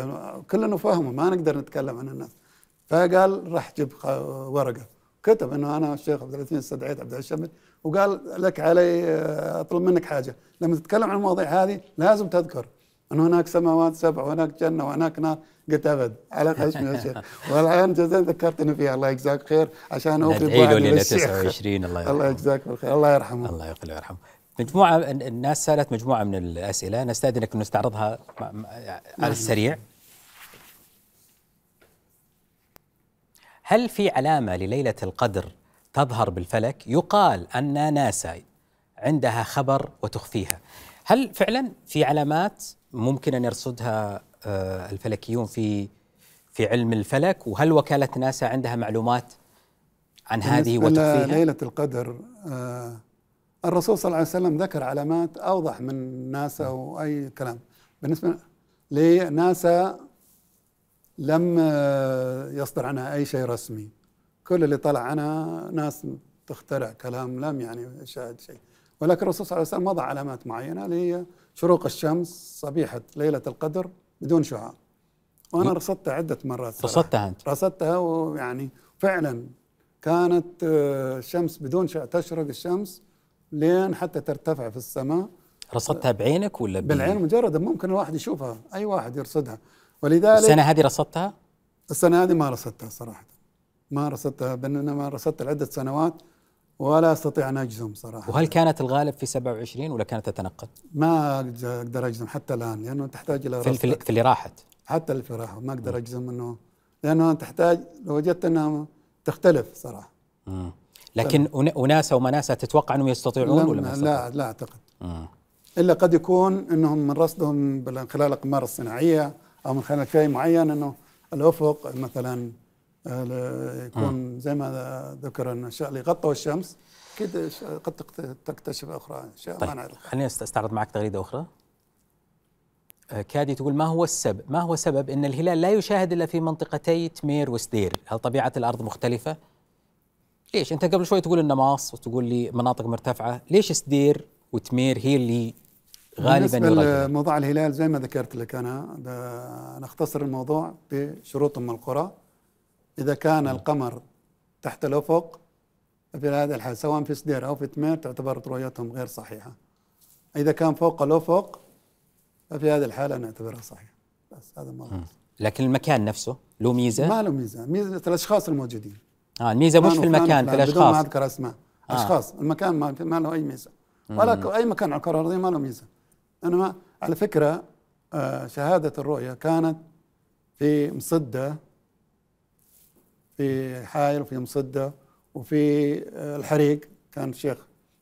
كلنا فهموا ما نقدر نتكلم عن الناس. فقال راح جيب ورقة. كتب إنه أنا الشيخ عبد العزيز استدعيت عبد الشمل وقال لك علي آه، أطلب منك حاجة. لما تتكلم عن المواضيع هذه لازم تذكر ان هناك سماوات سبع وهناك جنة وهناك نار. قلت أبد على خشمي يا شيخ. والآن جزاك ذكرتني فيها. الله يجزاك خير. عشان أوفي ندعي له بوعدي ليله للشيخ. 29 الله يرحمه. الله يجزاك بالخير. الله يرحمه. الله يغفر له ويرحمه. مجموعة الناس سألت مجموعة من الأسئلة نستأذنك أن نستعرضها على السريع. هل في علامة لليلة القدر تظهر بالفلك؟ يقال أن ناسا عندها خبر وتخفيها. هل فعلا في علامات ممكن أن يرصدها آه، الفلكيون في في علم الفلك؟ وهل وكالة ناسا عندها معلومات عن هذه وتخفيها؟ ليلة القدر آه الرسول صلى الله عليه وسلم ذكر علامات أوضح من ناسا وأي كلام. بالنسبة لناسا لم يصدر عنها أي شيء رسمي. كل اللي طلع عنها ناس تخترع كلام لم يعني يشاهد شيء. ولكن الرسول صلى الله عليه وسلم وضع علامات معينة اللي هي شروق الشمس صبيحة ليلة القدر بدون شعاع. وأنا رصدتها عدة مرات. رصدتها أنت؟ رصدتها ويعني فعلا كانت آه، الشمس بدون شيء تشرق الشمس لين حتى ترتفع في السماء. رصدتها بعينك ولا بالعين مجرد ممكن الواحد يشوفها أي واحد يرصدها. ولذلك السنة هذه رصدتها؟ السنة هذه ما رصدتها صراحة. ما رصدتها بينما رصدت لعدة سنوات ولا أستطيع أن أجزم صراحة. وهل كانت الغالب في 27 ولا كانت تتنقل؟ ما أقدر أجزم حتى الآن لأنه تحتاج إلى في, في, في اللي راحت. حتى اللي في راحه ما أقدر أجزم إنه لأنه تحتاج لو وجدت إنها تختلف صراحة. مم. لكن وما ناسا تتوقع أنهم يستطيعون ولا ما لا يستطيعون؟ لا أعتقد. مم. إلا قد يكون إنهم من رصدهم من خلال الأقمار الصناعية أو من خلال شيء معين إنه الأفق مثلا آه، يكون زي ما ذكر إن اللي غطوا الشمس. أكيد قد تكت- تكتشف أخرى. اشياء ما طيب نعرف. خليني أستعرض معك تغريدة أخرى. آه، كادي تقول ما هو السبب؟ ما هو سبب إن الهلال لا يشاهد إلا في منطقتي تمير وسدير؟ هل طبيعة الأرض مختلفة؟ ليش؟ أنت قبل شوي تقول النماص وتقول لي مناطق مرتفعة. ليش سدير وتمير هي اللي غالبا بالنسبة لموضوع الهلال زي ما ذكرت لك أنا نختصر الموضوع بشروط أم القرى. إذا كان القمر تحت الافق ففي هذه الحال سواء في سدير أو في تمير تعتبر رؤيتهم غير صحيحة. إذا كان فوق الافق ففي هذه الحاله نعتبرها صحيحة. بس هذا الموضوع. لكن المكان نفسه له ميزة؟ ما له ميزة. ميزة الأشخاص الموجودين. آه الميزة مش في المكان في بدون ما الاشخاص أذكر اسماء آه. أشخاص المكان ما, ما له أي ميزة. ولا ك- أي مكان على الكره الارضيه ما له ميزة. إنما على فكرة آه، شهادة الرؤية كانت في مصدة في حائل وفي مصدة وفي آه، الحريق. كان شيخ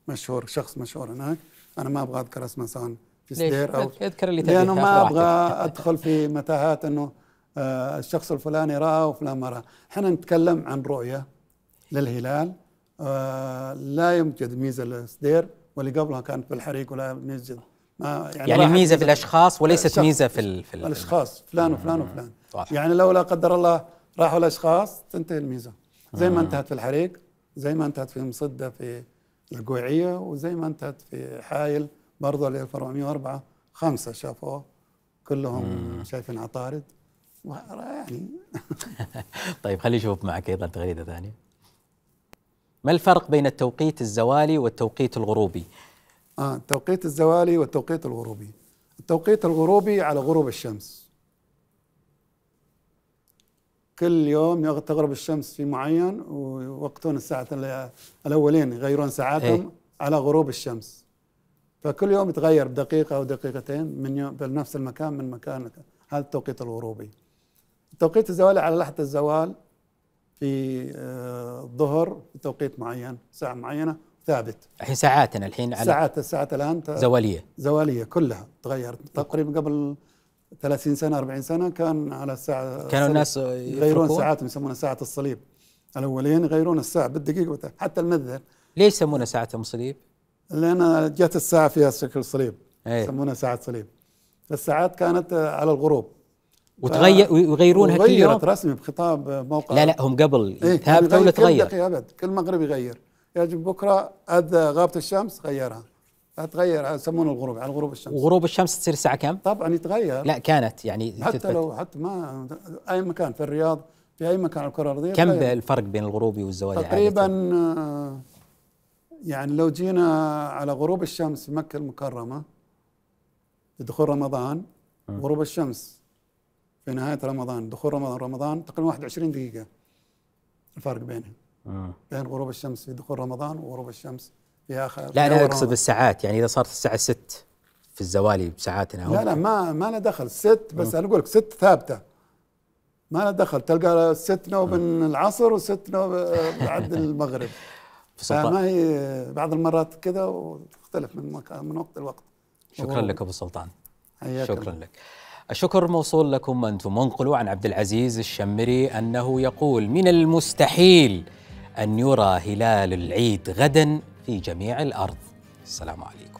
مشهور شخص مشهور هناك. أنا ما أبغى أذكر اسمه سواء في؟ سدير أو اذكر اللي لأنه ما. أبغى أدخل في متاهات إنه آه، الشخص الفلاني رأى وفلان ما رأى، إحنا نتكلم عن رؤية للهلال. آه، لا يوجد ميزة للسدير واللي قبلها كانت في الحريق ولا يوجد ما يعني راحت الميزه في الأشخاص وليست. ميزة في ال في ال- الأشخاص فلان وفلان وفلان. واضح. يعني لو لا قدر الله راحوا الأشخاص تنتهي الميزة. زي ما انتهت في الحريق زي ما انتهت في مصدة في القويعيه وزي ما انتهت في حايل برضه ال 1404 خمسة شافوه. كلهم شايفين عطارد. يعني. طيب خليني أشوف معك أيضا تغريدة ثانية. ما الفرق بين التوقيت الزوالي والتوقيت الغروبي؟ آه التوقيت الزوالي والتوقيت الغروبي. التوقيت الغروبي على غروب الشمس. كل يوم تغرب الشمس في معين ويوقتون الساعة ال- الأولين يغيرون ساعاتهم إيه. على غروب الشمس. فكل يوم يتغير بدقيقة أو دقيقتين من يوم بنفس المكان من مكان هذا التوقيت الغروبي. التوقيت الزوالي على لحظة الزوال في آه، الظهر في توقيت معين ساعة معينة ثابت. الحين ساعاتنا الحين على ساعات الساعات الآن زوالية. زوالية كلها تغيرت. تقريبا قبل 30 سنة 40 سنة كان على الساعة كانوا الناس يغيرون؟ ساعاتهم يسمونها ساعة الصليب. الأولين يغيرون الساعة بالدقيقة حتى المذل ليش يسمونها ساعة المصليب؟ لأن جت الساعة فيها شكل صليب. إيه. يسمونها ساعة صليب. الساعات كانت على الغروب. وتغير ويغيرونها كل يوم؟ رسمي بخطاب موقع لا لا هم قبل إيه ثابته ولا كل تغير؟ دقيقة أبد كل مغرب يغير يجي بكرة أذ غابة الشمس غيرها تغير يسمونه الغروب على غروب الشمس وغروب الشمس تصير الساعة كم؟ طبعا يتغير لا كانت يعني حتى تثبت. لو حتى ما أي مكان في الرياض في أي مكان على الكرة الأرضية كم تغير. الفرق بين الغروبي والزوالي تقريبا عادةً؟ يعني لو جينا على غروب الشمس في مكة المكرمة في دخول رمضان غروب الشمس في نهاية رمضان دخول رمضان رمضان تقريبا 21 دقيقة. الفرق بينهم. مم. بين غروب الشمس في دخول رمضان وغروب الشمس في آخر لا أنا أقصد رمضان. الساعات يعني إذا صارت الساعة 6 في الزوالي بساعاتنا لا لا ما ما له دخل. ست بس أنا أقول لك ست ثابتة. ما له دخل. تلقى ست نوب من العصر وست نوب بعد المغرب. فما هي بعض المرات كذا وتختلف من مكان من وقت لوقت. شكرا لك أبو سلطان. حياك شكرا. لك. الشكر موصول لكم أنتم. انقلوا عن عبد العزيز الشمري أنه يقول من المستحيل أن يرى هلال العيد غدا في جميع الأرض. السلام عليكم.